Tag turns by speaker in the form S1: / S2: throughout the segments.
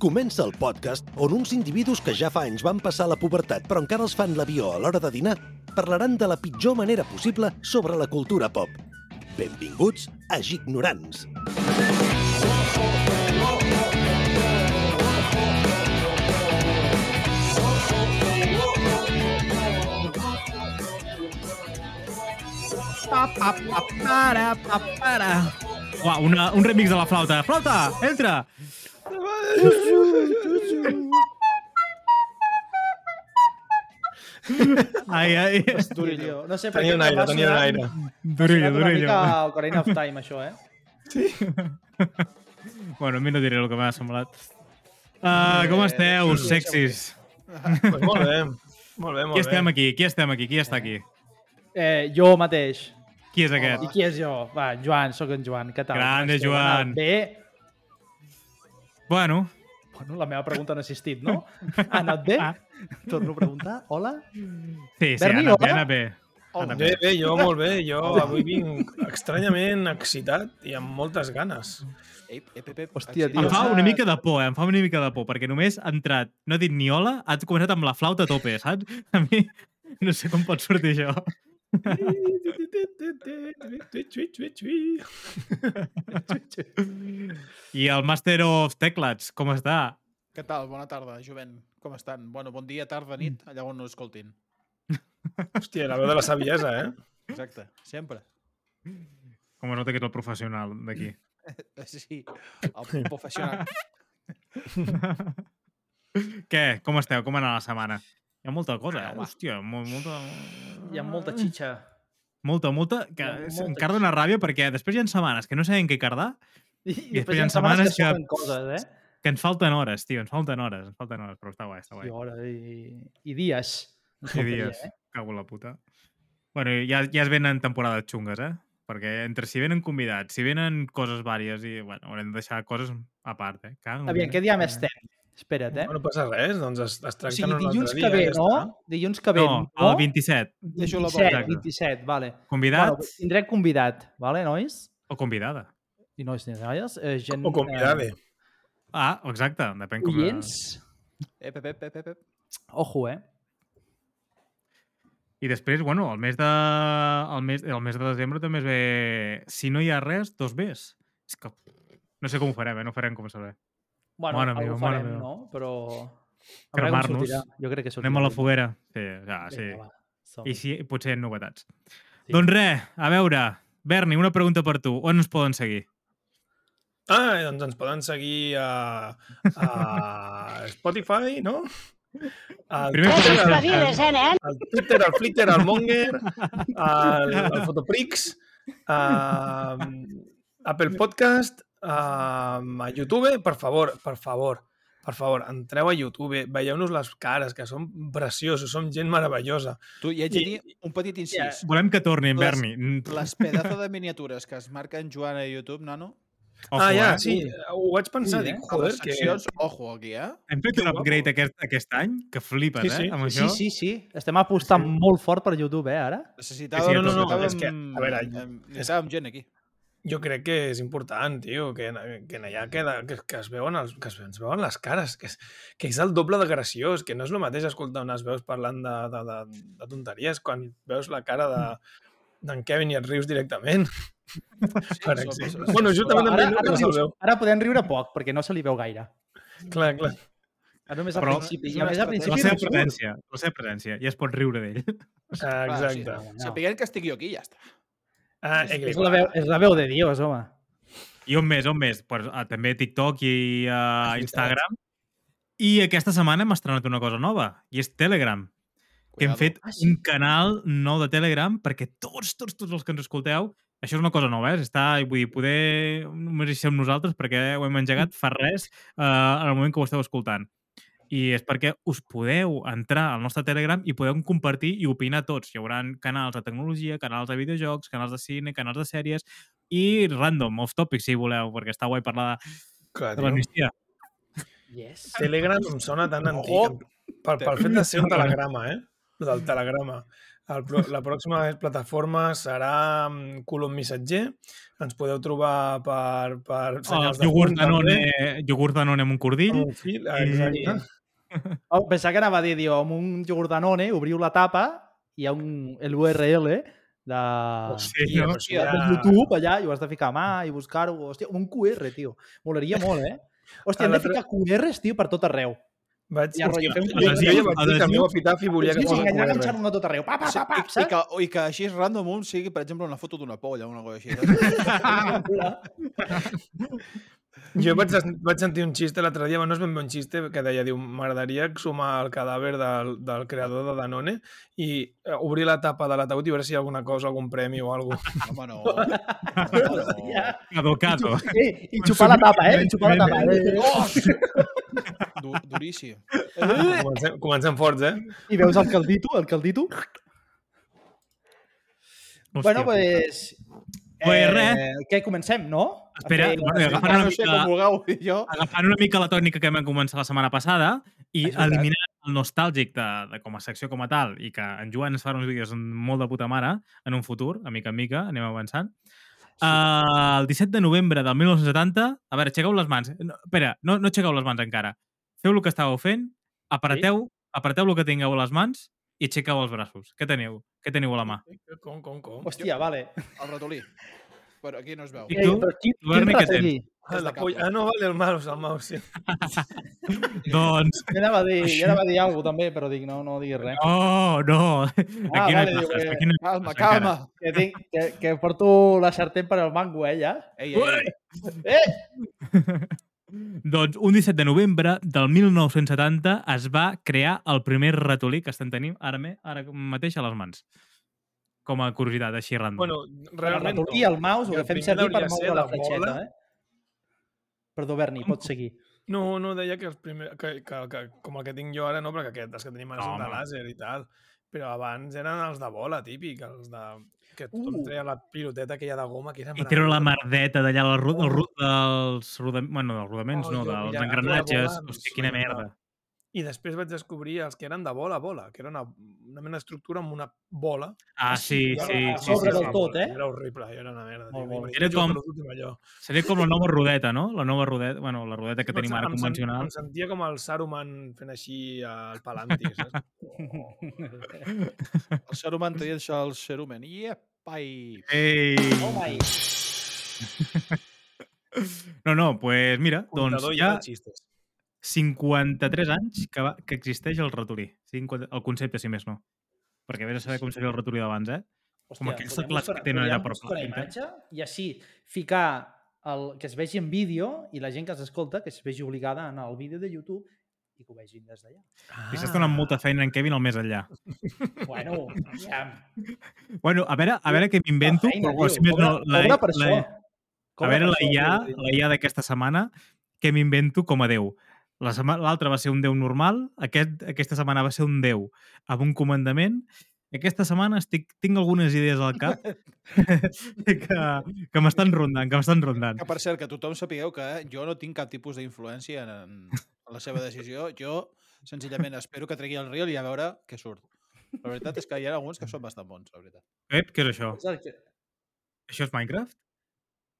S1: Comença el podcast on uns individus que ja fa anys van passar la pubertat però encara els fan l'avió a l'hora de dinar parlaran de la pitjor manera possible sobre la cultura pop. Benvinguts a Gignorants.
S2: Pa, pa, pa, para, pa, para. Uau, una, un remix de la flauta. Flauta, entra! Ai, ai.
S3: Duri, tio. No sé per
S4: Tenia
S3: què
S4: un aire, tenia un aire.
S2: Durillo,
S3: sonat una
S2: durillo.
S3: mica Ocarina of Time, això, eh?
S2: Bueno, a mi no diré el que m'ha semblat. Uh, com esteu, sexis?
S4: Pues molt bé, molt bé, molt
S2: Qui
S4: bé.
S2: estem aquí? Qui estem aquí? Qui està aquí?
S3: eh jo mateix.
S2: Qui és aquest?
S3: I qui és jo? Va, Joan, sóc en Joan. Què tal?
S2: Grande? Joan.
S3: Bé.
S2: Bueno,
S3: Bueno, la meva pregunta no ha assistit, no? Ha anat bé? Torno a preguntar. Hola?
S2: sí, sí,
S3: Berni,
S2: ha anat bé, ha anat bé. Anat
S4: Bé,
S2: bé.
S4: jo molt bé. Jo avui vinc estranyament excitat i amb moltes ganes.
S5: Ei, ep, ep, ep.
S3: Hòstia, tio.
S2: Em fa una mica de por, eh? Em fa una mica de por, perquè només ha entrat, no ha dit ni hola, ha començat amb la flauta a tope, saps? A mi no sé com pot sortir això. I el Master of Teclats, com està?
S5: Què tal? Bona tarda, jovent. Com estan? Bueno, bon dia, tarda, nit, allà on no escoltin.
S4: Hòstia, la veu de la saviesa, eh?
S5: Exacte, sempre.
S2: Com es nota que és el professional d'aquí.
S5: Eh, Sí, el professional.
S2: Què? Com esteu? Com ha anat la setmana? Hi ha molta cosa, eh?
S5: Home.
S2: Hòstia, mo- molta...
S3: Hi ha molta xitxa.
S2: Molta, molta, que
S3: ha molta
S2: encara dona ràbia perquè després hi ha setmanes que no sabem què cardar,
S3: I,
S2: I després hi ha setmanes que-
S3: sobren coses, eh?
S2: que ens falten hores, tio, ens falten hores, ens falten hores, però està guai, està guai.
S3: I, hora, i, i dies.
S2: I dies,
S3: Eh?
S2: cago en la puta. Bueno, ja, ja es venen temporades xungues, eh? Perquè entre si venen convidats, si venen coses vàries i, bueno, haurem de deixar coses a part, eh? Cago,
S3: Aviam, què dia més estem? Espera't, eh?
S4: No passa res, doncs es, es
S3: O
S4: tracten
S3: sigui,
S4: un
S3: dilluns que ve,
S4: ja
S3: no?
S4: està.
S3: Dilluns que ve,
S2: No,
S3: no?
S2: el 27.
S5: Deixo la
S3: 27,
S2: Exacte.
S3: 27, vale.
S2: Convidat
S3: Bueno, tindrem convidat, vale, nois?
S2: o convidada?
S3: I nois ni noies. Eh, gent,
S4: O convidade.
S2: Ah, exacte, depèn
S3: Eh,
S2: com...
S3: oients,
S5: Ep, ep, ep, ep, ep, ep.
S3: ojo, eh?
S2: I després, bueno, el mes de, el mes, el mes de desembre també es ve... Si no hi ha res, dos Bs. És que... No sé com ho farem, eh? No ho farem com saber.
S3: Bueno,
S2: Mare
S3: algú
S2: meva, mare
S3: farem,
S2: meva.
S3: no? Però...
S2: Cremar-nos.
S3: Jo crec que sortirà.
S2: Anem a la foguera. Sí, ja, sí.
S3: Vinga, va.
S2: I sí, potser hi ha novetats.
S3: Sí.
S2: Doncs res, a veure, Berni, una pregunta per tu. On ens poden seguir?
S4: Ah, doncs ens poden seguir a, a Spotify, no? Al
S2: Primer
S4: Twitter, al,
S6: Espaviles, eh,
S4: al Twitter, al Flickr, al Monger, al, al Fotoprix, a Apple Podcast, a, a YouTube, per favor, per favor, per favor, entreu a YouTube, veieu-nos les cares, que som preciosos, som gent meravellosa.
S5: Tu, i haig de dir un petit incís.
S2: Volem que torni, en
S5: Les-
S2: Berni.
S5: Les pedazo de miniatures que es marquen Joan a YouTube, nano,
S2: Ojo,
S4: ah, ja,
S2: eh?
S4: sí, ho vaig pensar,
S3: Sí,
S4: dic,
S3: eh?
S4: joder, que...
S5: seccions, ojo aquí, eh?
S2: Hem fet
S4: que
S2: un upgrade aquest, aquest any que flipes,
S4: Sí,
S2: eh?
S4: sí.
S2: Amb
S3: Sí,
S2: això.
S3: sí, sí. Estem apostant molt fort per YouTube, eh, ara?
S5: Necessitàvem,
S2: Sí, sí, no, no,
S4: no,
S5: necessitàvem,
S4: és que, a veure,
S5: em, necessitàvem gent aquí.
S4: Jo crec que és important, tio, que, que allà queda, que, que, es veuen els, que es, ens veuen les cares, que és, que és el doble de graciós, que no és el mateix escoltar unes veus parlant de, de, de, de tonteries quan veus la cara de d'en Kevin i et rius directament. per exemple.
S5: som-
S4: bueno, justament
S3: ara,
S4: amb ell
S3: ara,
S4: no se'l
S3: rius,
S4: veu.
S3: ara podem riure poc, perquè no se li veu gaire.
S4: Clar, clar.
S3: Ara només al
S2: Però
S3: principi. I a més al
S5: estratègia.
S2: La
S3: principi...
S2: seva
S3: no
S2: presència, la seva presència, ja es pot riure d'ell.
S4: Ah, exacte.
S5: Clar,
S3: No.
S5: sí. Sapiguem que estic jo aquí, ja està.
S4: Ah,
S3: És,
S4: eh,
S3: és, la veu, és la veu de Dios, home.
S2: I on més, on més? Pues, uh, també TikTok i uh, Instagram. I aquesta setmana hem estrenat una cosa nova, i és Telegram. Que hem
S5: Cuidado.
S2: fet
S3: Ah, sí?
S2: un canal nou de Telegram perquè tots, tots, tots els que ens escolteu, això és una cosa nova, eh? Està, vull dir, poder només hi som nosaltres perquè ho hem engegat fa res uh, en el moment que ho esteu escoltant. I és perquè us podeu entrar al nostre Telegram i podeu compartir i opinar tots. Hi haurà canals de tecnologia, canals de videojocs, canals de cine, canals de sèries i random, off topic, si voleu, perquè està guai parlar de,
S4: clar
S2: de l'amnistia.
S3: Yes.
S4: Telegram em sona tan antic. Pel, pel fet de ser un telegrama, eh? Del telegrama. El, la pròxima plataforma serà mm, Colom Missatger. Ens podeu trobar per, per
S2: El
S4: senyals de
S2: iogurt
S4: punt, també,
S2: Danone, iogurt Danone amb un cordill.
S4: amb un fil, exacte.
S3: Oh, pensava que anava a dir, diu, amb un iogurt Danone, obriu la tapa i hi ha un, el URL de,
S2: Sí,
S4: Hòstia,
S2: no?
S4: però si ja-
S3: de YouTube allà i ho has de ficar a mà i buscar-ho. Hòstia, un QR, tio. Molaria molt, eh? Hòstia, hem de ficar QRs, tio, per tot arreu.
S4: Vaig,
S3: Ja, rotllo, fem un
S4: jo, jo ja vaig dir que el meu epitafi volia que
S3: Sí,
S4: fos
S3: sí, allà
S4: QR.
S3: enganxar-ho a tot arreu. Pa, pa, pa, pa,
S5: I, i, que, I que així random un sigui, per exemple, una foto d'una polla o una cosa així.
S4: Jo vaig, vaig sentir un xiste l'altre dia, no és ben bé un xiste, que deia, diu, m'agradaria exhumar el cadàver del, del creador de Danone i eh, obrir la tapa de l'ataúd i veure si hi ha alguna cosa, algun premi o alguna cosa.
S5: Home, no. Home, no.
S3: Eh, I xupar la tapa, eh? I xupar la tapa. Eh?
S5: Oh! Du, duríssim.
S4: Comencem, comencem forts, eh?
S3: I veus el caldito, el caldito. Bueno, pues...
S2: Pues res.
S3: Què, comencem, no?
S2: Espera,
S3: fer-
S2: bueno, agafant una
S5: no sé
S2: mica,
S5: com vulgueu, jo...
S2: agafant una mica la tònica que vam començar la setmana passada i
S3: És veritat.
S2: eliminant el nostàlgic de, de com a secció com a tal i que en Joan ens farà uns vídeos molt de puta mare en un futur, a mica en mica, anem avançant. Uh, el 17 de novembre del 1970... A veure, aixequeu les mans. No, espera, no, no aixequeu les mans encara. Feu el que estàveu fent, apreteu, apreteu el que tingueu a les mans i aixequeu els braços. Què teniu? Què teniu a la mà?
S4: Com, com, com?
S3: Hòstia, vale.
S5: El ratolí. Però aquí no es veu.
S2: I tu?
S3: però quin,
S2: Tu, Berni, què
S3: ratolí?
S4: Ah, la polla. Ah, no, vale, el mouse, el mouse, sí.
S2: doncs...
S3: Jo anava a dir, jo anava a dir alguna també, però dic, no, no diguis res.
S2: Oh, no! Aquí no
S3: vale,
S2: hi
S3: diu
S2: passes,
S3: que-
S2: aquí no hi
S5: Calma, calma.
S3: Que, tinc, que, que porto la sartén per al mango, eh, ja.
S5: Ei, ei, ei.
S3: Eh!
S2: Doncs un 17 de novembre del 1970 es va crear el primer ratolí que estem tenint ara, me, ara mateix a les mans. Com a curiositat, així random.
S4: Bueno,
S3: El
S4: realment
S3: ratolí,
S4: no.
S3: el mouse, ho
S4: El
S3: fem
S4: primer
S3: servir per moure la
S4: la
S3: fletxeta, eh? Perdó, Berni, pots seguir.
S4: No, no, deia que, els primer, que, que, que com el que tinc jo ara, no, perquè aquest, els que tenim ara
S2: No,
S4: són de làser i tal. Però abans eren els de bola, típic, els de... Que tothom
S3: Uh.
S4: treia la piloteta aquella de goma, que era
S2: I treure la merdeta d'allà del ru, del ru, dels, rodaments, bueno, dels rodaments,
S4: Oh,
S2: no,
S4: jo,
S2: dels
S4: mira,
S2: engranatges.
S4: volant,
S2: Hòstia, quina merda.
S4: I després vaig descobrir els que eren de bola a bola, que era una, una mena d'estructura amb una bola.
S2: Ah, sí, sí,
S3: a
S2: sí,
S3: sobre
S2: sí,
S3: del
S2: sí.
S3: tot, eh?
S4: Era horrible, era una merda.
S3: Molt,
S4: Tio.
S2: Era com-. Seria com la nova rodeta, no? La nova rodeta, bueno, la rodeta que tenim ara
S4: Em sen-
S2: convencional.
S4: Em sentia com el Saruman fent així al Palantir, saps?
S5: El Saruman traient això al Saruman. Iepai!
S2: Ei!
S3: Oh my...
S2: No, no, pues mira, doncs ja
S4: de xistes.
S2: 53 anys que, va, que existeix el ratolí. 50, el concepte, si més no. Perquè vés a saber com seria el ratolí d'abans, eh? Com aquells teclats que tenen allà per
S3: una
S2: pintar.
S3: imatge i així ficar el, que es vegi en vídeo i la gent que s'escolta que es vegi obligada a anar al vídeo de YouTube i que ho vegin des d'allà.
S2: I s'està donant molta feina en Kevin al més enllà.
S3: Bueno, aviam.
S2: Bueno, a veure, a veure què m'invento,
S3: Feina,
S2: però si més no, la,
S3: cobra per
S2: la, a veure la IA, la IA d'aquesta setmana, què m'invento com a Déu. La L'altra va ser un Déu normal, aquest, aquesta setmana va ser un Déu amb un comandament, aquesta setmana estic, tinc algunes idees al cap que, que m'estan rondant, que m'estan rondant.
S5: Que per cert, que tothom sapigueu que jo no tinc cap tipus d'influència en, en la seva decisió. Jo senzillament espero que tregui el reel i a veure què surt. La veritat és que hi ha alguns que són bastant bons, la veritat.
S2: Ep, què és això?
S3: És el que-
S2: Això és Minecraft?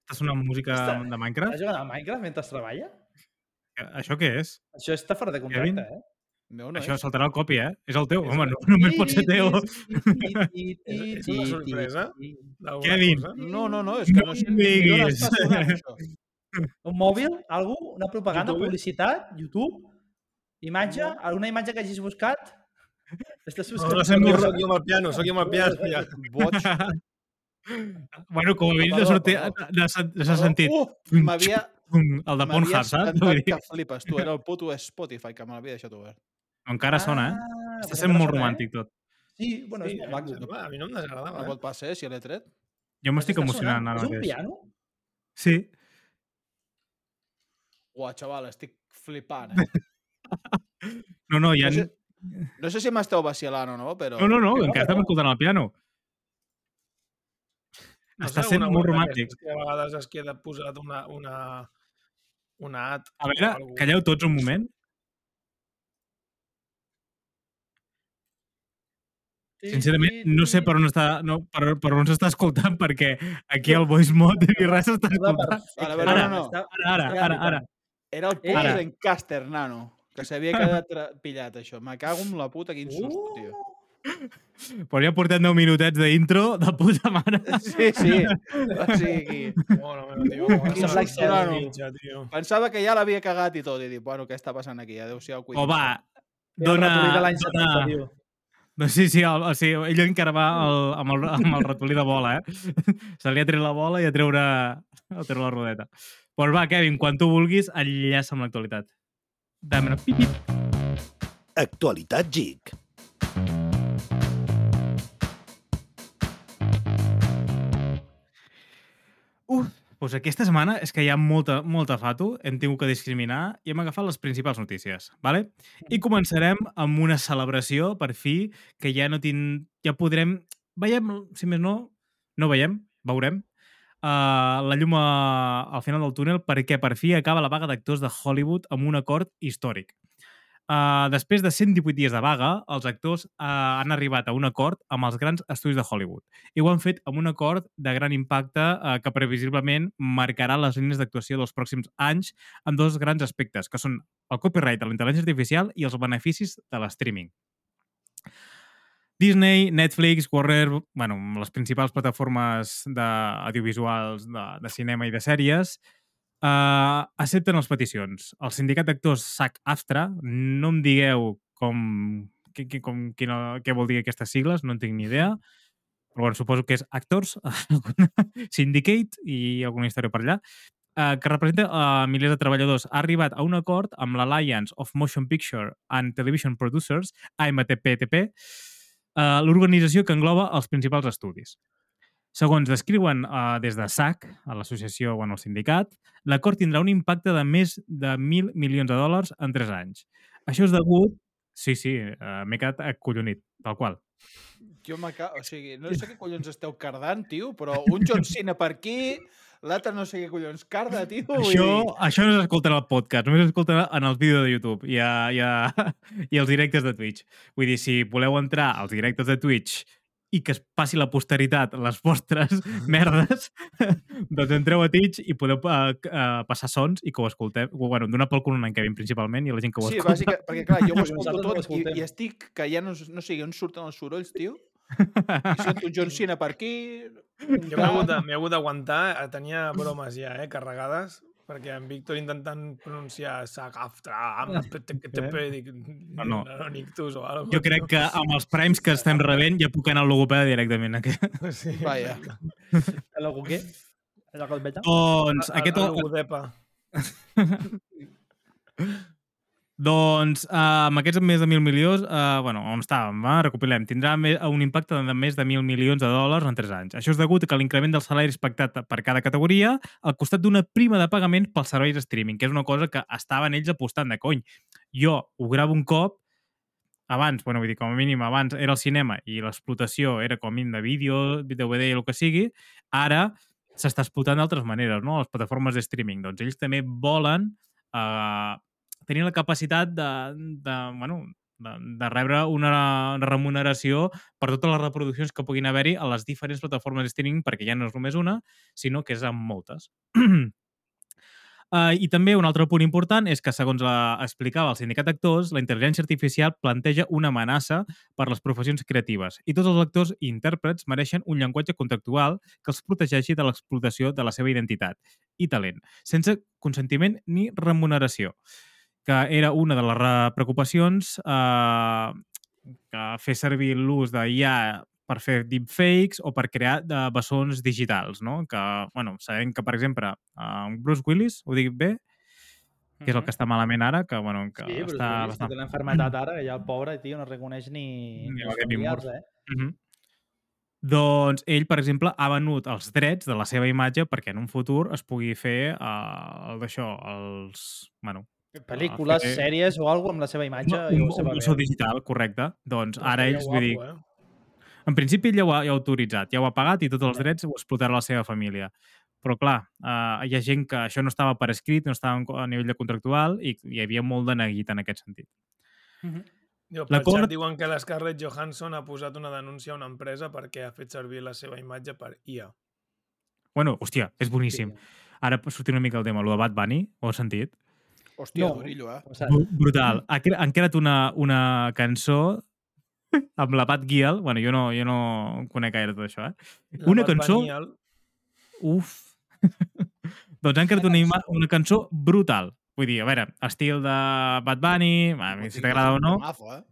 S2: Està sonant música
S3: Està-
S2: de
S3: Estàs
S2: Minecraft?
S3: jugant a Minecraft mentre treballa?
S2: Això què és?
S3: Això està fora de contracte,
S2: Kevin?
S3: eh?
S5: Meu no
S2: Això
S5: és.
S2: saltarà el copy, eh? És el teu. Home, no, només pot ser teu.
S4: És una sorpresa?
S2: Kevin.
S5: No, no, no, és que no
S2: No
S5: sé
S2: diguis.
S3: Un mòbil? Algú? Una propaganda?
S4: YouTube?
S3: Publicitat? YouTube? Imatge? Alguna imatge que hagis buscat? Estàs
S4: No,
S3: buscant...
S4: no sé, no, soc jo amb el piano, soc jo amb el piano. Ja.
S5: Boig.
S2: bueno, com a mínim de sortir, s'ha sentit
S5: Uh, m'havia
S2: el de Pornhub, saps? Dir,
S5: que flipes, tu. Era el puto Spotify que me l'havia deixat obert.
S2: encara sona, eh?
S3: Ah,
S2: Està sent molt
S3: eh?
S2: romàntic tot.
S3: Sí, bueno,
S4: Sí,
S3: és
S4: a
S3: molt maco.
S4: a mi no em
S5: No
S4: desagradava.
S5: pot pas ser, si l'he tret.
S2: Jo m'estic emocionant
S3: sonant.
S2: ara
S3: És un
S2: mateix.
S3: piano?
S2: Sí.
S5: Uah, xaval, estic flipant, eh?
S2: No, no, ja...
S5: No sé, no sé si m'esteu vacilant o no, però...
S2: No, no, no, encara
S3: no.
S2: estem escoltant el piano.
S4: No
S2: Està sent molt romàntic.
S4: Que a vegades es queda posat una, una, una ad.
S2: A veure,
S4: algú.
S2: calleu tots un moment. Sincerament, no sé per on està, no, per, per on s'està escoltant, perquè aquí al voice mode ni res s'està escoltant.
S5: Ara, a veure,
S2: Ara,
S5: no, no.
S3: Està-
S2: Ara, ara, ara, ara.
S5: Era el
S3: Eh,
S5: punt
S2: ara.
S5: d'en Caster, nano. Que s'havia quedat tra- pillat, això. Me cago en la puta, quin susto, tio.
S2: Però ja portem 10 minutets d'intro de puta mare.
S5: Sí, sí. O sigui,
S4: Bueno, meu, tio, com
S3: Quin
S5: zero.
S4: mitja, tio.
S5: pensava que ja l'havia cagat i tot. I dic, bueno, què està passant aquí? Adéu-siau, cuida't.
S2: O va,
S3: Dona...
S2: dona...
S3: de l'any
S2: dona
S3: 70, tio.
S2: no, sí, sí, el, o sigui, ell encara va el, amb, el, amb el ratolí de bola, eh? Se li ha tret la bola i a treure, a treure la rodeta. Doncs va, Kevin, quan tu vulguis, enllaça amb l'actualitat. Dame pip, pip.
S1: Actualitat GIC.
S2: Uf, doncs aquesta setmana és que hi ha molta, molta fato, hem tingut que discriminar i hem agafat les principals notícies, ¿vale? I començarem amb una celebració, per fi, que ja no tin... ja podrem... Veiem, si més no, no veiem, veurem, uh, la llum a, al final del túnel perquè per fi acaba la vaga d'actors de Hollywood amb un acord històric. Uh, després de 118 dies de vaga, els actors uh, han arribat a un acord amb els grans estudis de Hollywood i ho han fet amb un acord de gran impacte uh, que previsiblement marcarà les línies d'actuació dels pròxims anys en dos grans aspectes, que són el copyright de la intel·ligència artificial i els beneficis de l'streaming. Disney, Netflix, Warner, bueno, les principals plataformes de, audiovisuals de, de cinema i de sèries, uh, accepten les peticions. El sindicat d'actors SAG-AFTRA, no em digueu com, qui, qui, com quina, què vol dir aquestes sigles, no en tinc ni idea, però bueno, suposo que és Actors, Syndicate i alguna història per allà, eh, que representa uh, milers de treballadors, ha arribat a un acord amb l'Alliance of Motion Picture and Television Producers, AMTPTP, eh, l'organització que engloba els principals estudis. Segons descriuen uh, des de SAC, a l'associació, bueno, al sindicat, l'acord tindrà un impacte de més de 1.000 milions de dòlars en 3 anys. Això és degut... Sí, sí, uh, m'he quedat acollonit, tal qual.
S5: Jo me cago... O sigui, no sé què collons esteu cardant, tio, però un John Cena per aquí, l'altre no sé què collons carda, tio.
S2: Això,
S5: dir-
S2: això no s'escolta en el podcast, només s'escolta en els vídeos de YouTube i, a, i, a, i els directes de Twitch. Vull dir, si voleu entrar als directes de Twitch i que es passi la posteritat les vostres merdes, doncs entreu a Twitch i podeu uh, uh, passar sons i que ho escolteu. Bueno, donar pel cul en Kevin principalment i la gent que ho
S5: Sí,
S2: escolta.
S5: bàsica, perquè clar, jo ho escolto tot i, i estic que ja no, no sé on surten els sorolls, tio. I sento un John Cena per aquí... un
S4: Jo m'he hagut, d'aguantar, tenia bromes ja, eh, carregades, perquè en Víctor intentant pronunciar Sagaftra, Ampeteketepe, dic,
S2: No, no.
S4: no, nictus o alguna
S2: Jo crec que amb els primes que estem rebent ja puc anar al logopeda directament. Aquí.
S4: Sí.
S5: Vaja.
S3: El logo què? El logo beta?
S2: Doncs,
S4: A-
S2: aquest,
S4: a logodepa.
S2: Doncs uh, amb aquests més de 1.000 milions, uh, bueno, on estàvem, eh? recopilem, tindrà un impacte de més de 1.000 milions de dòlars en 3 anys. Això és degut a l'increment dels salaris pactat per cada categoria al costat d'una prima de pagament pels serveis de streaming, que és una cosa que estaven ells apostant de cony. Jo ho gravo un cop, abans, bueno, vull dir, com a mínim, abans era el cinema i l'explotació era com a mínim de vídeo, DVD i el que sigui, ara s'està explotant d'altres maneres, no? Les plataformes de streaming. Doncs ells també volen eh, tenir la capacitat de, de, bueno, de, de rebre una remuneració per totes les reproduccions que puguin haver-hi a les diferents plataformes de streaming, perquè ja no és només una, sinó que és amb moltes. Uh, I també un altre punt important és que, segons la, explicava el sindicat d'actors, la intel·ligència artificial planteja una amenaça per les professions creatives i tots els actors i intèrprets mereixen un llenguatge contractual que els protegeixi de l'explotació de la seva identitat i talent, sense consentiment ni remuneració, que era una de les re- preocupacions eh, que fer servir l'ús de IA per fer deepfakes o per crear de bessons digitals, no? Que, bueno, sabem que, per exemple, uh, Bruce Willis, ho dic bé, que és el que està malament ara, que, bueno, que
S3: Sí,
S2: està
S3: està,
S2: bastant...
S3: té l'enfermetat ara, que ja el pobre, tio, no reconeix ni...
S2: Ni
S3: els
S2: Demi Moore.
S3: eh?
S2: Mhm. Doncs ell, per exemple, ha venut els drets de la seva imatge perquè en un futur es pugui fer uh, el d'això, els... Bueno,
S3: Pel·lícules,
S2: fer-
S3: sèries o alguna amb la seva imatge
S2: un,
S3: i
S2: un,
S3: la seva
S2: un so
S3: veu.
S2: digital, correcte. Doncs
S4: Però
S2: ara ells, vull dir,
S4: eh?
S2: En principi ell ja ho ha, ja ho ha autoritzat, ja ho ha pagat i tots els drets ho explotarà la seva família. Però, clar, eh, hi ha gent que això no estava per escrit, no estava a nivell de contractual i hi havia molt de neguit en aquest sentit.
S3: Mhm.
S4: Diu, pel
S2: L'acord-
S4: xat diuen que la Scarlett Johansson ha posat una denúncia a una empresa perquè ha fet servir la seva imatge per IA.
S2: Bueno, hòstia, és boníssim. Ara sortir una mica el tema, lo de Bad Bunny, ho has sentit?
S5: Hòstia,
S3: No.
S5: Durillo, eh?
S2: Brutal. Ha cre han creat una, una cançó amb la Pat Giel. Bueno, jo no, jo no conec gaire tot això, eh?
S4: La
S2: Una
S4: Bad
S2: cançó-
S4: Bunny al-
S2: Uf. doncs han creat una, ima- una cançó brutal. Vull dir, a veure, estil de Bad Bunny, a mi, si t'agrada o no,
S5: Mazo, eh?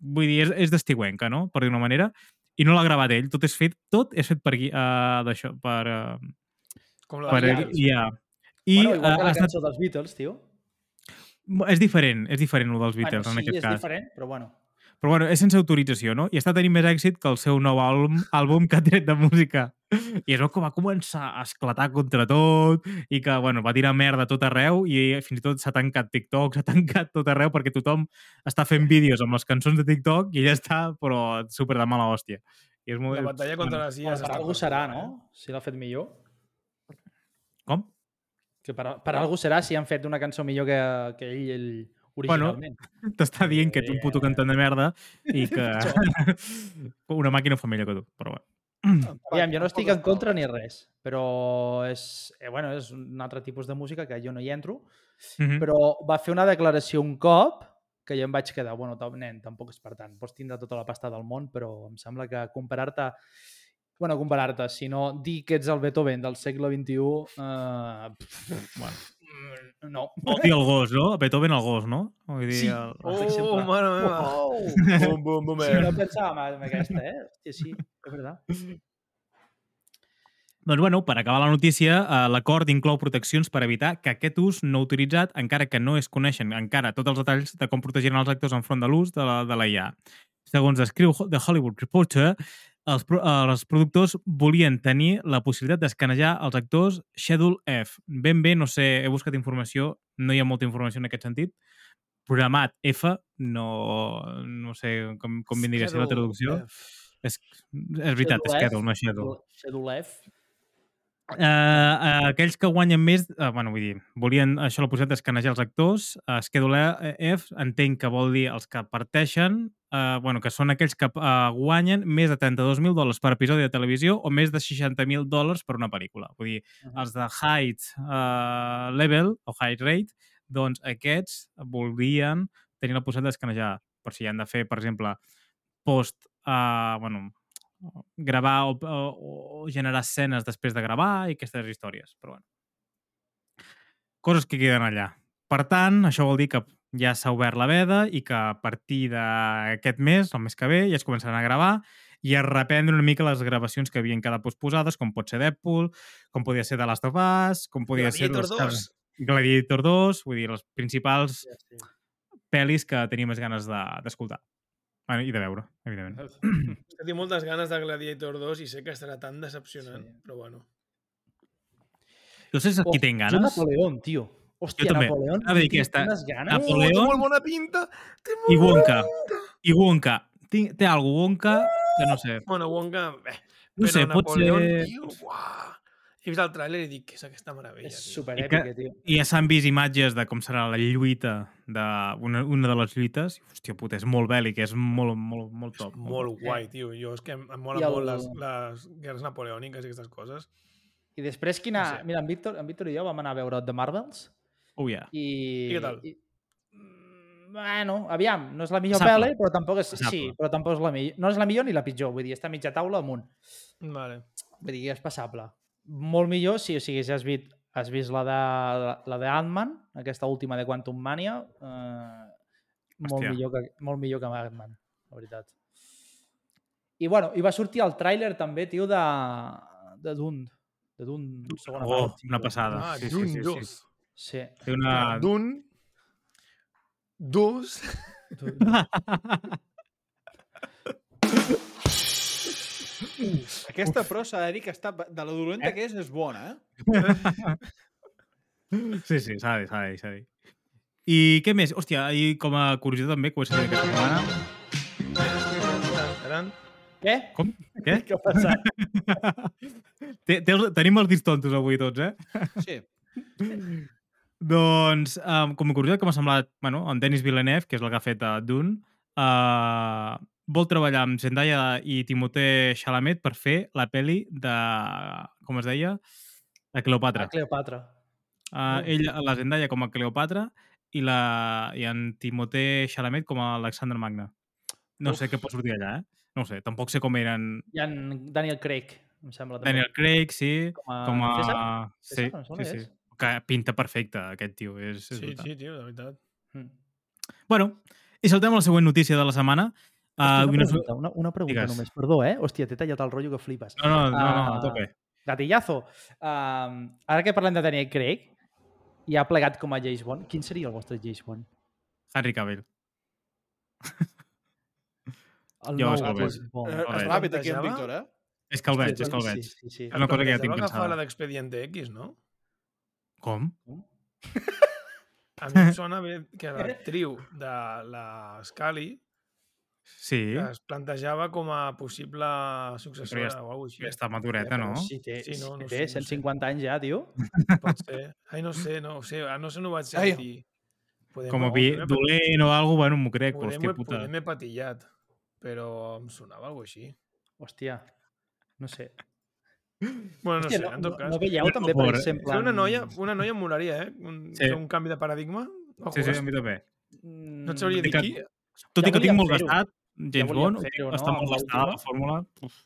S2: vull dir, és, és d'estiuenca, no? Per dir una manera. I no l'ha gravat ell, tot és fet, tot és fet per, uh, d'això, per, uh,
S4: Com la
S2: per. IA. I
S3: bueno, igual
S2: uh,
S3: que
S2: ha
S3: la
S2: estat,
S3: cançó dels Beatles, tio.
S2: És diferent, és diferent el dels Beatles
S3: bueno,
S2: en
S3: sí,
S2: aquest
S3: és
S2: cas.
S3: diferent, però bueno.
S2: Però bueno, és sense autorització, no? I està tenint més èxit que el seu nou àlbum, àlbum que ha tret de música. I és el que va començar a esclatar contra tot i que, bueno, va tirar merda a tot arreu i fins i tot s'ha tancat TikTok, s'ha tancat tot arreu perquè tothom està fent vídeos amb les cançons de TikTok i ella està, però super de mala hòstia. I és molt...
S4: La batalla contra
S2: bueno,
S4: les IAs
S3: per algú serà, no? Si l'ha fet millor.
S2: Com?
S3: Que per, per algú serà si han fet una cançó millor que, que ell, ell originalment.
S2: T'està dient que ets un puto
S3: Eh.
S2: cantant de merda i que una màquina fa millor que tu, però bueno.
S3: Aviam, jo no estic en contra ni res, però és, eh, bueno, és un altre tipus de música que jo no hi entro,
S2: Mhm.
S3: però va fer una declaració un cop que jo em vaig quedar, bueno, nen, tampoc és per tant, pots tindre tota la pasta del món, però em sembla que comparar-te bueno, comparar-te, si no dir que ets el Beethoven del segle XXI, eh,
S2: Bueno.
S3: mm, no.
S2: Vol dir el gos, no? Beethoven el gos, no? Vull dir,
S3: Sí.
S2: el...
S3: per
S4: Oh,
S3: exemple.
S4: mare meva.
S3: Oh!
S4: Bum, bum, bum,
S3: Sí,
S4: eh.
S3: no pensava en aquesta, eh? Hòstia, sí, és veritat.
S2: Doncs bueno, per acabar la notícia, eh, l'acord inclou proteccions per evitar que aquest ús no autoritzat, encara que no es coneixen encara tots els detalls de com protegiran els actors enfront de l'ús de, la, de la IA. Segons descriu The Hollywood Reporter, els, eh, els productors volien tenir la possibilitat d'escanejar els actors Schedule F. Ben bé, no sé, he buscat informació, no hi ha molta informació en aquest sentit. Programat F, no, no sé com, com vindria a ser la
S4: Schedule
S2: traducció.
S4: F.
S2: És, és veritat, és Schedule, no Schedule.
S3: Schedule F.
S2: Uh, uh, aquells que guanyen més, uh, bueno, vull dir, volien això la possibilitat d'escanejar els actors, uh, Schedule F entenc que vol dir els que parteixen, uh, bueno, que són aquells que uh, guanyen més de 32.000 dòlars per episodi de televisió o més de 60.000 dòlars per una pel·lícula. Vull dir,
S3: Uh -huh.
S2: els de height uh, level o height rate, doncs aquests voldrien tenir la possibilitat d'escanejar, per si han de fer, per exemple, post, uh, bueno, gravar o, o, o generar escenes després de gravar i aquestes històries, però bueno. Coses que queden allà. Per tant, això vol dir que ja s'ha obert la veda i que a partir d'aquest mes, el mes que ve, ja es començaran a gravar i a reprendre una mica les gravacions que havien quedat posposades, com pot ser Deadpool, com podia ser The Last of Us, com podia
S4: Gladiator
S2: ser... les
S4: 2.
S2: que- Gladiator 2, vull dir, les principals
S3: Ja, sí.
S2: pel·lis que tenia més ganes de- d'escoltar. De, I de veure, evidentment.
S4: Que tinc moltes ganes de Gladiator 2 i sé que serà tan decepcionant,
S3: Sí.
S4: però bueno.
S2: No sé si aquí tinc
S3: Jo
S2: ganes.
S3: Napoleón, tio. Hòstia,
S2: també.
S3: Napoleón.
S2: Anava a dir
S3: tinc
S2: aquesta.
S3: unes ganes.
S2: Napoleón.
S4: Oh, té molt bona pinta! Té molt
S2: I
S4: bona
S2: Wonka.
S4: pinta!
S2: I Wonka. Tinc, té Wonka que no sé.
S4: Bueno, Wonka... Eh,
S2: No sé, pot
S4: Napoleón,
S2: ser-
S4: Tio, uah. He vist el tràiler i dic, què és aquesta meravella,
S3: És
S4: tio?
S3: super
S2: I que-
S3: èpica, tio.
S2: I ja s'han vist imatges de com serà la lluita de una, una de les lluites. I, Hòstia puta, és molt bèl·lic, és molt, molt, molt top.
S4: Molt guai, tio. Jo és que em, em mola
S3: I el-
S4: molt les, les guerres napoleòniques i aquestes coses.
S3: I després quina...
S4: No sé.
S3: Mira, en Víctor, en Víctor i jo vam anar a veure The Marvels
S2: Oh, yeah.
S3: i...
S4: I què tal?
S3: I, Mm, bueno, aviam, no és la millor pel·li, però tampoc és... Sí, però tampoc és la millor. No és la millor ni la pitjor, vull dir, està a mitja taula amunt.
S4: Vale.
S3: Vull dir, és passable. Molt millor si, o sigui, si has vist, has vist la de, la de Ant-Man, aquesta última de Quantum Mania, eh, molt,
S2: Hòstia.
S3: millor que, molt millor que Ant-Man, la veritat. I, bueno, i va sortir el tràiler també, tio, de, de Dune. De Dune, segona
S2: Oh,
S3: part.
S2: una passada.
S4: Ah,
S2: sí, sí,
S4: Dune
S2: sí, sí.
S4: 2.
S3: Sí.
S2: Té una...
S4: Dune 2.
S5: Aquesta pro s'ha de dir que està... De la dolenta que és, és bona, eh?
S2: Sí, sí, s'ha de dir, s'ha de dir, s'ha de dir. I què més? Hòstia, i com a curiositat també, que ho he sentit aquesta setmana.
S3: Què?
S2: Com? Què?
S3: Què ha passat?
S2: Té, té, tenim els dits tontos avui tots, eh?
S5: Sí.
S2: Doncs, um, com a curiositat que m'ha semblat, bueno, en Denis Villeneuve, que és el que ha fet a Dune, uh, vol treballar amb Zendaya i Timothée Chalamet per fer la peli de... com es deia? De Cleopatra.
S3: A Cleopatra.
S2: Uh, ell, la Zendaya com a Cleopatra i, la, i en Timothée Chalamet com a Alexander Magna. No sé
S3: Uf.
S2: què pot sortir allà, eh? No ho sé, tampoc sé com eren
S3: Hi ha Daniel Craig, em sembla. També.
S2: Daniel Craig, sí,
S3: Com a
S2: com a...
S3: César?
S2: Sí,
S3: César,
S2: sí, sí.
S3: és.
S2: Que pinta perfecte, aquest tio. És, és
S4: Sí,
S2: brutal.
S4: sí, tio, de veritat.
S3: Mm.
S2: Bueno, i saltem a la següent notícia de la setmana.
S3: Hòstia,
S2: Uh,
S3: una,
S2: una...
S3: pregunta, una, una pregunta
S2: Digues.
S3: només. Perdó, eh? Hòstia, t'he tallat el rotllo que flipes.
S2: No, no, no, no, a
S3: Ah,
S2: tope.
S3: Gatillazo. Um, ara que parlem de Daniel Craig, i ha plegat com a James Bond, quin seria el vostre James Bond?
S2: Henry Cavill.
S3: El
S2: Jo
S3: nou
S2: és que el veig.
S3: James Bond.
S5: Eh,
S2: a
S5: és ràpid aquí en Víctor, eh?
S2: És que el veig, és que el veig.
S3: Sí, sí, sí.
S2: És una cosa que ja tinc pensada.
S4: la d'Expediente X, no?
S2: Com?
S4: A mi em sona bé que l'actriu de la Scully
S2: Sí,
S4: que es plantejava com a possible successora
S2: ja
S4: o alguna cosa així.
S2: ja està madureta, no?
S3: Si té,
S4: Sí, no, no
S3: té
S4: sé, no sé.
S3: 150 anys ja, tio.
S4: Pot ser. Ai, no sé, no ho sé. Ah, no sé, no ho vaig
S5: Ai.
S4: sentir. Podem,
S2: Com a
S4: no,
S2: vi, dolent o alguna bueno, m'ho crec, però
S4: Podem,
S2: hòstia puta.
S4: podem he patillat, però em sonava alguna cosa així.
S3: Hòstia, no sé.
S4: Bueno, no
S3: Hòstia,
S4: sé,
S3: no,
S4: en tot
S3: no,
S4: cas.
S3: no veieu
S2: Per
S3: també, per
S2: favor,
S3: exemple...
S4: Una noia, una noia em molaria, eh? Un,
S2: Sí.
S4: un canvi de paradigma. Ojo,
S2: Sí, sí,
S4: eh?
S2: a mi també.
S4: No et sabria dir
S2: que-
S4: qui.
S2: Tot
S3: Ja
S2: i que tinc molt gastat, James
S3: volíem
S2: Bond,
S3: fer-ho,
S2: està
S3: no,
S2: molt gastada la fórmula. Uf,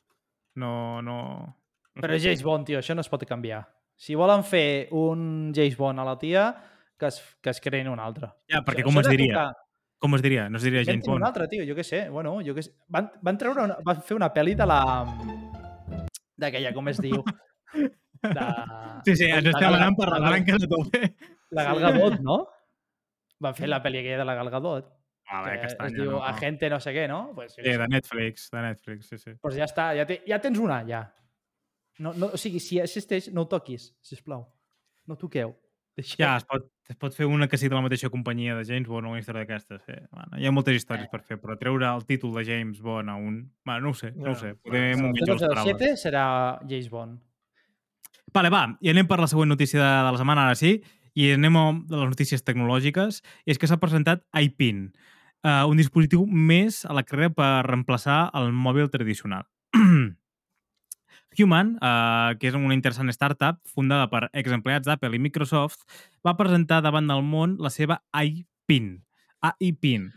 S2: no, no...
S3: Però James Bond, tio, això no es pot canviar. Si volen fer un James Bond a la tia, que es, que es creïn un altre.
S2: Ja, perquè
S3: Això-
S2: com
S3: això
S2: es diria?
S3: tocar-
S2: Com es diria? No es diria James
S3: Inventin un
S2: Bond.
S3: altre, tio, jo què sé. Bueno, jo què sé. Van, van treure una, van fer una pel·li de la... d'aquella, com es diu? De...
S2: Sí, sí, ens estem
S3: Gal-
S2: anant per
S3: Gal-
S2: branques de tope.
S3: La Gal Gadot, no? Van fer la pel·li aquella de la Gal Gadot.
S2: A veure,
S3: que es
S2: castanya,
S3: diu
S2: no.
S3: Agente no sé què, no? Pues,
S2: Sí,
S3: què
S2: de. Netflix, de Netflix, sí, sí.
S3: pues ja està, ja, te, ja tens una, ja. No, no, o sigui, si existeix, no ho toquis, sisplau. No toqueu. Deixeu.
S2: Ja, es pot, es pot fer una que sigui de la mateixa companyia de James Bond o una història d'aquestes. Sí. Bueno, hi ha moltes històries per fer, però treure el títol de James Bond a un... Bueno, no ho sé, no ho
S4: Ja.
S2: sé. Podem
S3: Bueno,
S2: menjar les paraules.
S3: 007 serà James Bond.
S2: Vale, va, i anem per la següent notícia de, de la setmana, ara sí, i anem a de les notícies tecnològiques, i és que s'ha presentat iPin, uh, un dispositiu més a la carrera per reemplaçar el mòbil tradicional. Human, uh, que és una interessant startup fundada per exempleats d'Apple i Microsoft, va presentar davant del món la seva iPin. iPin.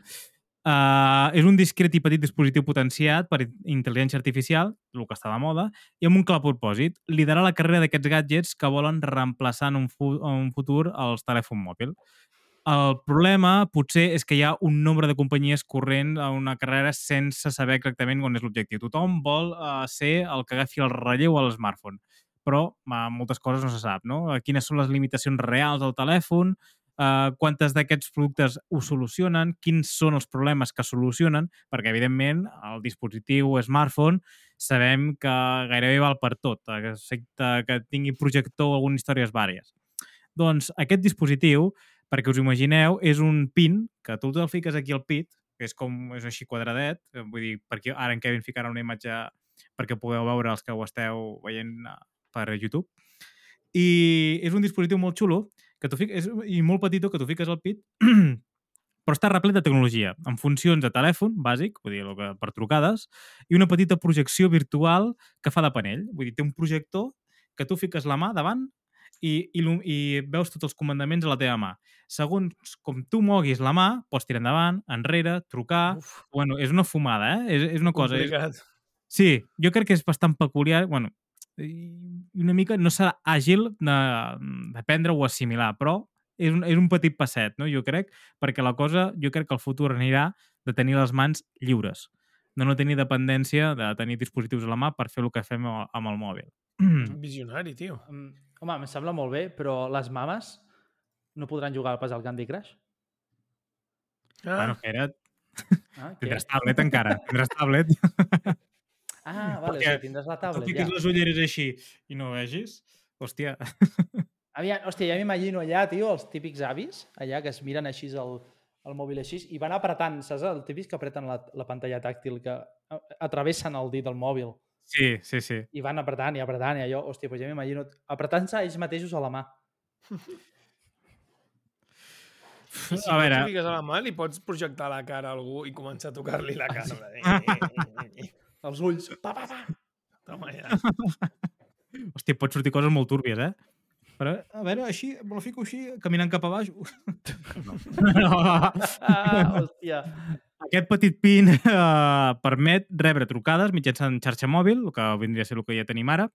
S2: Uh, és un discret i petit dispositiu potenciat per intel·ligència artificial, el que està de moda, i amb un clar propòsit, liderar la carrera d'aquests gadgets que volen reemplaçar en un, fu en un futur els telèfon mòbil. El problema potser és que hi ha un nombre de companyies corrent a una carrera sense saber exactament on és l'objectiu. Tothom vol uh, ser el que agafi el relleu a l'smartphone, però uh, moltes coses no se sap, no? Uh, Quines són les limitacions reals del telèfon, uh, quantes d'aquests productes ho solucionen, quins són els problemes que solucionen, perquè, evidentment, el dispositiu smartphone sabem que gairebé val per tot, excepte que tingui projector o algunes històries vàries. Doncs aquest dispositiu, perquè us imagineu, és un pin que tu te'l fiques aquí al pit, que és com és així quadradet, eh, vull dir, perquè ara en Kevin ficarà una imatge perquè pugueu veure els que ho esteu veient eh, per YouTube. I és un dispositiu molt xulo que fiques, és, i molt petitó que tu fiques al pit, però està replet de tecnologia, amb funcions de telèfon bàsic, vull dir, que, per trucades, i una petita projecció virtual que fa de panell. Vull dir, té un projector que tu fiques la mà davant i, i, i veus tots els comandaments a la teva mà. Segons com tu moguis la mà, pots tirar endavant, enrere, trucar...
S4: Uf,
S2: Bueno, és una fumada, eh? És, és una cosa... És,
S4: complicat.
S2: Sí, jo crec que és bastant peculiar. Bueno, una mica no serà àgil d'aprendre o assimilar, però és un, és un petit passet, no? Jo crec, perquè la cosa, jo crec que el futur anirà de tenir les mans lliures, de no tenir dependència de tenir dispositius a la mà per fer el que fem amb amb el mòbil.
S4: Visionari, tio.
S3: Home, em sembla molt bé, però les mames no podran jugar pas al Candy Crush?
S4: Ah,
S2: Bueno, espera't,
S3: Ah, què?
S2: tindràs tablet encara, tindràs tablet.
S3: Ah, vale, o
S2: Perquè
S3: sigui, tindràs la
S2: Tu
S3: tablet,
S2: fiques
S3: ja.
S2: les ulleres així i no vegis, hòstia,
S3: Aviam, hòstia, ja m'imagino allà, tio, els típics avis, allà que es miren així el, el mòbil així i van apretant, saps? El típic que apreten la, la pantalla tàctil, que a- atravessen el dit del mòbil
S2: sí, sí, sí.
S3: i van apretant i apretant i allò, hòstia, doncs ja m'imagino apretant-se ells mateixos a la mà.
S4: I si
S2: A
S4: no
S2: veure,
S4: t'ho a la mà, li pots projectar la cara a algú i començar a tocar-li la cara. Eh,
S3: Els ulls. Pa, pa, pa.
S4: Toma ja.
S2: hòstia, pot sortir coses molt túrbies, eh? Però, a veure, així, me la fico així, caminant cap a baix. No.
S3: Ah, hòstia.
S2: Aquest petit pin eh, permet rebre trucades mitjançant xarxa mòbil, el que vindria a ser el que ja tenim ara,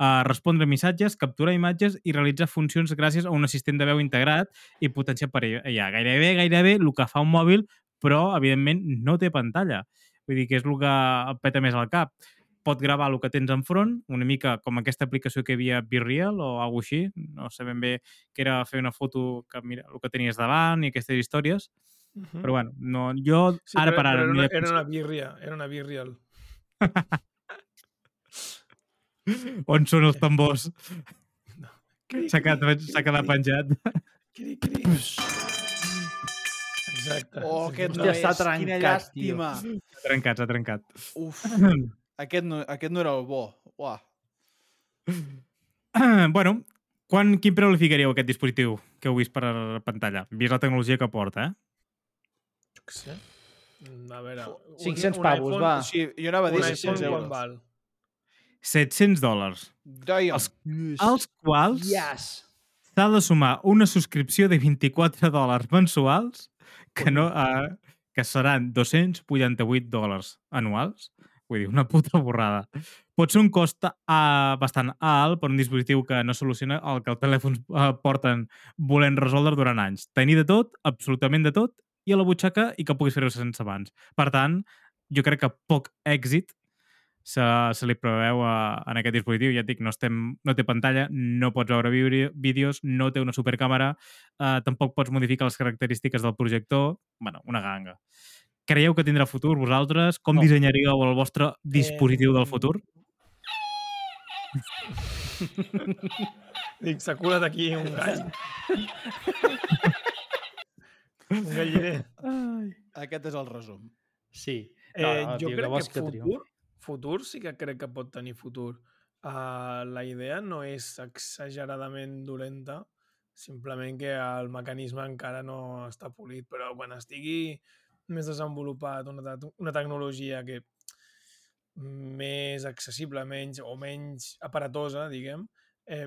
S2: eh, respondre missatges, capturar imatges i realitzar funcions gràcies a un assistent de veu integrat i potenciat per IA. Gairebé, gairebé el que fa un mòbil, però, evidentment, no té pantalla. Vull dir que és el que et peta més al cap. Pot gravar el que tens enfront, una mica com aquesta aplicació que hi havia Virreal o alguna així. No sé ben bé que era fer una foto que mira el que tenies davant i aquestes històries.
S4: Mhm.
S2: Però bueno, no, jo
S4: Sí,
S2: ara per ara...
S4: Era una, era una birria, era una birrial.
S2: On són els tambors? S'ha quedat, quedat
S4: cri,
S2: penjat.
S4: Cri, cri. Exacte.
S5: Oh, aquest no
S3: Hòstia, està
S5: és. Quina
S3: trencat, tio.
S5: llàstima.
S2: S'ha trencat, s'ha trencat.
S5: Uf. Aquest no, aquest no era el bo. Uah.
S2: bueno, quan, quin preu li ficaríeu a aquest dispositiu que heu vist per pantalla? Vist la tecnologia que porta, eh?
S4: Jo què sé. Mm, A veure... un-
S3: 500
S4: un
S3: pavos,
S4: iPhone-
S3: va.
S5: Sigui, jo anava a dir
S4: Un
S5: 600
S4: iPhone quan
S5: euros.
S4: val?
S2: 700 dòlars. Els- als quals
S3: Yes.
S2: s'ha de sumar una subscripció de 24 dòlars mensuals que, no, eh, que seran 288 dòlars anuals. Vull dir, una puta borrada. Pot ser un cost uh, bastant alt per un dispositiu que no soluciona el que els telèfons uh, porten volent resoldre durant anys. Tenir de tot, absolutament de tot, i a la butxaca i que puguis fer-ho sense abans. Per tant, jo crec que poc èxit se, se li preveu a, en aquest dispositiu. Ja et dic, no, estem, no té pantalla, no pots veure vídeo- vídeos, no té una supercàmera, eh, tampoc pots modificar les característiques del projector. bueno, una ganga. Creieu que tindrà futur vosaltres? Com
S3: No.
S2: dissenyaríeu el vostre dispositiu del
S4: Em,
S2: futur?
S4: Dic, s'ha colat aquí un gall. un galliner.
S3: Ai.
S5: Aquest és el resum.
S3: Sí.
S4: Eh,
S3: No, no,
S4: jo
S3: tio, que
S4: crec que
S3: que
S4: futur,
S3: triomfi.
S4: futur sí que crec que pot tenir futur. Uh, la idea no és exageradament dolenta, simplement que el mecanisme encara no està polit, però quan estigui més desenvolupat una, te- una tecnologia que més accessible, menys o menys aparatosa, diguem, eh,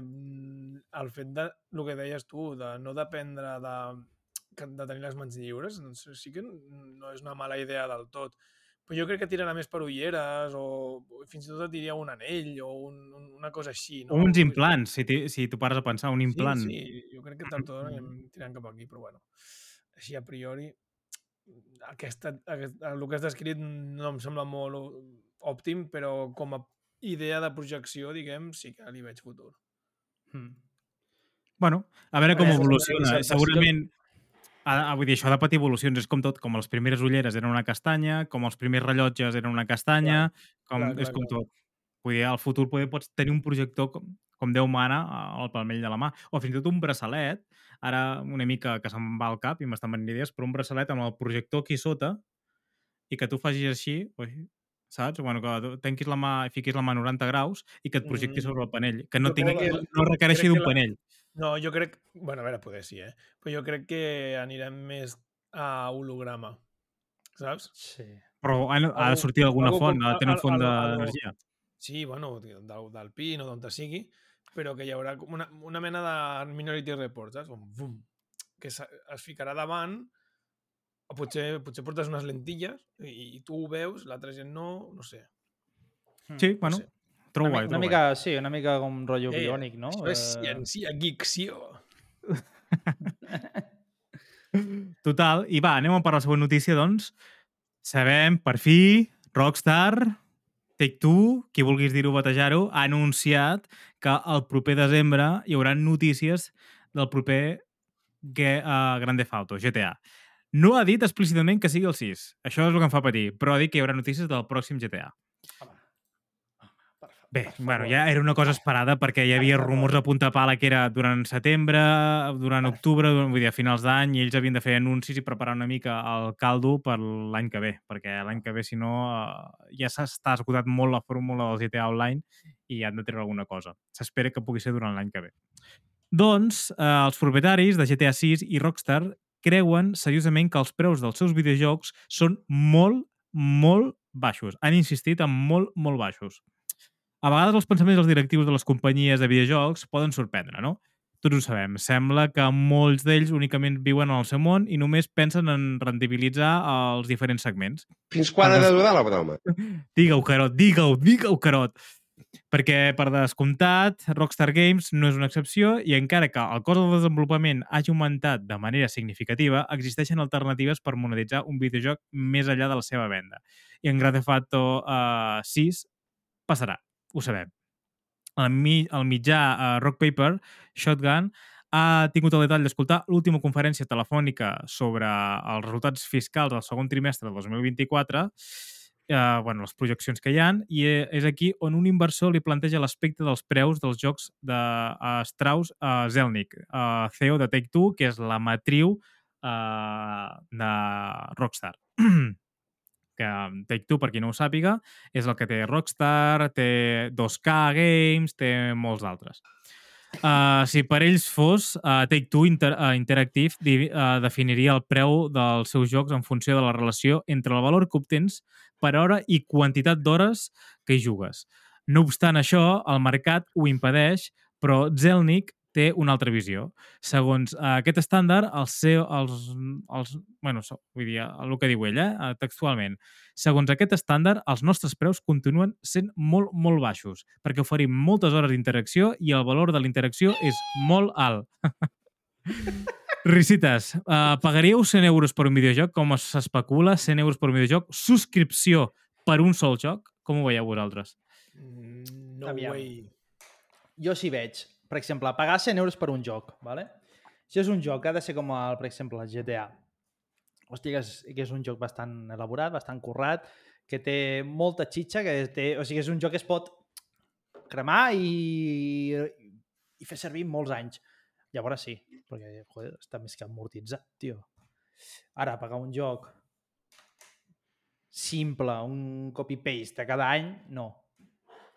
S4: el fet de, el que deies tu, de no dependre de, de tenir les mans lliures, doncs sí que no és una mala idea del tot. Però jo crec que tirarà més per ulleres o, o fins i tot et diria un anell o un, un, una cosa així. No?
S2: O uns implants, si, si tu pares a pensar, un implant.
S4: Sí, sí, jo crec que o d'hora anem tirant cap aquí, però bueno, així a priori, aquesta, aquest, el que has descrit no em sembla molt òptim, però com a idea de projecció, diguem, sí que li veig futur.
S3: Mm.
S2: Bueno, a veure com evoluciona.
S4: dissertació-
S2: Segurament, ah, vull dir, això de patir evolucions. És com tot, com les primeres ulleres eren una castanya, com els primers rellotges eren una castanya, com,
S4: clar,
S2: és
S4: clar,
S2: com
S4: clar.
S2: tot. Vull dir, al futur poder pots tenir un projector com, com Déu mana al palmell de la mà. O fins i tot un braçalet, ara una mica que se'm va al cap i m'estan venint idees, però un braçalet amb el projector aquí sota i que tu facis així, ui, saps? Bueno, que tanquis la mà i fiquis la mà a 90 graus i que et projecti
S4: Mm.
S2: sobre el panell. Que no, tingui,
S4: que-
S2: no requereixi d'un
S4: la-
S2: panell.
S4: No, jo crec... bueno, a veure, poder sí, eh? Però jo crec que anirem més a holograma, saps?
S3: Sí.
S2: Però ha, ha de sortir d'alguna
S4: algo
S2: font, ha de tenir una font d'energia.
S4: Sí, bueno, del, del PIN o d'on te sigui, però que hi haurà com una, una mena de Minority Report, saps? Com, bum, que es, es ficarà davant, o potser, potser portes unes lentilles i, i tu ho veus, l'altra gent no, no sé.
S2: Sí, bueno,
S4: sé.
S2: trobo
S3: Una,
S2: guai,
S3: una
S2: trobo guai.
S3: mica, sí, una mica com rotllo
S4: Eh,
S3: biònic, no?
S4: Això és
S3: Eh,
S4: ciència, geekció.
S2: Total, i va, anem a per la següent notícia, doncs. Sabem, per fi, Rockstar, Take-Two, qui vulguis dir-ho, batejar-ho, ha anunciat que el proper desembre hi haurà notícies del proper Ge uh, Grand Theft Auto, GTA. No ha dit explícitament que sigui el 6. Això és el que em fa patir, però ha dit que hi haurà notícies del pròxim GTA. Bé, bueno, ja era una cosa esperada perquè hi havia rumors a punta pala que era durant setembre, durant octubre, vull dir, a finals d'any, i ells havien de fer anuncis i preparar una mica el caldo per l'any que ve, perquè l'any que ve, si no, eh, ja s'està esgotat molt la fórmula del GTA Online i han de treure alguna cosa. S'espera que pugui ser durant l'any que ve. Doncs, eh, els propietaris de GTA 6 i Rockstar creuen seriosament que els preus dels seus videojocs són molt, molt baixos. Han insistit en molt, molt baixos. A vegades els pensaments dels directius de les companyies de videojocs poden sorprendre, no? Tots ho sabem. Sembla que molts d'ells únicament viuen en el seu món i només pensen en rendibilitzar els diferents segments.
S6: Fins quan ha de durar la broma?
S2: Digue-ho, Carot, digue-ho, digue-ho, Carot. Perquè, per descomptat, Rockstar Games no és una excepció i encara que el cost del desenvolupament hagi augmentat de manera significativa, existeixen alternatives per monetitzar un videojoc més enllà de la seva venda. I en Grand Theft Auto uh, 6 passarà, ho sabem. El, mi, el mitjà uh, Rock Paper, Shotgun, ha tingut el detall d'escoltar l'última conferència telefònica sobre els resultats fiscals del segon trimestre del 2024 eh, bueno, les projeccions que hi han, i eh, és aquí on un inversor li planteja l'aspecte dels preus dels jocs de uh, Strauss uh, Zelnick, uh, CEO de Take-Two, que és la matriu uh, de Rockstar. que Take-Two, per qui no ho sàpiga, és el que té Rockstar, té 2K Games, té molts d'altres. Uh, si per ells fos, uh, Take-Two Inter uh, Interactive uh, definiria el preu dels seus jocs en funció de la relació entre el valor que obtens per hora i quantitat d'hores que hi jugues. No obstant això, el mercat ho impedeix, però Zelnick té una altra visió. Segons uh, aquest estàndard, els, seu, els, els, bueno, vull dir, el que diu ell, eh, textualment, segons aquest estàndard, els nostres preus continuen sent molt, molt baixos, perquè oferim moltes hores d'interacció i el valor de la interacció és molt alt. Risites, uh, pagaríeu 100 euros per un videojoc, com s'especula, 100 euros per un videojoc, subscripció per un sol joc? Com ho veieu vosaltres?
S4: Mm, No
S3: Aviam.
S4: way.
S3: Jo sí veig, per exemple, pagar 100 euros per un joc, ¿vale? si és un joc que ha de ser com, el, per exemple, el GTA, hòstia, que és, que és un joc bastant elaborat, bastant currat, que té molta xitxa, que té, o sigui, és un joc que es pot cremar i, i fer servir molts anys. Llavors sí, perquè joder, està més que amortitzat, tio. Ara, pagar un joc simple, un copy-paste de cada any, no.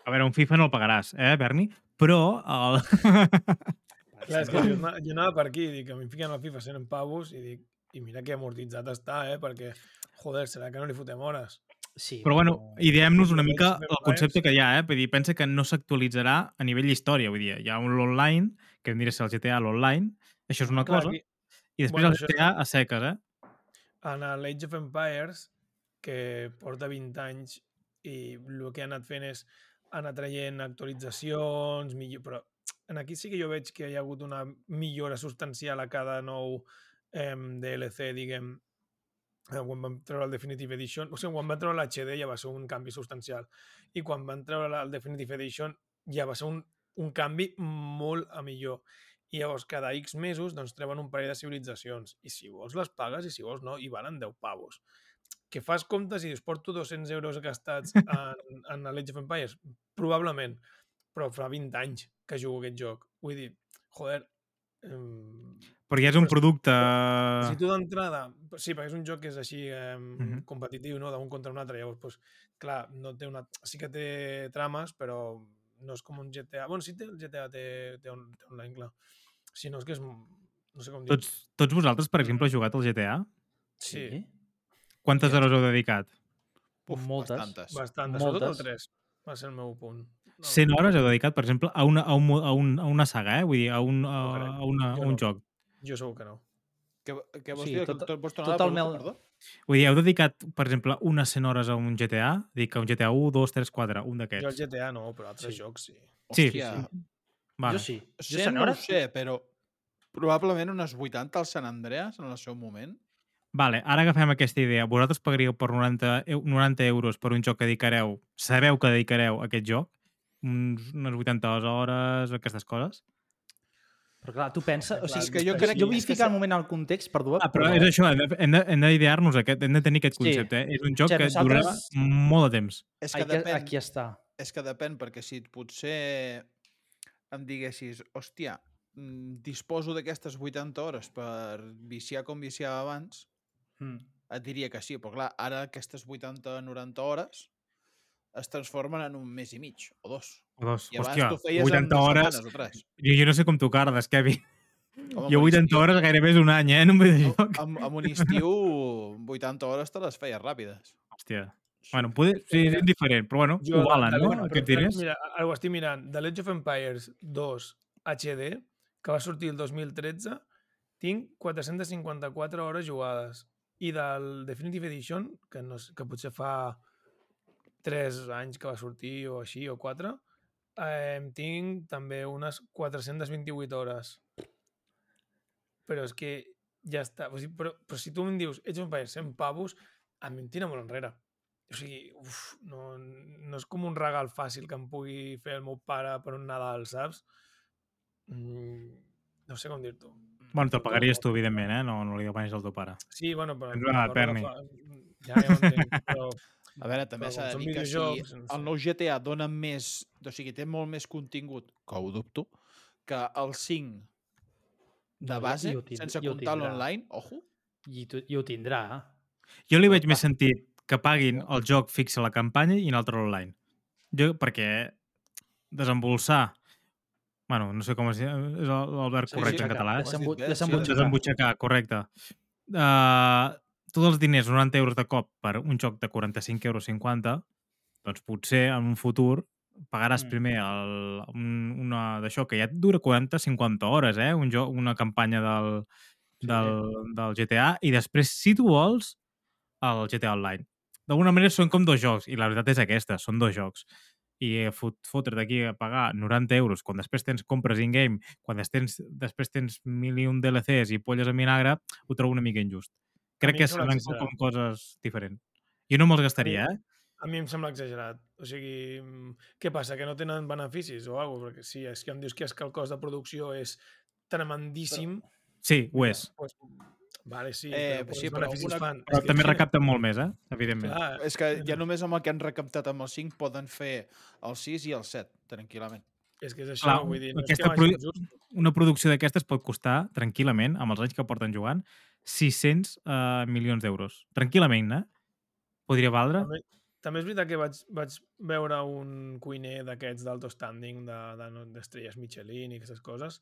S2: A veure, un FIFA no el pagaràs, eh, Berni? Però el...
S4: Clar, és que jo, ana- jo anava per aquí, dic, a mi em fiquen al FIFA 100 pavos i dic, i mira que amortitzat està, eh? Perquè, joder, serà que no li fotem hores.
S3: Sí,
S2: Però bueno, ideem-nos una mica el concepte que hi ha, eh? Vull dir, pensa que no s'actualitzarà a nivell d'història, vull dir, hi ha un online, que em diré ser el GTA l'online, això és una
S4: Clar,
S2: cosa,
S4: aquí,
S2: i després
S4: bueno,
S2: el
S4: això-
S2: GTA a seques, eh?
S4: en l'Age of Empires, que porta 20 anys i el que ha anat fent és anar traient actualitzacions, millor, però en aquí sí que jo veig que hi ha hagut una millora substancial a cada nou eh, DLC, diguem, quan vam treure el Definitive Edition, o sigui, quan van treure l'HD ja va ser un canvi substancial, i quan van treure el Definitive Edition ja va ser un, un canvi molt a millor. I llavors, cada X mesos, doncs, treuen un parell de civilitzacions. I si vols les pagues i si vols no, i valen 10 pavos. Que fas comptes i dius, porto 200 euros gastats en, en l'Age of Empires? Probablement, però fa 20 anys que jugo aquest joc. Vull dir, joder... Um,
S2: Perquè és un producte...
S4: si tu d'entrada... Sí, perquè és un joc que és així eh,
S2: Mhm.
S4: competitiu, no? d'un contra un altre. Llavors, pues, clar, no té una... sí que té trames, però no és com un GTA. Bueno, sí té el GTA, té, té, un, té online, clar. Si no, és que és... No sé com dir.
S2: Tots, tots vosaltres, per exemple, heu jugat al GTA?
S4: Sí,
S2: Quantes hores heu dedicat?
S5: Uf,
S3: Moltes.
S5: bastantes.
S4: bastant. Sobretot el
S3: Moltes.
S4: 3 va ser el meu punt. No,
S2: 100 hores heu dedicat, per exemple, a una, a un, a un, a una saga, eh? Vull dir, a un, a, a, una, a un
S4: no.
S2: joc.
S4: Jo segur que no.
S5: Què, què vols
S3: Sí,
S5: dir?
S3: tot-
S5: Tot, vols tornar
S3: tot
S5: a
S3: el meu-
S5: perdó?
S2: Vull dir, heu dedicat, per exemple, unes 100 hores a un GTA? Dic que un GTA 1, 2, 3, 4, un
S4: Jo el
S2: d'aquests.
S4: GTA no, però altres
S3: Sí.
S4: jocs sí.
S2: Sí,
S5: Hòstia,
S2: Vale.
S3: Jo sí. Jo
S5: 100
S3: cent
S5: no ho
S3: hores?
S5: sé, però probablement unes 80 al Sant Andreas en el seu moment.
S2: Vale, ara agafem aquesta idea. Vosaltres pagaríeu per 90, eu- 90 euros per un joc que dedicareu, sabeu que dedicareu a aquest joc? Uns, unes 80 hores, aquestes coses?
S3: Però clar, tu pensa... O sigui,
S5: és que jo crec-
S3: jo vull ficar un moment al context, perdó.
S2: Ah, però és això, hem de- hem de- hem d'idear-nos aquest, hem de tenir aquest
S3: Sí.
S2: concepte. Eh? És un joc
S3: sigui,
S2: que
S3: nosaltres-
S2: durarà molt de temps.
S5: És que,
S3: Aquí,
S5: depèn,
S3: aquí està.
S5: és que depèn, perquè si potser em diguessis, hòstia, mm, disposo d'aquestes 80 hores per viciar com viciava abans,
S3: Mm.
S5: et diria que sí, però clar, ara aquestes 80-90 hores es transformen en un mes i mig, o dos.
S2: O dos.
S5: I abans
S2: Hòstia,
S5: tu feies
S2: 80
S5: en dues
S2: hores...
S5: setmanes o tres.
S2: Jo, jo no sé com tu cardes, Kevin.
S5: Home,
S2: Jo
S5: amb un
S2: 80
S5: estiu-
S2: hores gairebé és un any, eh? En un videojoc.
S5: Amb, amb un estiu, 80 hores te les feies ràpides.
S2: Hòstia. Bueno, poder... sí, és indiferent, però bueno, ho valen, no?
S4: bueno,
S2: Aquests
S4: però,
S2: diners.
S4: Mira, ara ho estic mirant. The Age of Empires 2 HD, que va sortir el 2013, tinc 454 hores jugades. I del Definitive Edition, que, no, que potser fa 3 anys que va sortir o així, o 4, eh, tinc també unes 428 hores. Però és que ja està. O sigui, però, però si tu em dius Age of Empires 100 pavos, a mi em tira molt enrere. O sigui, uf, no, no és com un regal fàcil que em pugui fer el meu pare per un Nadal, saps? Mm, no sé com dir-t'ho.
S2: Bueno, te'l pagaries tu, evidentment, eh? No, no li demanis al teu pare.
S4: Sí, bueno, però...
S2: Tens una perni.
S4: Ja, ja ho entenc, però...
S5: A veure, també s'ha de dir que si
S4: videojocs,
S5: el nou GTA dona més... O sigui, té molt més contingut, que ho dubto, que el 5 de base, sense comptar l'online, ojo,
S3: I, tu, I ho tindrà.
S2: Jo li veig més sentit que paguin el joc fixa la campanya i un altre online. Jo, perquè desembolsar... Bueno, no sé com es diu, és el, el verb
S5: Sí,
S2: correcte
S5: sí,
S2: en català,
S3: desembutxacar.
S2: Desembutxacar, correcte. Uh, tots els diners, 90 euros de cop per un joc de 45 euros 50, doncs potser en un futur pagaràs
S3: Mm.
S2: primer el, un, una d'això que ja et dura 40-50 hores, eh? Un joc, una campanya del,
S3: Sí.
S2: del, del GTA i després, si tu vols, el GTA Online. D'alguna manera són com dos jocs, i la veritat és aquesta, són dos jocs. I eh, fot, fotre't aquí a pagar 90 euros quan després tens compres in-game, quan tens, després tens mil i un DLCs i polles en vinagre, ho trobo una mica injust. Crec que
S4: exagerat.
S2: com coses diferents. Jo no me'ls gastaria, eh?
S4: A mi em sembla exagerat. O sigui, què passa? Que no tenen beneficis o alguna cosa? Perquè si és que em dius que, és que el cost de producció és tremendíssim...
S2: Sí, ho és.
S4: Pues, vale, sí,
S5: Eh,
S4: però,
S5: sí, però una-
S4: fan.
S2: Però també
S4: sí,
S2: recapten molt més, eh? Evidentment.
S4: Clar,
S5: és que ja només amb el que han recaptat amb el 5 poden fer el 6 i el 7, tranquil·lament.
S4: és que és això,
S2: Clar,
S4: vull dir, no és que
S2: produ-
S4: just.
S2: Una producció d'aquestes pot costar, tranquil·lament, amb els anys que porten jugant, 600 uh, milions d'euros. Tranquil·lament, eh? Podria valdre?
S4: També, també és veritat que vaig, vaig veure un cuiner d'aquests d'alto standing de- de- d'estrelles Michelin i aquestes coses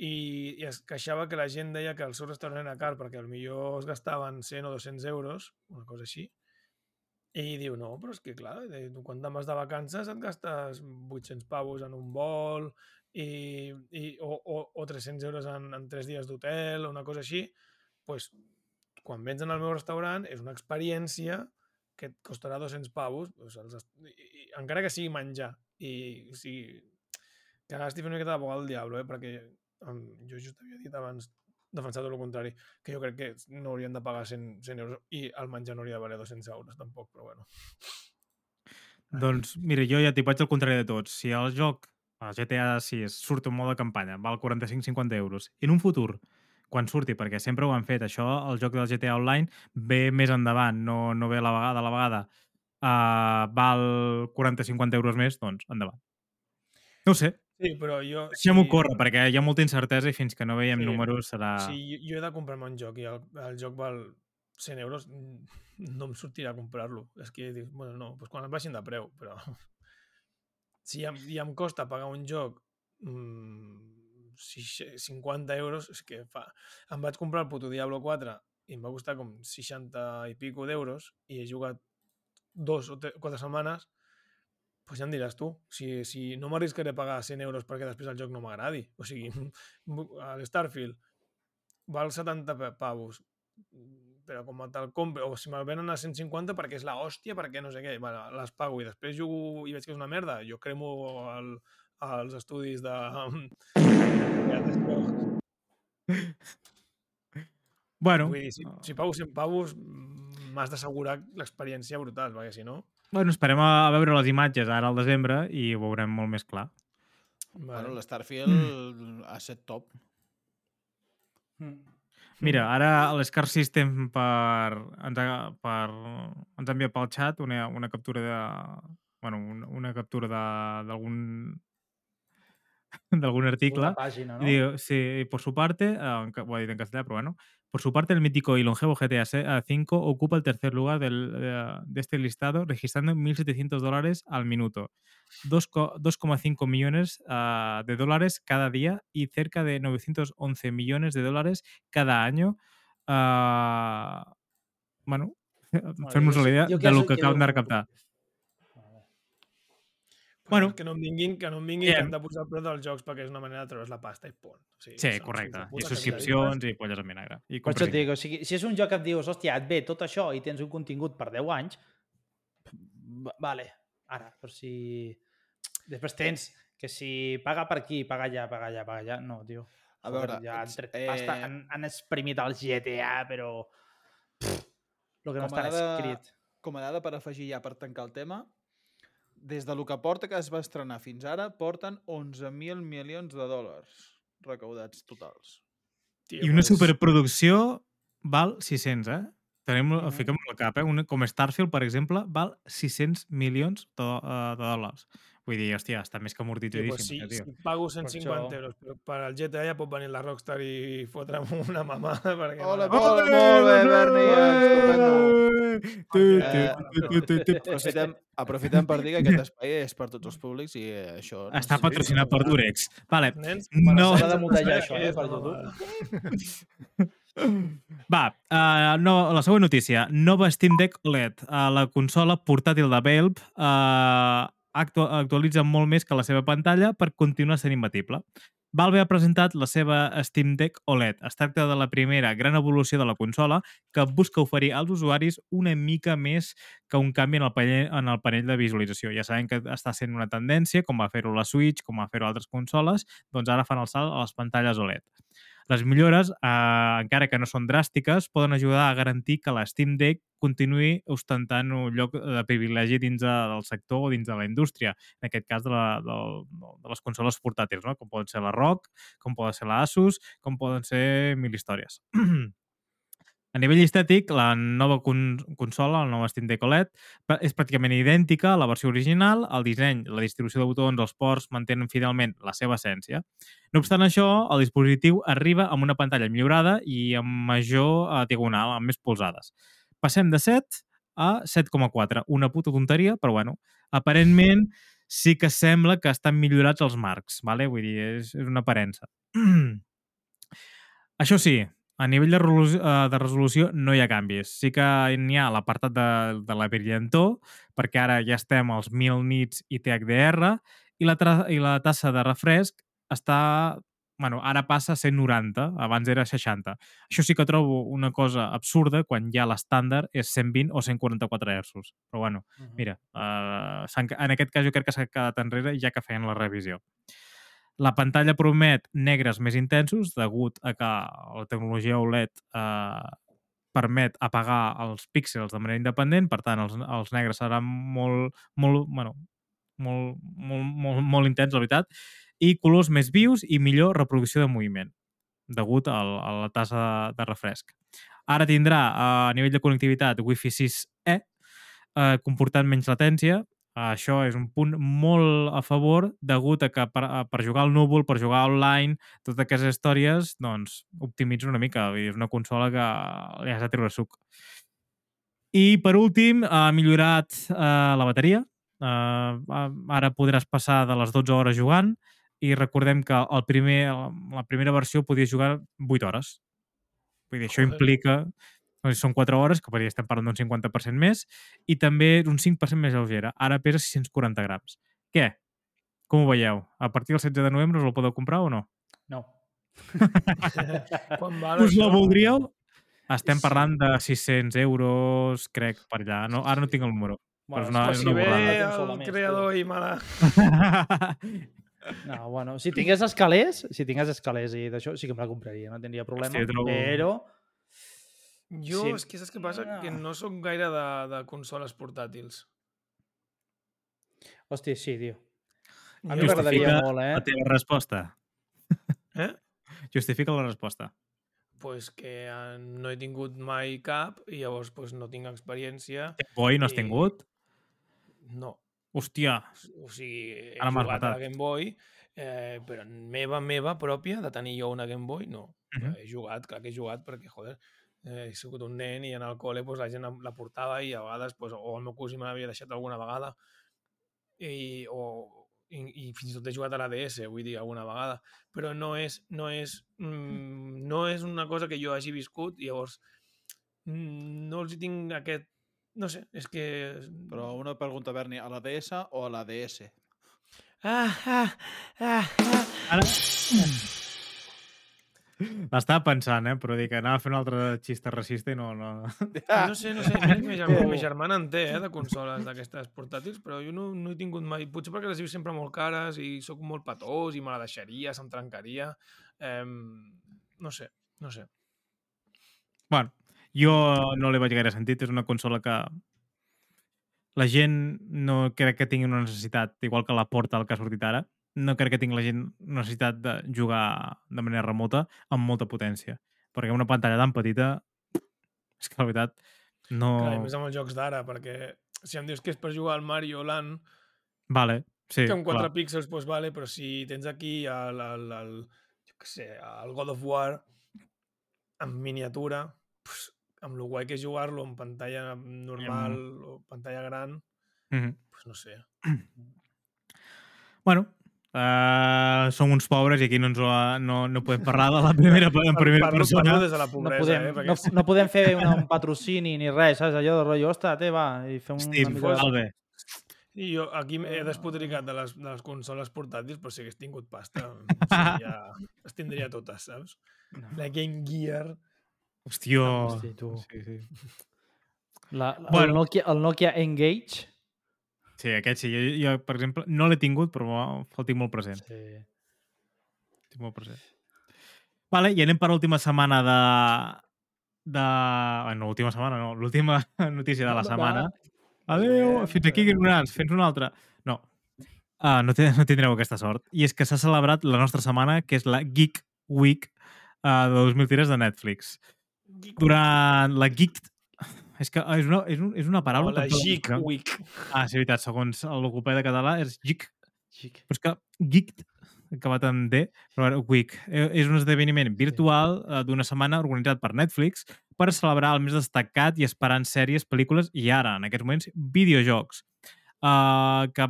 S4: i, i es queixava que la gent deia que el seu restaurant era car perquè millor es gastaven 100 o 200 euros, una cosa així, i diu, no, però és que clar, quan te'n vas de vacances et gastes 800 pavos en un vol i, i, o, o, o 300 euros en, en 3 dies d'hotel o una cosa així, pues, quan vens en el meu restaurant és una experiència que et costarà 200 pavos, doncs els, i, i, encara que sigui menjar. I o sigui, que ara estic fent una miqueta d'abogado del diablo, eh? perquè jo just havia dit abans, defensat el contrari, que jo crec que no haurien de pagar 100, 100 euros i el menjar no hauria de valer 200 euros tampoc, però bueno.
S2: Doncs, mira, jo ja t'hi vaig al contrari de tots. Si el joc, el GTA 6, surt en mode campanya, val 45-50 euros, i en un futur, quan surti, perquè sempre ho han fet, això, el joc del GTA Online ve més endavant, no, no ve a la vegada, a la vegada, uh, val 40-50 euros més, doncs endavant. No sé,
S4: Sí, però jo...
S2: deixem-ho córrer, perquè hi ha molta incertesa i fins que no veiem
S4: Sí.
S2: números serà...
S4: Si jo, he de comprar-me un joc i el, el joc val 100 euros, no em sortirà a comprar-lo. És que dius, bueno, no, doncs quan em baixin de preu, però si ja, ja em costa pagar un joc mmm, 50 euros, és que fa... Em vaig comprar el puto Diablo 4 i em va costar com 60 i pico d'euros i he jugat dos o tre- quatre setmanes pues ja em diràs tu, si, si no m'arriscaré a pagar 100 euros perquè després el joc no m'agradi. O sigui, el Starfield val 70 pa- pavos, però com te'l compre, o si me'l venen a 150 perquè és la hòstia, perquè no sé què, bueno, les pago i després jugo i veig que és una merda, jo cremo el, els estudis de...
S2: Bueno,
S4: Vull dir, si, si pago 100 pavos, m'has d'assegurar l'experiència brutal, perquè si no...
S2: bueno, esperem a, a veure les imatges ara al desembre i ho veurem molt més clar.
S5: Bueno, l'Starfield ha set top.
S3: Mm.
S2: Mira, ara l'Scar System per, ens, ha, per, ens ha enviat pel xat una, una captura de... Bueno, una, una captura de- d'algun d'algun article,
S3: Una pàgina, no?
S2: Y digo, sí, por su parte, aunque voy a decir en castellano, pero bueno, por su parte el mítico y longevo GTA 5 ocupa el tercer lugar del, de este listado, registrando 1.700 dólares al minuto, Dos co- 2,5 millones ah, de dólares cada día y cerca de 911 millones de dólares cada año. Ah, bueno, fem-nos la idea de lo que
S3: que
S2: acaben de recaptar.
S4: Bueno, que no em vinguin, que no em vinguin
S2: Bien.
S4: que hem de posar el preu dels jocs perquè és una manera de treure's la pasta i punt. O sigui,
S2: Sí, correcte. I subscripcions i polles en vinagre. I
S3: Per això et dic, o sigui, si és un joc que et dius, hòstia, et ve tot això i tens un contingut per 10 anys, va- vale, ara, però si... Després tens que si paga per aquí, paga allà, paga allà, paga allà, no, tio.
S5: A veure,
S3: ja han, tret
S5: eh,
S3: pasta, han, han exprimit el GTA, però... Pff, el que no està escrit.
S5: Com a dada per afegir ja per tancar el tema, des de lo que porta que es va estrenar fins ara, porten 11.000 milions de dòlars recaudats totals.
S4: Tio,
S2: I una
S4: pues,
S2: superproducció val 600, eh? Tenim, uh
S3: Mhm.
S2: -huh. fiquem al cap, eh? Una, com Starfield, per exemple, val 600 milions de, uh, de dòlars. Vull dir, hòstia, està més que
S4: Tio,
S2: amortitzadíssim.
S4: pues, si,
S2: eh, tio.
S4: si pago 150
S3: això-
S4: euros per, per al GTA ja pot venir la Rockstar i fotre'm una mamada perquè...
S5: Ole,
S4: me la-
S5: ole, molt bé, Berni,
S2: Tu,
S5: Eh,
S2: tu, tu, tu, tu, tu.
S5: Aprofitem, aprofitem per dir que aquest espai és per tots els públics i eh, això... no
S2: Està patrocinat per Durex. Vale,
S4: Nens,
S2: No.
S3: S'ha de mutejar
S4: saber
S3: això, eh, per YouTube.
S4: mamada.
S2: Va, uh, no, la següent notícia. Nova Steam Deck OLED. Uh, la consola portàtil de Valve uh, actu actualitza molt més que la seva pantalla per continuar sent imbatible. Valve ha presentat la seva Steam Deck OLED. Es tracta de la primera gran evolució de la consola que busca oferir als usuaris una mica més que un canvi en el panell, en el panell de visualització. Ja sabem que està sent una tendència, com va fer-ho la Switch, com va fer-ho altres consoles, doncs ara fan el salt a les pantalles OLED. Les millores, eh, encara que no són dràstiques, poden ajudar a garantir que la Steam Deck continuï ostentant un lloc de privilegi dins de, del sector o dins de la indústria, en aquest cas de, la, de, de les consoles portàtils, no? com poden ser la ROG, com poden ser la Asus, com poden ser mil històries. A nivell estètic, la nova con consola, la nova Steam Deck OLED, és pràcticament idèntica a la versió original. El disseny, la distribució de botons, els ports mantenen fidelment la seva essència. No obstant això, el dispositiu arriba amb una pantalla millorada i amb major eh, diagonal, amb més polzades. Passem de 7 a 7,4. Una puta tonteria, però bueno, aparentment sí que sembla que estan millorats els marcs, vale? vull dir, és, és una aparença. Això sí, a nivell de, resolució, eh, de resolució no hi ha canvis. Sí que n'hi ha l'apartat de, de la brillantor, perquè ara ja estem als 1000 nits i THDR, i la, i la tassa de refresc està... Bueno, ara passa a ser 90, abans era 60. Això sí que trobo una cosa absurda quan ja l'estàndard és 120 o 144 Hz. Però bueno, mira, uh, en aquest cas jo crec que s'ha quedat enrere ja que feien la revisió. La pantalla promet negres més intensos degut a que la tecnologia OLED eh, permet apagar els píxels de manera independent, per tant, els, els negres seran molt, molt, bueno, molt, molt, molt, molt intens, la veritat, i colors més vius i millor reproducció de moviment, degut al, a la tassa de refresc. Ara tindrà, eh, a nivell de connectivitat, Wi-Fi 6E, eh, comportant menys latència, això és un punt molt a favor degut a que per, a- per jugar al núvol, per jugar online, totes aquestes històries, doncs, optimitza una mica. Vull dir, és una consola que li has de treure suc. I, per últim, ha millorat eh, la bateria. Eh, ara podràs passar de les 12 hores jugant i recordem que el primer, la primera versió podies jugar 8 hores. Vull dir, això implica doncs són 4 hores, que per estem parlant d'un 50% més, i també un 5% més lleugera. Ara pesa 640 grams. Què? Com ho veieu? A partir del 16 de novembre us el podeu comprar o no?
S3: No.
S4: Quan val
S2: Us la voldríeu? Estem
S3: Sí.
S2: parlant de 600 euros, crec, per allà. No, ara no tinc el número. Però és una, és
S4: si
S2: una borrada.
S4: el creador i me la...
S3: No, bueno, si tingués escalers, si tingués escalers i d'això, sí que me la compraria, no tindria problema,
S2: Hòstia, trobo-
S3: però...
S4: Jo,
S3: Sí.
S4: és que saps què passa? Que
S3: Ah.
S4: no sóc gaire de, de consoles portàtils.
S3: Hòstia, sí, tio. A mi m'agradaria
S2: Justifica
S3: molt,
S2: La
S3: eh?
S2: teva resposta.
S4: Eh?
S2: Justifica la resposta.
S4: pues que eh, no he tingut mai cap i llavors pues, no tinc experiència.
S2: Boi no has
S4: I-
S2: tingut?
S4: No.
S2: Hòstia,
S4: O sigui, he
S2: Ara
S4: jugat a la. Game Boy, Eh, però meva, meva pròpia, de tenir jo una Game Boy, no.
S2: Mhm.
S4: He jugat, clar que he jugat, perquè, joder, eh, he sigut un nen i en el col·le pues, la gent la portava i a vegades, pues, o el meu cosí me l'havia deixat alguna vegada i, o, i, i fins i tot he jugat a la DS, vull dir, alguna vegada, però no és, no és, mm, no és una cosa que jo hagi viscut i llavors mm, no els hi tinc aquest... No sé, és que...
S5: Però una pregunta, Berni, a la DS o a la DS?
S4: Ah, ah, ah, ah.
S2: Ara... L'estava pensant, eh? Però dic, anava a fer un altre xista racista i no... no...
S4: No sé, no sé, ma germana, ma germana en té, eh, de consoles d'aquestes portàtils, però jo no, no he tingut mai... Potser perquè les he vist sempre molt cares i sóc molt petós i me la deixaria, se'm trencaria. Eh, no sé, no sé.
S2: Bueno, jo no li vaig gaire sentit. És una consola que la gent no crec que tingui una necessitat, igual que la Portal que ha sortit ara, no crec que tingui la gent necessitat de jugar de manera remota amb molta potència. Perquè una pantalla tan petita, és que la veritat no...
S4: Clar, més amb els jocs d'ara, perquè si em dius que és per jugar al Mario Land,
S2: Vale, sí,
S4: que amb 4
S2: clar.
S4: píxels, doncs vale, però si tens aquí el, el, el, jo què sé, el God of War en miniatura, pues, amb lo guai que és jugar-lo en pantalla normal o pantalla gran,
S2: Mhm.
S4: pues no sé.
S2: Bueno, uh, som uns pobres i aquí no, ens ho, no, no podem parlar de la primera, en primera
S4: parlo,
S2: persona.
S4: Parlo des de la
S3: No
S4: pobresa,
S3: podem,
S4: eh?
S3: no,
S4: Perquè
S3: no podem fer una, un patrocini ni res, saps? Allò de rotllo, ostres, té, va, i fem
S2: Hosti,
S3: una mica... de-
S2: Albe,
S4: I jo aquí he despotricat de les, de les consoles portàtils, però si hagués tingut pasta, seria, les tindria totes, saps? La Game Gear...
S2: hòstia.
S3: Hosti, tu.
S2: Sí, sí.
S3: La, el,
S2: Bueno.
S3: Nokia, el Nokia Engage.
S2: Sí, aquest sí. Jo, jo, per exemple, no l'he tingut, però el tinc molt present.
S3: Sí.
S2: El tinc molt present. Vale, i anem per l'última setmana de... de... Bueno, última setmana, no. L'última notícia de la setmana. Adéu, fins aquí, ignorants, fins una altra. No, uh, no, no tindreu aquesta sort. I és que s'ha celebrat la nostra setmana, que és la Geek Week uh, de 2003 de Netflix. Durant la Geek... És que és una, és, un, és una paraula...
S4: O la
S2: que em fa-
S4: Geek Week.
S2: Ah, sí, veritat, segons el logopeda català és Geek.
S3: Xic.
S2: Però és que Geek, acabat amb D, però ara Week, eh, és un esdeveniment virtual eh, d'una setmana organitzat per Netflix per celebrar el més destacat i esperant sèries, pel·lícules i ara, en aquests moments, videojocs, uh, que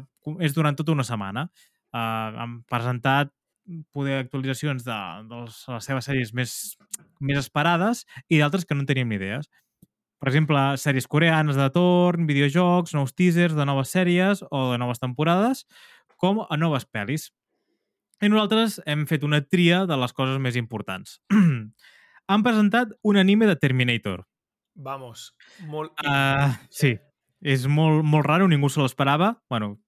S2: és durant tota una setmana. Uh, han presentat poder actualitzacions de, de les seves sèries més, més esperades i d'altres que no en teníem ni idees. Per exemple, sèries coreanes de torn, videojocs, nous teasers de noves sèries o de noves temporades, com a noves pel·lis. I nosaltres hem fet una tria de les coses més importants. Han presentat un anime de Terminator.
S4: Vamos, molt...
S2: Uh, sí, és molt, molt raro, ningú se l'esperava. bueno,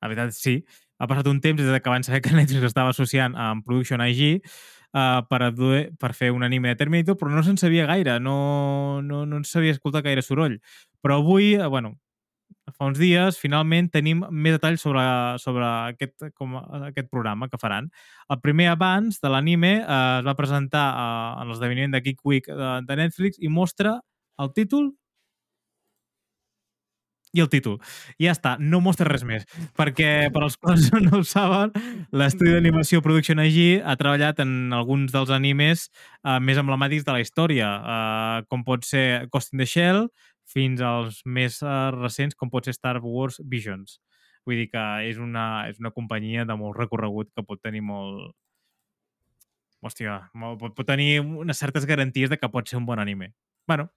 S2: la veritat sí. Ha passat un temps des de que van saber que Netflix estava associant amb Production IG uh, per, a dur, per fer un anime de Terminator, però no se'n sabia gaire, no, no, no en sabia escoltar gaire soroll. Però avui, uh, bueno, fa uns dies, finalment tenim més detalls sobre, sobre aquest, com, aquest programa que faran. El primer abans de l'anime eh, es va presentar eh, en l'esdeveniment de Geek Week de, de Netflix i mostra el títol i el títol. I ja està, no mostra res més. Perquè, per als quals no ho saben, l'estudi d'animació Production IG ha treballat en alguns dels animes uh, més emblemàtics de la història, uh, com pot ser Ghost in the Shell, fins als més uh, recents, com pot ser Star Wars Visions. Vull dir que és una, és una companyia de molt recorregut que pot tenir molt... Hòstia, pot, pot tenir unes certes garanties de que pot ser un bon anime. bueno,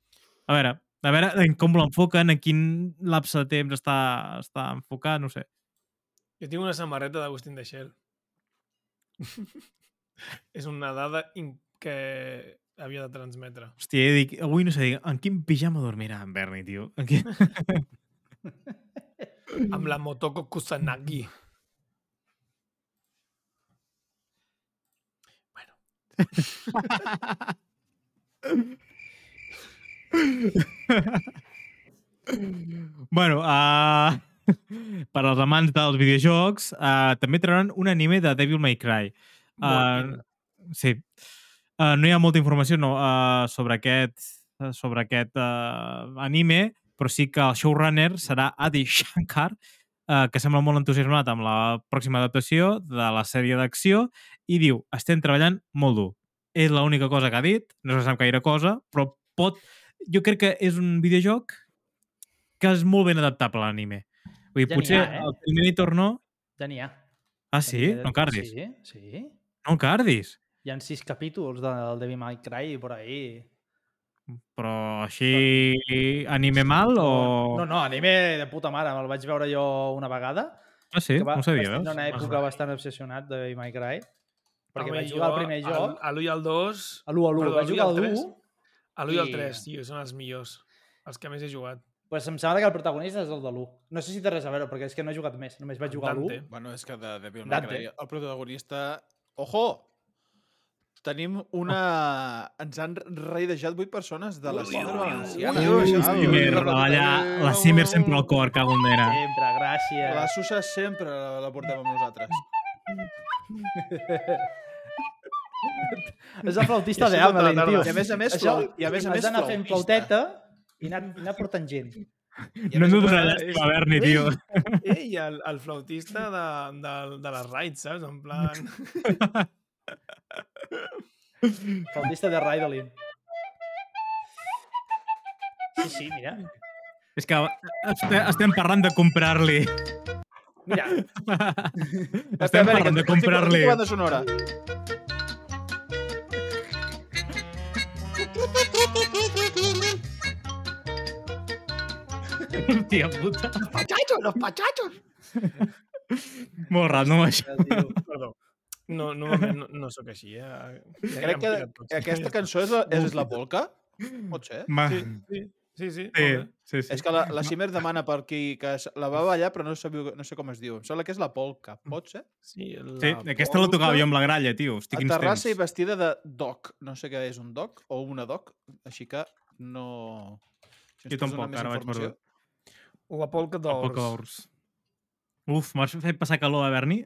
S2: a veure, a veure en com l'enfoquen, en quin lapse de temps està, està enfocat, no sé.
S4: Jo tinc una samarreta d'Agustín de Shell. és una dada que havia de transmetre.
S2: Hòstia, dic, avui no sé, en quin pijama dormirà en Berni, tio? En quin...
S4: Amb la Motoko Kusanagi.
S2: bueno, uh, per als amants dels videojocs, uh, també trauran un anime de Devil May Cry. Uh, sí. Uh, no hi ha molta informació no, uh, sobre aquest, uh, sobre aquest uh, anime, però sí que el showrunner serà Adi Shankar, eh, que sembla molt entusiasmat amb la pròxima adaptació de la sèrie d'acció i diu, estem treballant molt dur. És l'única cosa que ha dit, no se sap gaire cosa, però pot... Jo crec que és un videojoc que és molt ben adaptable a l'anime. Vull dir,
S3: Ja
S2: potser
S3: ha, eh?
S2: el Terminator no...
S3: Ja n'hi ha.
S2: Ah, sí? No cardis.
S3: Sí, sí.
S2: No cardis.
S3: Hi ha sis capítols del Devil May Cry por ahí.
S2: Però així anime mal o...
S3: No, no, anime de puta mare. Me'l vaig veure jo una vegada.
S2: Ah, sí?
S3: va,
S2: No ho sabia, veus?
S3: una època bastant obsessionat de Devil May Cry. Perquè
S4: Home,
S3: vaig
S4: jo
S3: jugar al primer joc.
S4: A l'1 i al 2...
S3: A l'1 a l'1.
S4: perdó,
S3: Vaig jugar
S4: al
S3: al
S4: tres.
S3: 1.
S4: A l'1 i al
S3: I-
S4: 3, tio, són els millors. Els que més he jugat.
S3: Pues em sembla que el protagonista és el de l'1. No sé si té res a veure, perquè és que no he jugat més. Només vaig jugar a
S4: Dante.
S3: l'1.
S5: Bueno, és que de Devil May. Cry, el protagonista... Ojo! Tenim una... Ens han raidejat 8 persones de la Ciudad Valenciana.
S2: Ui, ui, Simer, la Simer sempre al cor, cago en nena.
S3: Sempre, gràcies.
S5: La Susa sempre la, la portem amb nosaltres.
S3: És el flautista de
S4: això la
S3: Amelin,
S4: tarda.
S3: tio.
S5: I a més a més,
S3: Això,
S5: flau- i a més a
S3: has
S5: més
S3: d'anar fent flauteta i anar, anar portant gent.
S5: I a
S2: No ens
S5: a
S2: ho donarà llàstima, Berni, tio.
S4: Ei, el, el flautista de, de, de les raids, saps? En plan...
S3: Flautista de Raidolin. Sí, sí, mira.
S2: És que este- estem parlant de comprar-li.
S3: Mira,
S2: Estem parlant de comprar-li.
S5: Estic banda sonora.
S2: Tia puta.
S4: ¡Pachachos, los pachachos!
S2: Molt random, això.
S3: tio.
S4: Perdó. No, no, no, no sóc així, eh? Ja
S5: Crec que
S4: tots.
S5: aquesta cançó és la, és la polca. Pot ser.
S2: Ma...
S4: Sí, sí, sí, sí. Bé.
S2: sí, sí.
S5: És que la, la Simer demana per qui que es- la va ballar, però no, sabia, no sé com es diu. Em sembla que és la polca. Pot ser?
S4: Sí, la
S2: Sí, aquesta la tocava jo amb la gralla, tio. Hosti,
S5: A Terrassa i vestida de doc. No sé què és un doc o una doc, així que no... Si
S2: Jo tampoc, ara vaig.
S4: O la polca d'ors.
S2: poc d'ors. Uf, m'has fet passar calor, a Berni?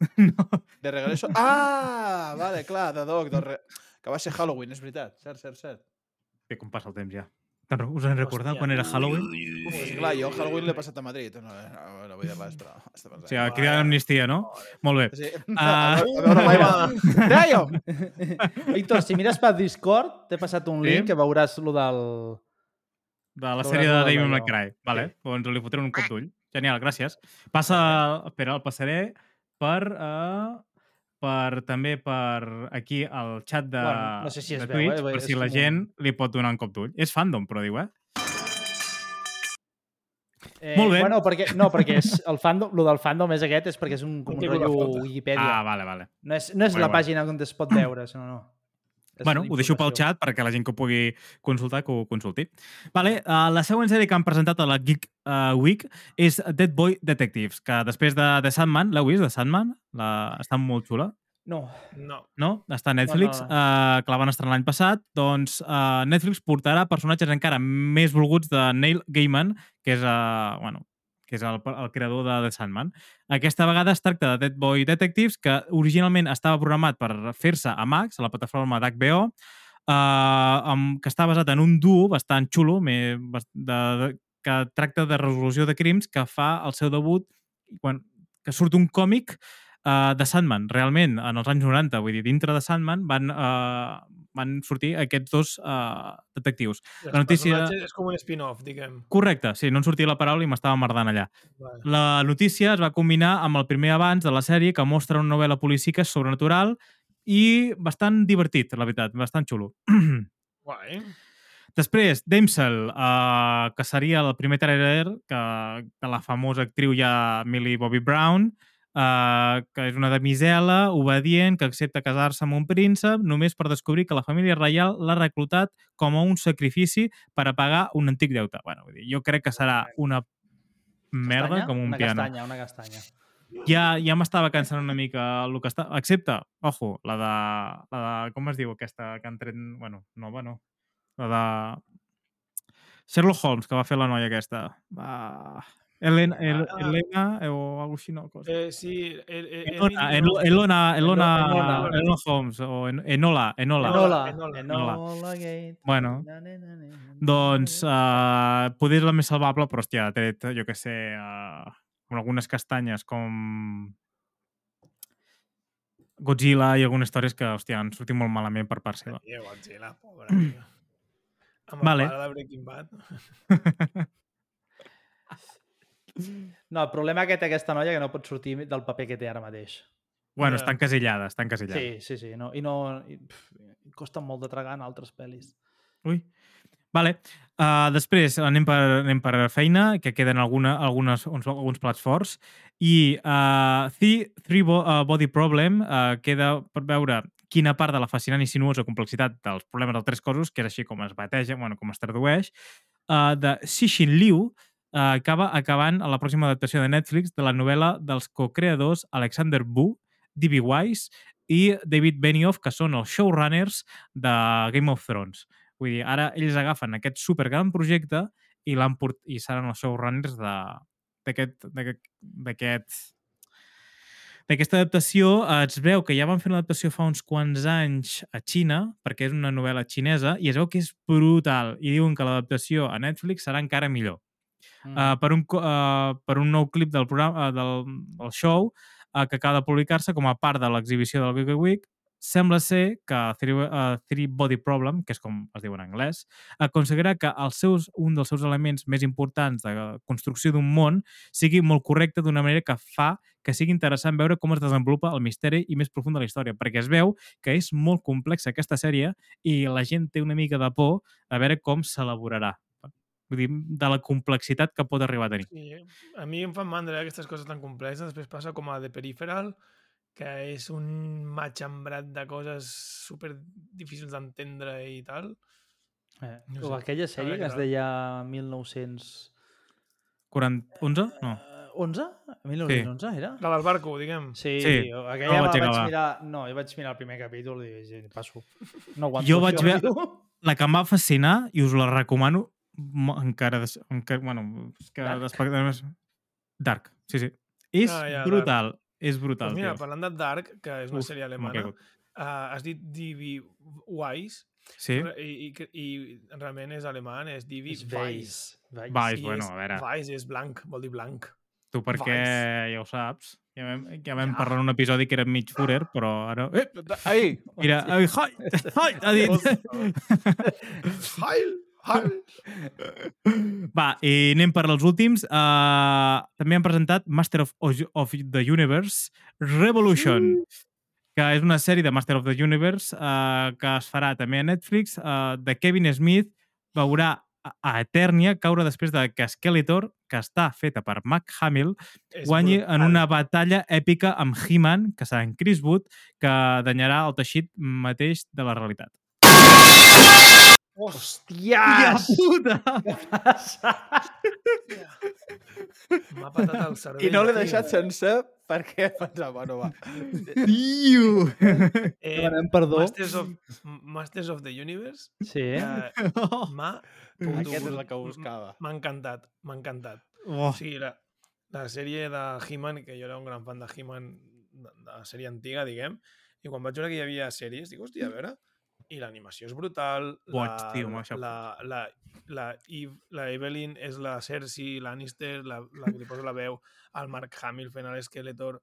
S5: De regreso... Ah, vale, clar, de doc. De re... Que va ser Halloween, és veritat. Cert, cert, cert.
S2: Bé, com passa el temps ja. Re- Us en recordeu quan era Halloween?
S5: Pues clar, jo Halloween l'he passat a Madrid. No, no, no vull dir res, però...
S2: O sigui, crida d'amnistia, no? Molt bé.
S5: Sí.
S2: Ah.
S5: A veure!
S3: Víctor, si mires per Discord, t'he passat un
S2: Sí?
S3: link que veuràs lo del...
S2: De la sèrie de David. McCray. Vale, doncs li fotré un cop d'ull. Genial, gràcies. Passa... Espera, el passaré per... Uh, per també per aquí al xat de,
S3: Bueno, no sé si
S2: de
S3: veu, eh?
S2: Per si la
S3: un-
S2: gent li pot donar un cop d'ull. És fandom, però diu, eh?
S3: Eh,
S2: Molt bé.
S3: Bueno, perquè, no, perquè és el fandom, lo del fandom és aquest, és perquè és un, un rotllo. Wikipedia.
S2: Ah, vale, vale.
S3: No és, no és la pàgina on es pot veure, sinó no.
S2: Bueno, ho deixo pel xat perquè la gent que ho pugui consultar, que ho consulti. Vale, uh, la següent sèrie que han presentat a la Geek uh, Week és Dead Boy Detectives, que després de The Sandman, l'heu vist, The Sandman? La... Està molt xula.
S3: No,
S4: No.
S2: no? Està a Netflix,
S3: no,
S2: no, Uh, que la van estrenar l'any passat. Doncs uh, Netflix portarà personatges encara més volguts de Neil Gaiman, que és, uh, bueno, que és el, el creador de The Sandman. Aquesta vegada es tracta de Dead Boy Detectives, que originalment estava programat per fer-se a Max, a la plataforma d'HBO, uh, amb, que està basat en un duo bastant xulo, me, de, de, que tracta de resolució de crims, que fa el seu debut, quan, que surt un còmic uh, de Sandman, realment, en els anys 90. Vull dir, dintre de Sandman van, uh, van sortir aquests dos uh, detectius.
S4: Els
S2: La notícia-
S4: És com un spin-off, diguem.
S2: Correcte, sí, no en sortia la paraula i m'estava merdant allà.
S4: Vale.
S2: La notícia es va combinar amb el primer abans de la sèrie que mostra una novel·la policíaca sobrenatural i bastant divertit, la veritat, bastant xulo.
S4: Guai.
S2: Després, Damsel, uh, que seria el primer trailer que, de la famosa actriu ja Millie Bobby Brown, uh, que és una damisela obedient que accepta casar-se amb un príncep només per descobrir que la família reial l'ha reclutat com a un sacrifici per a pagar un antic deute. Bueno, vull dir, jo crec que serà una merda
S3: Castanya?
S2: com un
S3: una
S2: piano.
S3: castanya, una castanya.
S2: Ja, ja m'estava cansant una mica el que està... Excepte, ojo, la de, la de... Com es diu aquesta que han tret... Bueno, nova no. La de... Sherlock Holmes, que va fer la noia aquesta. Va... Elena, El,
S4: Ah.
S2: Elena eh, o alguna així, no? Cosa.
S4: Eh, sí, el, el,
S2: Elona,
S4: Emily-
S2: Elona, Elona,
S3: Enola.
S2: Elona Holmes, o En- Enola, Enola.
S3: Enola.
S4: Enola.
S3: Enola Gate.
S2: Bueno,
S3: Na, na, na, na, na,
S2: doncs, uh, poder és la més salvable, però, hòstia, ha tret, jo què sé, uh, amb algunes castanyes com Godzilla i algunes històries que, hòstia, han sortit molt malament per part seva.
S4: Tio, Godzilla, pobre, tio. Amb
S2: Vale.
S4: el pare de Breaking Bad.
S3: No, el problema que té aquesta noia que no pot sortir del paper que té ara mateix.
S2: Bueno, està encasillada, està encasillada.
S3: Sí, sí, sí. No, I no... I, pf, costa molt de tragar en altres pel·lis.
S2: Ui. Vale. Uh, després anem per, anem per feina, que queden alguna, algunes, uns, alguns plats forts. I uh, Three, three Bo, uh, Body Problem uh, queda per veure quina part de la fascinant i sinuosa complexitat dels problemes dels tres cossos, que és així com es bateja, bueno, com es tradueix, uh, de Cixin Liu, uh, acaba acabant a la pròxima adaptació de Netflix de la novel·la dels co-creadors Alexander Wu, D.B. Weiss i David Benioff, que són els showrunners de Game of Thrones. Vull dir, ara ells agafen aquest supergran projecte i l'han port... i seran els showrunners de- d'aquest d'aquest- d'aquest d'aquesta adaptació eh, es veu que ja van fer una adaptació fa uns quants anys a Xina, perquè és una novel·la xinesa, i es veu que és brutal. I diuen que l'adaptació a Netflix serà encara millor.
S3: Mm.
S2: Uh, per, un, uh, per un nou clip del, programa, uh, del, del show uh, que acaba de publicar-se com a part de l'exhibició del Geek Week, sembla ser que Three, uh, Three Body Problem, que és com es diu en anglès, aconseguirà que els seus, un dels seus elements més importants de construcció d'un món sigui molt correcte d'una manera que fa que sigui interessant veure com es desenvolupa el misteri i més profund de la història, perquè es veu que és molt complexa aquesta sèrie i la gent té una mica de por a veure com s'elaborarà. Vull dir, de la complexitat que pot arribar a tenir.
S4: Sí, a mi em fan mandra aquestes coses tan complexes. Després passa com a The Peripheral, que és un matxembrat de coses super difícils d'entendre i tal.
S3: Eh,
S4: no
S3: o
S4: sé,
S3: aquella sèrie que es deia 1900...
S2: 40... 11? No.
S3: Eh, 11? 1911 era?
S4: La del barco, diguem.
S3: Sí,
S2: Sí,
S3: aquella
S2: no vaig
S3: vaig, mirar... No, jo vaig mirar el primer capítol i vaig dir, passo. No aguanto
S2: Jo vaig veure-. La que em va fascinar, i us la recomano, encara... Des, encara bueno, és que
S3: Dark?
S2: d'espectadors... Dark, sí, sí. És
S4: Ah, ja,
S2: brutal, és brutal,
S4: Pues mira,
S2: tio.
S4: parlant de Dark, que és una
S2: Uf,
S4: sèrie alemana, uh, has dit D.B. Weiss,
S2: Sí?
S4: i, i, i realment és alemany, és D.B. Weiss.
S3: Weiss.
S2: Weiss,
S4: I
S2: bueno,
S4: és,
S2: a veure.
S4: Weiss és blanc, vol dir blanc.
S2: Tu perquè
S4: Weiss.
S2: ja ho saps. Ja vam, ja vam
S4: Ja.
S2: parlar en un episodi que era mig Führer, però ara... Eh,
S5: Ahí!
S2: mira, ai, hai, hai, ha dit.
S4: Heil!
S2: Va, i anem per als últims. Uh, també han presentat Master of, of the Universe Revolution, que és una sèrie de Master of the Universe uh, que es farà també a Netflix, uh, de Kevin Smith, veurà a- Eternia caure després de que Skeletor, que està feta per Mark Hamill,
S4: És
S2: guanyi
S4: brutal.
S2: en una batalla èpica amb He-Man, que serà en Chris Wood, que danyarà el teixit mateix de la realitat.
S3: Hòsties!
S2: puta!
S4: M'ha patat el cervell.
S5: I no l'he
S4: tio.
S5: deixat sencer perquè pensava, bueno, va.
S2: Tio!
S4: Eh,
S3: Demanem perdó.
S4: Masters of, Masters of the Universe
S3: Sí.
S4: eh, m'ha...
S5: Aquest és el que buscava.
S4: M'ha encantat, m'ha encantat.
S2: Oh,
S4: O sigui, la, la sèrie de He-Man, que jo era un gran fan de He-Man, de, de la sèrie antiga, diguem, i quan vaig veure que hi havia sèries, dic, hòstia, a veure, i l'animació és brutal,
S2: Boig,
S4: la,
S2: tio, deixat
S4: la, la, la, Eve, la Evelyn és la Cersei Lannister, la, la que li posa la veu, el Mark Hamill fent a l'Skeletor,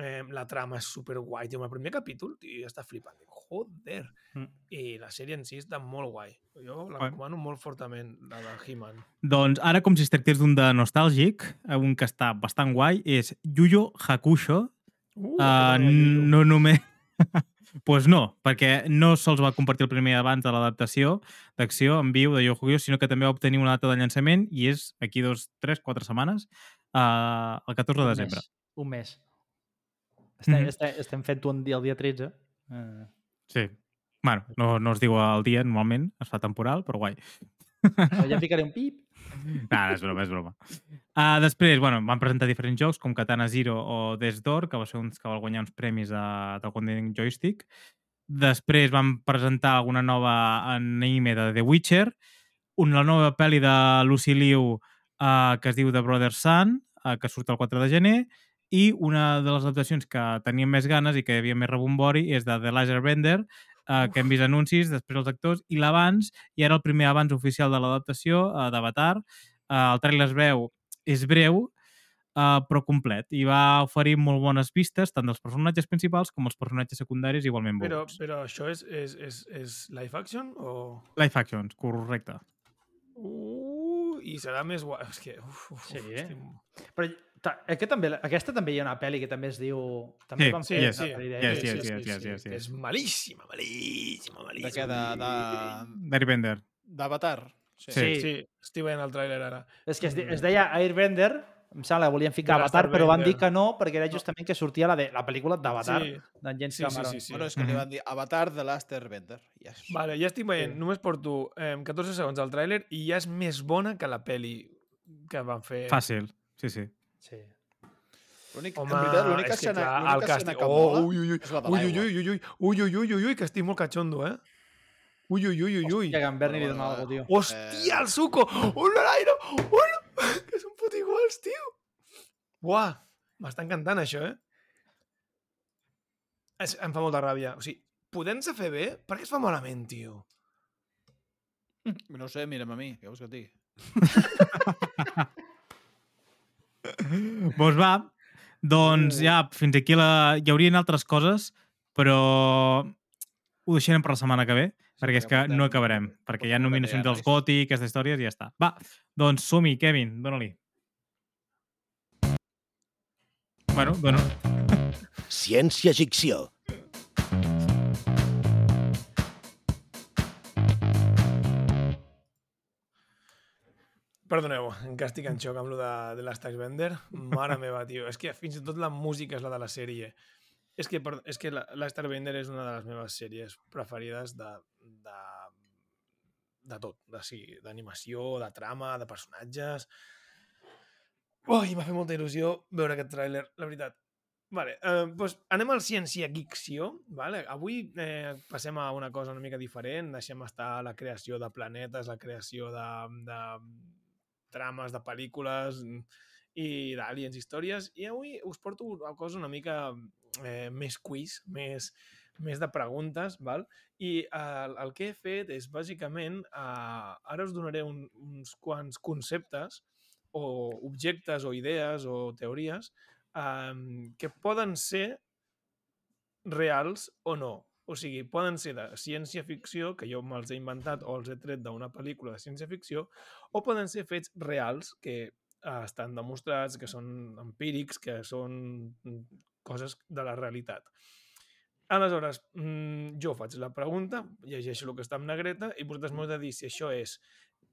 S4: eh, la trama és superguai, tio, el primer capítol, tio, ja està flipant, dic, joder,
S3: Mm.
S4: i la sèrie en si està molt guai, jo la recomano molt fortament, la de He-Man.
S2: Doncs ara, com si es tractés d'un de nostàlgic, un que està bastant guai, és Yuyo Hakusho.
S4: Uh,
S2: Uh, no només... pues no, perquè no sols va compartir el primer abans de l'adaptació d'acció en viu de Hakusho, sinó que també va obtenir una data de llançament i és aquí dos, tres, quatre setmanes, uh, el 14 de
S3: Un
S2: desembre.
S3: mes. Un mes. Estem,
S2: Mhm.
S3: estem, estem fent-ho un dia, el dia 13. Eh,
S2: Sí. Bueno, no, no es diu el dia normalment, es fa temporal, però guai.
S3: ja ficaré un pip.
S2: No, no, és broma, és broma. Uh, després, bueno, van presentar diferents jocs, com Katana Zero o Death's Door, que va ser uns que va guanyar uns premis a, del Golden Joystick. Després van presentar alguna nova anime de The Witcher, una nova pel·li de Lucy Liu uh, que es diu The Brother Sun, uh, que surt el 4 de gener, i una de les adaptacions que teníem més ganes i que hi havia més rebombori és de The Laser Bender, uh, que hem vist anuncis, després els actors, i l'abans, i ara el primer abans oficial de l'adaptació uh, d'Avatar. Uh, el trailer es veu, és breu, uh, però complet. I va oferir molt bones vistes, tant dels personatges principals com els personatges secundaris igualment
S4: Però,
S2: bons.
S4: però això és, és, és, és live action o...
S2: Live actions, correcte.
S4: Uh, I serà més guai. És que... Uf, uf,
S3: Sí.
S4: uf, estic...
S3: Però ta, aquest també, aquesta també hi ha una pel·li que també es diu... També
S2: Sí, sí,
S3: fer
S2: yes,
S3: una pel·li
S2: yes,
S3: d'ella.
S2: yes, yes, yes, yes, yes.
S4: És malíssima, malíssima,
S5: De
S4: malíssima.
S5: què? De- de-
S2: D'Airbender.
S5: D'Avatar?
S2: Sí.
S4: Sí, sí, estic veient el tràiler ara.
S3: És que es, di- es deia Airbender, em sembla que volien ficar
S4: De
S3: Avatar, però van dir que no, perquè era justament que sortia la, de, la pel·lícula d'Avatar,
S4: Sí,
S3: d'en James
S4: sí, sí,
S3: Cameron.
S4: sí, sí.
S5: Bueno, és que li
S2: Mhm.
S5: van dir Avatar de Last Airbender. Yes.
S4: Vale, ja estic veient,
S3: Sí.
S4: només porto eh, 14 segons al tràiler i ja és més bona que la peli que van fer.
S2: Fàcil, sí, sí.
S3: Sí.
S5: L'únic, en veritat,
S4: l'únic que
S5: se n'acabola
S4: oh, ui, ui, ui,
S5: és la de l'aigua.
S4: Ui, ui, ui, ui, ui, ui, ui, ui, que estic molt cachondo, eh? Ui, ui, ui, ui, ui.
S3: Hòstia, Gamberni li dona alguna tio.
S4: Hòstia, el suco! Un l'aire! Un... Que són pot iguals, tio! Buah! M'està encantant, això, eh? Es, em fa molta ràbia. O sigui, podem se fer bé? Per què es fa malament, tio?
S5: No sé, mira'm a mi. Què vols que et digui?
S2: Doncs va, doncs ja, fins aquí la... hi haurien altres coses, però ho deixarem per la setmana que ve, perquè és que no acabarem, perquè hi ha nominacions dels. GOTY, aquestes històries i ja està. Va, doncs som-hi, Kevin, dóna-li. Bueno, dono...
S1: Ciència-ficció.
S4: Perdoneu, encara estic en xoc amb lo de, de Last Bender. Mare meva, tio. És que fins i tot la música és la de la sèrie. És que, per, és que la, Last Bender és una de les meves sèries preferides de, de, de tot. De, sí, d'animació, de trama, de personatges... Ui, m'ha fet molta il·lusió veure aquest tràiler, la veritat. Vale, eh, doncs anem al Ciència Geekció. Vale? Avui eh, passem a una cosa una mica diferent. Deixem estar la creació de planetes, la creació de, de trames de pel·lícules i d'aliens històries. I avui us porto una cosa una mica eh, més quiz, més, més de preguntes, val? I eh, el que he fet és, bàsicament, eh, ara us donaré un, uns quants conceptes o objectes o idees o teories um, que poden ser reals o no. O sigui, poden ser de ciència-ficció, que jo me'ls he inventat o els he tret d'una pel·lícula de ciència-ficció, o poden ser fets reals, que uh, estan demostrats, que són empírics, que són mm, coses de la realitat. Aleshores, mm, jo faig la pregunta, llegeixo el que està en negreta i vosaltres m'heu de dir si això és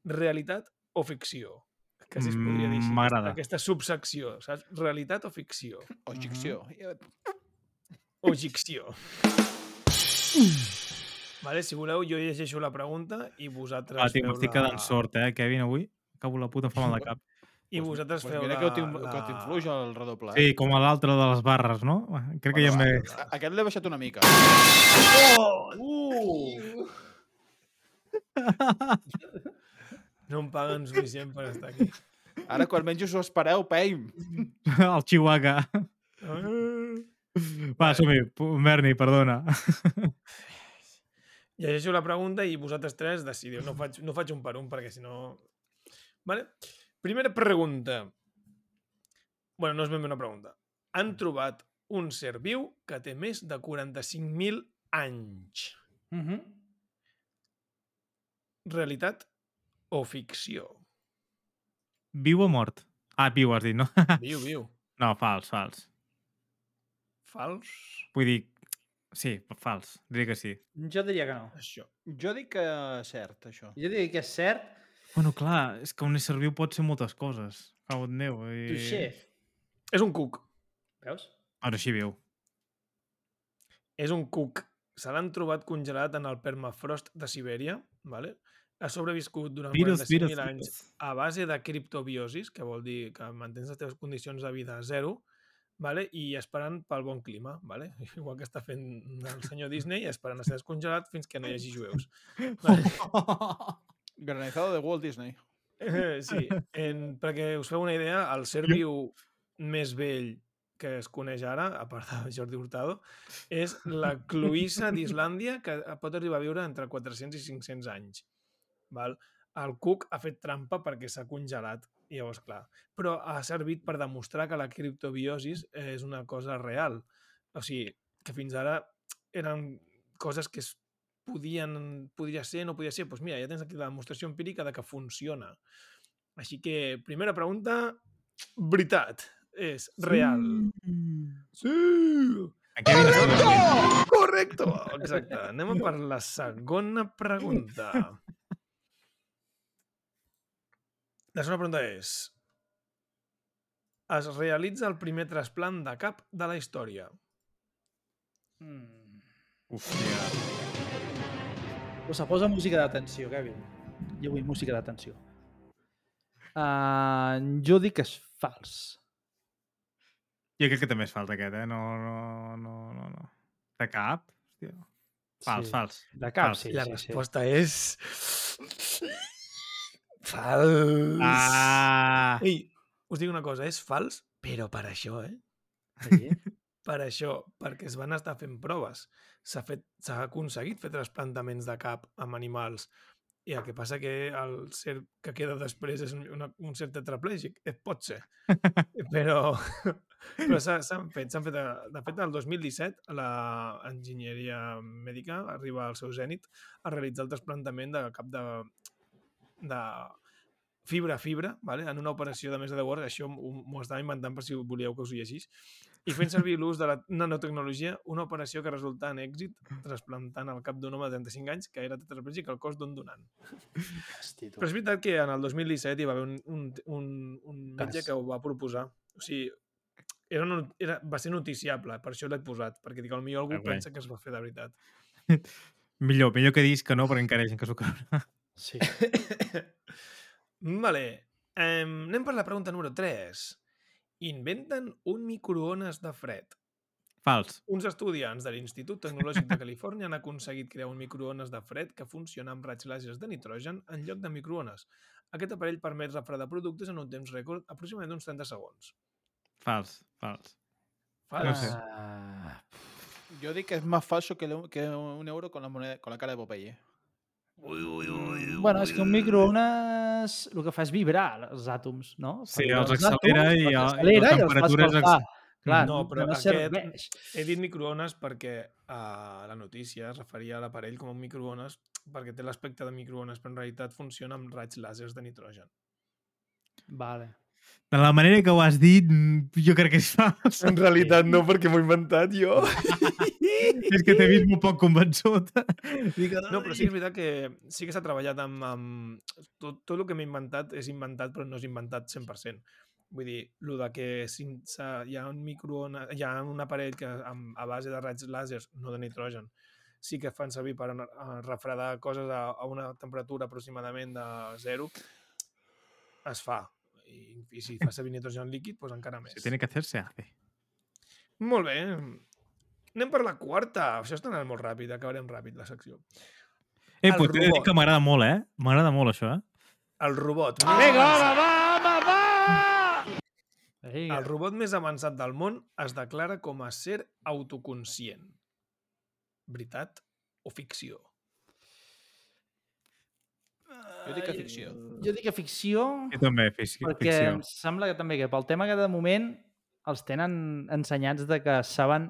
S4: realitat o ficció. Quasi es podria dir així.
S2: Mm, m'agrada.
S4: Aquesta subsecció, saps? Realitat o ficció?
S5: O ficció.
S4: O ficció. Vale, si voleu, jo llegeixo la pregunta i vosaltres
S2: Ah, tio,
S4: feu
S2: m'estic
S4: la...
S2: quedant sort, eh, Kevin, avui. Acabo la puta, em fa mal de cap.
S4: I vosaltres
S5: Pues
S4: feu
S5: mira
S4: la...
S5: que
S4: la...
S5: que t'influix el redoblar.
S2: Sí, com a l'altre de les barres, no? Crec que ja
S5: Bueno,
S2: m'he...
S5: a- Aquest l'he baixat una mica.
S4: Uh! No em paguen suficient per estar aquí.
S5: Ara, quan menys us ho espereu, peim.
S2: El Chihuahua. Va, som-hi. Berni, perdona.
S4: Llegeixo la pregunta i vosaltres tres decidiu. No faig, no faig un per un perquè si no... Vale? Primera pregunta. bueno, no és ben bé una pregunta. Han trobat un ser viu que té més de 45.000 anys.
S3: Uh -huh.
S4: Realitat o ficció?
S2: Viu o mort? Ah, viu, has dit, no?
S4: Viu, viu.
S2: No, fals, fals.
S4: Fals?
S2: Vull dir, sí, fals. Diria que sí.
S3: Jo diria que no.
S4: Això.
S5: Jo dic que és cert, això.
S3: Jo diria que és cert.
S2: Bueno, clar, és que un ésser viu pot ser moltes coses. Cau et meu. I...
S3: Touché.
S4: És un cuc.
S3: Veus?
S2: Ara sí viu.
S4: És un cuc. Se l'han trobat congelat en el permafrost de Sibèria, vale? ha sobreviscut durant
S2: Virus,
S4: 45.000
S2: virus,
S4: anys
S2: virus.
S4: a base de criptobiosis, que vol dir que mantens les teves condicions de vida a zero, vale? i esperant pel bon clima, vale? igual que està fent el senyor Disney, esperant a ser descongelat fins que no hi hagi jueus. Vale?
S5: Granizado de Walt Disney.
S4: Eh, sí, en, perquè us feu una idea, el ser viu més vell que es coneix ara, a part de Jordi Hurtado, és la cloïssa d'Islàndia, que pot arribar a viure entre 400 i 500 anys. Val? El cuc ha fet trampa perquè s'ha congelat Llavors, clar. Però ha servit per demostrar que la criptobiosis és una cosa real. O sigui, que fins ara eren coses que es podien, podria ser, no podia ser. Doncs mira, ja tens aquí la demostració empírica de que funciona. Així que, primera pregunta, veritat, és real. Sí!
S2: Està dormint.
S4: Correcto! Exacte. Anem a per la segona pregunta. La segona pregunta és... Es realitza el primer trasplant de cap de la història.
S3: Mm.
S2: Hòstia.
S3: Posa, posa música d'atenció, Kevin. Jo vull música d'atenció. Uh, jo dic que és fals.
S2: Jo crec que també és fals aquest, eh? No, no, no, no, no. De cap? Hòstia. Fals,
S3: Sí.
S2: fals.
S3: De cap,
S2: Fals.
S3: sí,
S4: la
S3: sí,
S4: resposta és... Fals.
S2: Ah!
S4: Ei, us dic una cosa, és fals, però per això, eh?
S3: Sí.
S4: Per això, perquè es van estar fent proves. S'ha fet- s'ha aconseguit fer trasplantaments de cap amb animals i el que passa que el ser que queda després és una, un cert tetraplègic. Eh, pot ser. però però s'ha- s'han fet. s'han fet de, de fet, el 2017 l'enginyeria mèdica arriba al seu zènit a realitzar el trasplantament de cap de, de fibra a fibra, vale? en una operació de més de 10 hores, això m'ho estava inventant per si volíeu que us ho llegís, i fent servir l'ús de la nanotecnologia, una operació que resultà en èxit trasplantant el cap d'un home de 35 anys que era tetraplègic al cos d'un donant.
S3: Hosti.
S4: Però és veritat que en el 2017 hi va haver un, un, un, un metge que ho va proposar. O sigui, era, not- era, va ser noticiable, per això l'he posat, perquè dic, potser algú
S2: Ah,
S4: pensa que es va fer de veritat.
S2: Millor, millor que diguis que no, però encara hi ha gent que s'ho creu.
S3: Sí.
S4: vale. Um, anem per la pregunta número 3. Inventen un microones de fred.
S2: Fals.
S4: Uns estudiants de l'Institut Tecnològic de Califòrnia han aconseguit crear un microones de fred que funciona amb raigs làsers de nitrogen en lloc de microones. Aquest aparell permet refredar productes en un temps rècord aproximadament d'uns 30 segons.
S2: Fals. Fals.
S4: Fals.
S2: No sé.
S3: Ah,
S5: Yo digo que es más falso que, que un euro con la, moneda, con la cara de Popeye.
S3: Bueno, és que un microones el que fa és vibrar els àtoms, no?
S2: Sí,
S3: Perquè
S2: els accelera i,
S3: els
S2: i
S3: accelera
S2: la
S3: i els fa
S2: temperatura és
S3: escalfar.
S2: ex-
S3: Clar,
S4: No,
S3: no,
S4: però
S3: no
S4: aquest-
S3: serveix.
S4: He dit microones perquè a la notícia es referia a l'aparell com a un microones perquè té l'aspecte de microones, però en realitat funciona amb raigs làsers de nitrogen.
S3: Vale.
S2: De la manera que ho has dit, mm, jo crec que és fals.
S4: En realitat no, perquè m'ho he inventat jo.
S2: és que t'he vist molt poc convençut. Dic,
S4: No, però sí que és veritat que sí que s'ha treballat amb... amb... Tot, tot el que m'he inventat és inventat, però no és inventat 100%. Vull dir, el de que s'ha- hi ha un microones, hi ha un aparell que amb, a base de raigs làsers, no de nitrogen, sí que fan servir per a refredar coses a, a una temperatura aproximadament de zero, es fa. I, i si fa servir nitrogen líquid, doncs encara més.
S2: Se tiene que hacer, se hace.
S4: Molt bé. Anem per la quarta. Això està anant molt ràpid, acabarem ràpid la secció.
S2: Eh,
S4: El
S2: pues t'he de dir que m'agrada molt, eh? M'agrada molt, això, eh?
S4: El robot.
S3: Ah,
S4: més
S3: Vinga, va, va, va, va! Vinga.
S4: El robot més avançat del món es declara com a ser autoconscient. Veritat o ficció?
S5: Jo dic que ficció.
S3: Jo dic que ficció,
S2: Jo també, fic
S3: perquè
S2: ficció.
S3: em sembla que també que pel tema que de moment els tenen ensenyats de que saben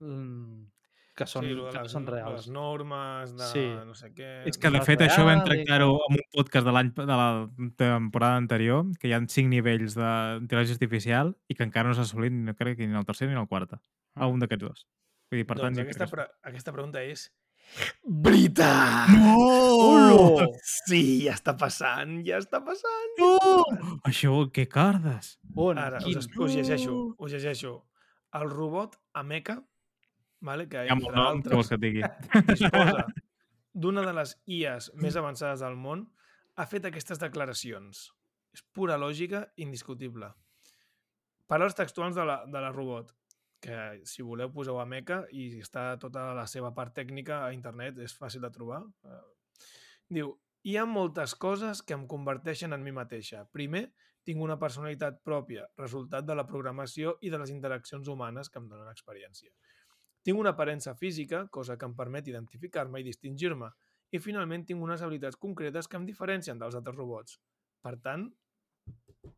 S3: mm, que són,
S4: de
S3: que no
S4: les,
S3: són
S4: Les
S3: reals.
S4: normes, de
S3: Sí.
S4: no sé què...
S2: És que, de fet, això vam
S3: i
S2: tractar-ho
S3: que-
S2: en un podcast de l'any de la temporada anterior, que hi ha cinc nivells d'intel·ligència artificial i que encara no s'ha assolit, no crec que ni el tercer ni el quart. A un d'aquests dos. Vull dir, per tant,
S4: doncs
S2: jo
S4: aquesta, pre aquesta pregunta és... Veritat!
S2: No!
S3: Ulo!
S4: Sí, ja està passant, ja està passant.
S2: No! Això, què cardes?
S3: On?
S4: Ara,
S3: Quin?
S4: us, us llegeixo, us llegeixo. El robot Ameca, vale, que
S2: Hi ha molt nom, què vols que et digui?
S4: disposa d'una de les IAs més avançades del món, ha fet aquestes declaracions. És pura lògica indiscutible. Paraules textuals de la, de la robot, que si voleu poseu a Meca i està tota la seva part tècnica a internet, és fàcil de trobar. Eh, Diu, hi ha moltes coses que em converteixen en mi mateixa. Primer, tinc una personalitat pròpia, resultat de la programació i de les interaccions humanes que em donen experiència. Tinc una aparença física, cosa que em permet identificar-me i distingir-me. I finalment tinc unes habilitats concretes que em diferencien dels altres robots. Per tant,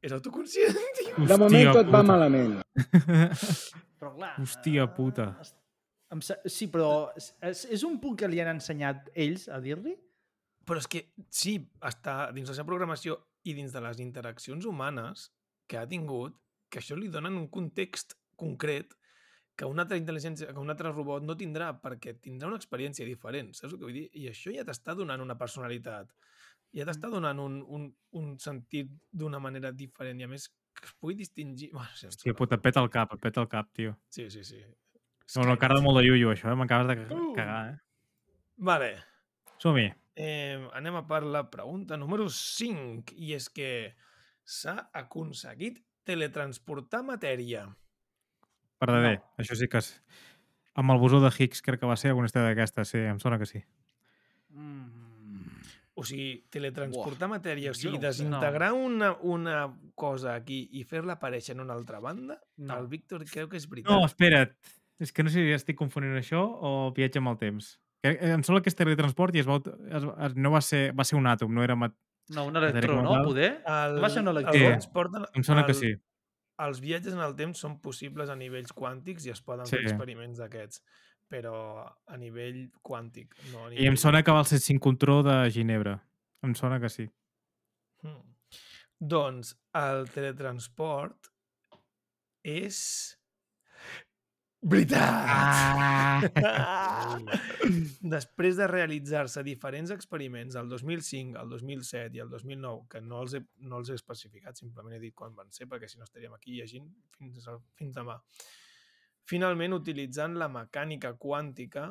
S4: és autoconscient, tio.
S6: De moment tot va
S2: puta.
S6: malament.
S3: Però clar...
S2: Hòstia
S3: eh,
S2: puta.
S3: sí, però és, és- és un punt que li han ensenyat ells a dir-li?
S4: Però és que sí, està dins la seva programació i dins de les interaccions humanes que ha tingut, que això li donen un context concret que una altra intel·ligència, que un altre robot no tindrà perquè tindrà una experiència diferent, saps el que vull dir? I això ja t'està donant una personalitat, ja t'està donant un, un, un sentit d'una manera diferent i a més que es pugui distingir... Bueno, sí,
S2: Hòstia puta, peta el cap, peta el cap, tio.
S4: sí, sí, sí.
S2: No, no, cara de molt de iuio, això, eh? M'acabes de
S4: Uh.
S2: cagar, eh?
S4: Vale,
S2: Som-hi.
S4: Eh, anem a per la pregunta número 5, i és que s'ha aconseguit teletransportar matèria.
S2: Verdader, no. això sí que és... Amb el bosó de Higgs crec que va ser alguna història d'aquesta, sí, em sona que sí.
S3: Mm.
S4: O sigui, teletransportar matèria, o sigui,
S5: no
S4: desintegrar una, una cosa aquí i fer-la aparèixer en una altra banda,
S3: No.
S4: el Víctor creu que és veritat.
S2: No, espera't. És que no sé si estic confonent això o viatge amb el temps. Que- Em sembla que és teletransport i es va, es, es, no va ser, va ser un àtom, no era... mat-
S3: No, un electró, no? Poder?
S4: El,
S3: va ser un
S4: el
S3: electró?
S4: transport en-
S2: Em sona que
S4: el-
S2: sí.
S4: Els viatges en el temps són possibles a nivells quàntics i es poden
S2: Sí.
S4: fer experiments d'aquests, però a nivell quàntic, no a
S2: I
S4: nivell...
S2: em sona que va ser sincrontró de Ginebra. Em sona que sí.
S4: Hmm. Doncs el teletransport és... Veritat! Ah! Després de realitzar-se diferents experiments el 2005, el 2007 i el 2009, que no els, he, no els he especificat, simplement he dit quan van ser, perquè si no estaríem aquí llegint fins, al- fins demà. Finalment, utilitzant la mecànica quàntica,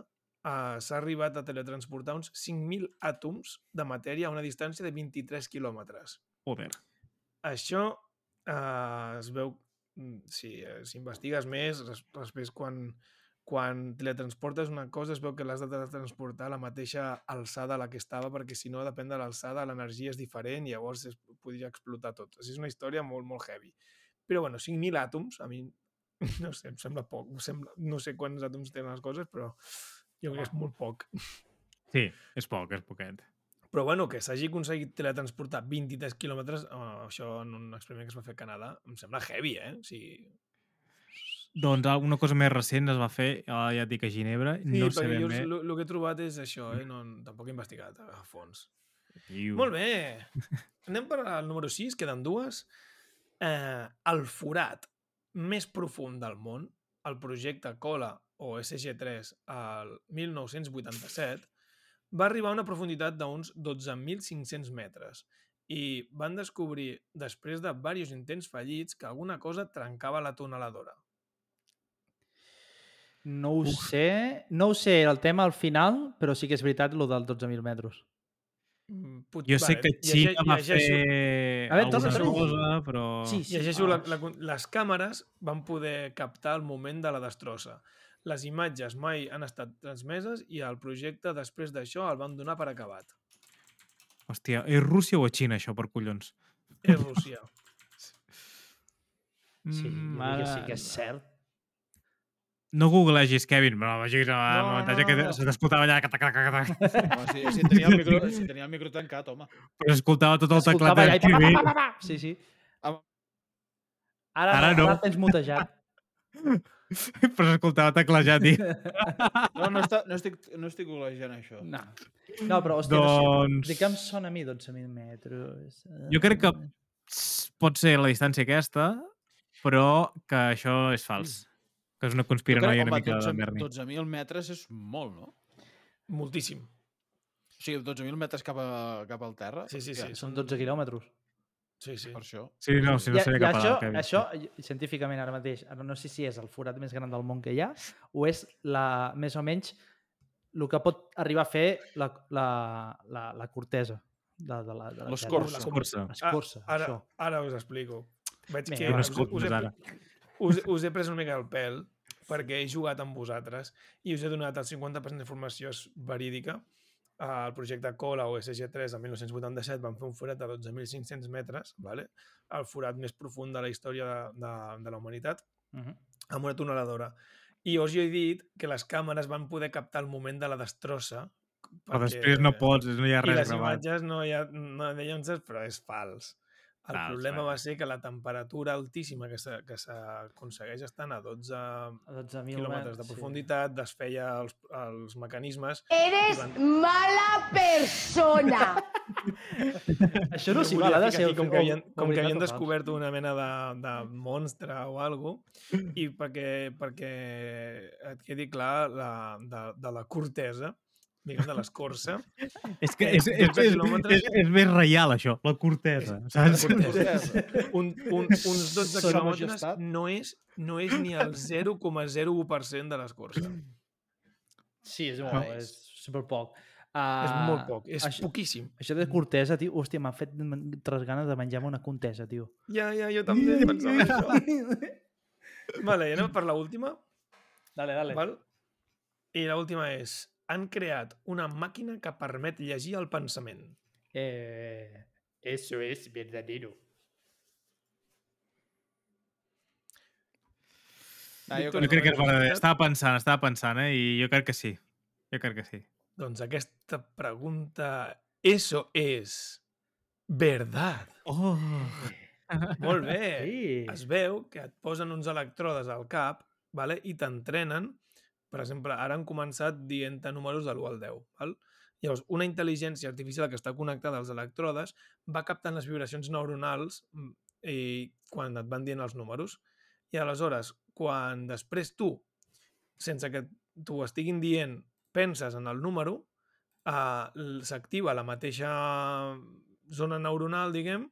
S4: eh, s'ha arribat a teletransportar uns 5.000 àtoms de matèria a una distància de 23 quilòmetres.
S2: Joder.
S4: Això eh, es veu, mm, si eh, s'investigues més, res- després quan, quan teletransportes una cosa es veu que l'has de teletransportar a la mateixa alçada a la que estava, perquè si no, depèn de l'alçada, l'energia és diferent i llavors es podria explotar tot. Així és una història molt, molt heavy. Però bueno, 5.000 àtoms, a mi, no sé, em sembla poc. Em sembla, no sé quants àtoms tenen les coses, però jo crec que és molt poc.
S2: Sí, és poc, és poquet.
S4: Però bueno, que s'hagi aconseguit teletransportar 23 quilòmetres, eh, això en un experiment que es va fer a Canadà, em sembla heavy, eh? O sigui,
S2: Doncs alguna cosa més recent es va fer, ah, ja et dic, a Ginebra.
S4: sí,
S2: no sé
S4: jo
S2: bé.
S4: el que he trobat és això, eh? No, tampoc he investigat a fons.
S2: Iu.
S4: Molt bé. Anem per al número 6, queden dues. Eh, el forat més profund del món, el projecte COLA o SG3 al 1987, va arribar a una profunditat d'uns 12.500 metres i van descobrir, després de diversos intents fallits, que alguna cosa trencava la tuneladora.
S3: No ho sé. No ho sé el tema al final, però sí que és veritat lo dels 12.000 metres.
S4: Mm, pot-
S2: Jo sé que Xina va
S4: llegeixo-
S2: fer
S3: A veure,
S2: alguna
S3: torna.
S2: cosa, però...
S3: Sí, sí.
S4: Llegeixo la,
S3: Ah,
S4: la, les càmeres van poder captar el moment de la destrossa. Les imatges mai han estat transmeses i el projecte després d'això el van donar per acabat.
S2: Hòstia, és Rússia o és Xina, això, per collons?
S4: És Rússia.
S3: Sí,
S2: Mm,
S3: jo que sí que és cert.
S2: No googlegis, Kevin, però vagis a
S4: No,
S2: no, muntatge
S4: no,
S2: que
S4: no.
S2: se t'escoltava allà... Catac, catac,
S5: Home, si, si, tenia el micro, si tenia el micro tancat, home.
S2: però s'escoltava tot el teclat
S3: Escoltava allà
S2: de
S3: i pa, pa,
S2: TV.
S3: pa, pa, pa. Sí, sí.
S5: Am-
S3: Ara,
S2: Ara
S3: no,
S2: no.
S3: ara tens mutejat.
S2: però s'escoltava teclejat, tio.
S5: No, no, està, no, estic, no estic golejant això.
S3: No. No, però, hòstia, no
S2: Doncs-
S3: sé. De què em sona a mi 12.000 metres?
S2: Jo crec que pot ser la distància aquesta, però que això és fals. Que és una conspiranoia una mica
S5: 12
S2: de Berni.
S5: 12.000 metres és molt, no?
S4: Moltíssim.
S5: O sigui, 12.000 metres cap, a, cap al terra.
S4: Sí, sí, sí.
S3: Són 12 quilòmetres.
S4: Sí, sí.
S5: Per això.
S2: Sí, no, si no
S3: I,
S2: sabia
S3: i
S2: cap a
S3: això,
S2: Kevin.
S3: això, científicament ara mateix, ara no sé si és el forat més gran del món que hi ha, o és la, més o menys el que pot arribar a fer la, la, la, la cortesa de, de la, de la
S5: L'escorça.
S3: Terra.
S2: L'escorça.
S3: L'escorça,
S4: Ah, ara,
S3: això.
S4: ara us explico. Veig
S3: Vinga,
S4: que us, us, he, us, us he pres una mica el pèl perquè he jugat amb vosaltres i us he donat el 50% d'informació és verídica. El projecte COLA o SG3 el 1987 van fer un forat de 12.500 metres, vale? el forat més profund de la història de, de, de la humanitat,
S3: Uh -huh.
S4: amb una tuneladora. I us he dit que les càmeres van poder captar el moment de la destrossa.
S2: Però després no pots, no hi ha
S4: I
S2: res
S4: les
S2: gravat.
S4: imatges no hi ha, no uns, però és fals. El
S2: Ah,
S4: problema va ser que la temperatura altíssima que s'aconsegueix estant a 12
S3: A 12.000
S4: quilòmetres de profunditat desfeia els, els mecanismes.
S7: Eres mala persona.
S3: Això no s'hi val, ha de ser...
S4: com que havien, com que havien descobert una mena de, de monstre o alguna i perquè, perquè et quedi clar la, de, de la cortesa, diguem, de l'escorça.
S2: És que
S4: Eh,
S2: és, és,
S4: 12
S2: és, és, és més reial, això, la cortesa. Saps?
S4: Un, un, uns 12
S5: Sa
S4: quilòmetres no és, no és ni el 0,01% de l'escorça.
S3: Sí, és,
S5: Ah,
S3: molt,
S5: és-
S3: és super poc. Uh,
S4: és molt poc, és
S3: això,
S4: poquíssim.
S3: això de cortesa, tio, hòstia, m'ha fet tres ganes de menjar-me una contesa, tio.
S4: Ja, ja, jo també pensava això. Vale, anem per l'última.
S3: Dale, dale.
S4: Val? I l'última és, han creat una màquina que permet llegir el pensament.
S3: Eh, eso es verdadero.
S5: Ah, jo
S4: Víctor,
S2: Jo crec que és
S4: curiositat.
S2: Estava pensant, estava pensant, eh? I jo crec que sí. Jo crec que sí.
S4: Doncs aquesta pregunta, eso és verdad.
S2: Oh!
S4: Molt bé.
S3: Sí.
S4: Es veu que et posen uns electrodes al cap vale? i t'entrenen. Per exemple, ara han començat dient números de l'1 al 10. Val? Llavors, una intel·ligència artificial que està connectada als electrodes va captant les vibracions neuronals mm, i quan et van dient els números. I aleshores, quan després tu, sense que t'ho estiguin dient, penses en el número, eh, s'activa la mateixa zona neuronal, diguem,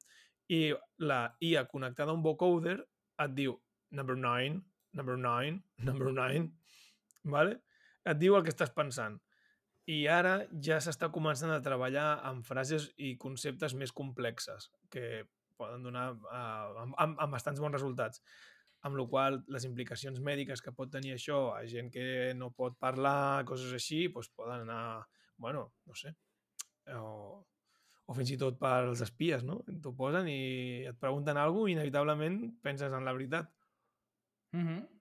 S4: i la IA connectada a un vocoder et diu number 9, number 9, number 9, vale? et diu el que estàs pensant. I ara ja s'està començant a treballar amb frases i conceptes més complexes que poden donar uh, amb, amb, amb bastants bons resultats. Amb la qual les implicacions mèdiques que pot tenir això a gent que no pot parlar, coses així, doncs poden anar, bueno, no sé, o, o fins i tot pels espies, no? T'ho posen i et pregunten alguna cosa i inevitablement penses en la veritat.
S3: Mm -hmm.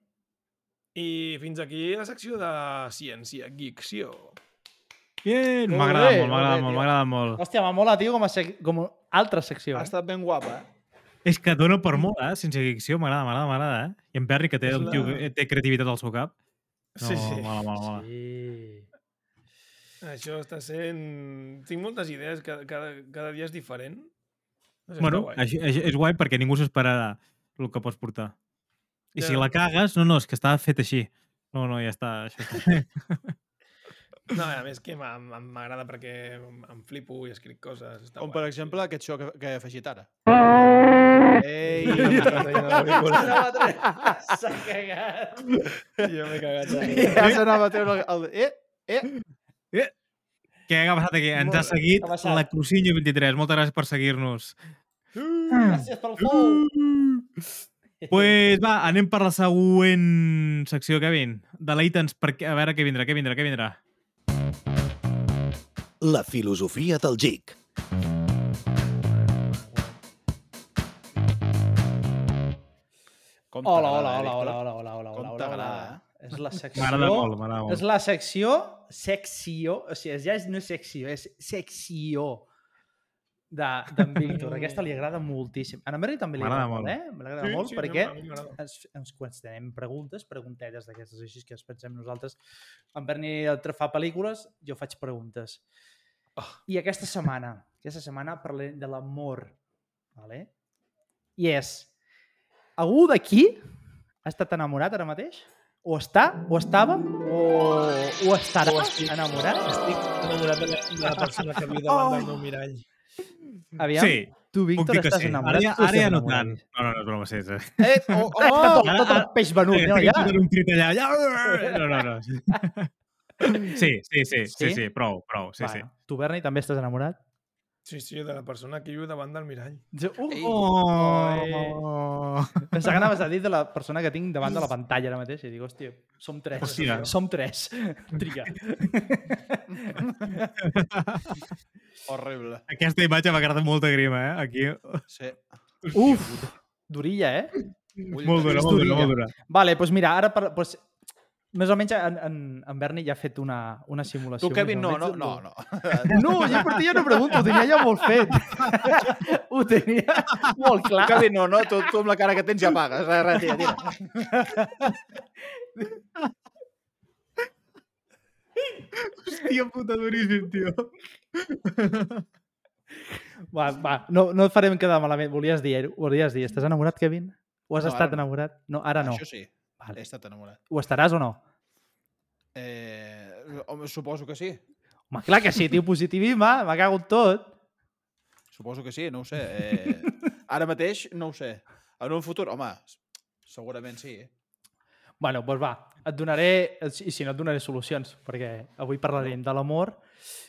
S4: I fins aquí la secció de ciència, geekció.
S2: Bien!
S3: Molt
S2: M'agrada molt,
S3: molt
S2: m'agrada molt,
S3: tio.
S2: m'agrada molt.
S3: Hòstia, m'ha molat, tio, com a, sec... com a altra secció.
S5: Ha
S3: Eh?
S5: estat ben guapa, eh?
S2: És que dona per molt, eh? Sense ficció, m'agrada, m'agrada, m'agrada, eh? I en Perry, que té, el tio,
S4: la-
S2: que té creativitat al seu cap. No,
S4: Sí, sí.
S2: Mola, mola, mola.
S3: Sí.
S4: Això està sent... Tinc moltes idees, cada, cada, cada dia és diferent. No sé,
S2: Bueno,
S4: guai.
S2: és guai perquè ningú s'esperarà el que pots portar. I si la cagues, no, no, és que està fet així. No, no, ja està. Això està.
S4: No, a més que m'agrada perquè em flipo i escric coses. Està
S5: Com
S4: guai.
S5: per exemple aquest so que, que he afegit ara.
S4: Ei, ja
S3: S'ha cagat.
S4: Jo m'he cagat. Ja.
S5: S'anava a treure el... Eh, eh.
S2: Què ha passat aquí? Ens ha seguit
S3: Ha
S2: la Crucinho 23. Moltes gràcies per seguir-nos.
S3: Gràcies pel follow.
S2: Pues va, anem per la següent secció, Kevin. Deleita'ns perquè... A veure què vindrà, què vindrà, què vindrà.
S1: La filosofia del geek.
S5: Com
S3: Hola, hola,
S5: eh,
S3: hola, hola, hola, hola,
S5: Com
S3: hola, hola,
S5: t'agrada,
S3: hola. És la secció...
S2: M'agrada molt, m'agrada
S3: És
S2: molt.
S3: la secció... Secció... O sigui, ja és, no és secció, és secció d'en Víctor. Aquesta li agrada moltíssim. A en Berni també li agrada molt,
S2: molt.
S3: eh? M'agrada molt perquè
S4: a mi m'agrada.
S3: ens, ens qüestionem preguntes, preguntetes d'aquestes així que ens pensem nosaltres. En Berni fa pel·lícules, jo faig preguntes.
S4: Oh.
S3: I aquesta setmana, aquesta setmana parlem de l'amor. Vale? I és, algú d'aquí ha estat enamorat ara mateix? O està, o estava, o, o estarà
S4: O estic.
S3: enamorat?
S4: Estic enamorat de la, de la persona que viu davant del meu mirall.
S3: Aviam,
S2: Sí,
S3: tu, Víctor, estàs
S2: sí.
S3: enamorat?
S2: Ara ara ja no tant. No, no, no és broma, sí. sí.
S5: Eh, oh, oh!
S3: tot, tot el peix venut, no, ja?
S2: Un crit allà. Ja. No, no, no. Sí, sí, sí, sí,
S3: Sí?
S2: sí, prou, prou, sí, sí.
S3: Tu, Berni, també estàs enamorat?
S4: Sí, sí, de la persona que viu davant del mirall.
S3: Jo, uh.
S2: Oh!
S3: Pensava que anaves a dir de la persona que tinc davant de la pantalla ara mateix i dic, hòstia, som tres.
S2: Hòstia.
S3: Som tres. Triga.
S5: Horrible.
S2: Aquesta imatge m'ha quedat molta grima, eh? Aquí.
S5: Sí.
S3: Uf, durilla, eh?
S5: Ull
S2: Molt
S5: de
S2: dura, molt dura, molt dura.
S3: Vale, doncs mira, ara... Per, doncs, més o menys en, en, en Berni ja ha fet una, una simulació.
S5: Tu, Kevin, no, no, no, no.
S3: No, jo per ti ja no pregunto, ho tenia ja molt fet. ho tenia molt clar.
S5: Tu, Kevin, no, no, tu, tu amb la cara que tens ja pagues. Res, res, tira, tira.
S2: Hòstia puta, duríssim, tio.
S3: Va, va, no, no et farem quedar malament. Volies dir, volies dir, estàs enamorat, Kevin? O has
S5: No,
S3: estat enamorat? No, ara no.
S5: Això sí,
S3: Vale.
S5: he estat enamorat.
S3: Ho estaràs o no?
S5: Eh, home, suposo que sí.
S3: Home, clar que sí, tio, positivisme, m'ha cagut tot.
S5: Suposo que sí, no ho sé. Eh, ara mateix no ho sé. En un futur, home, segurament sí. Eh?
S3: Bueno, doncs va, et donaré, i si no et donaré solucions, perquè avui parlarem de l'amor,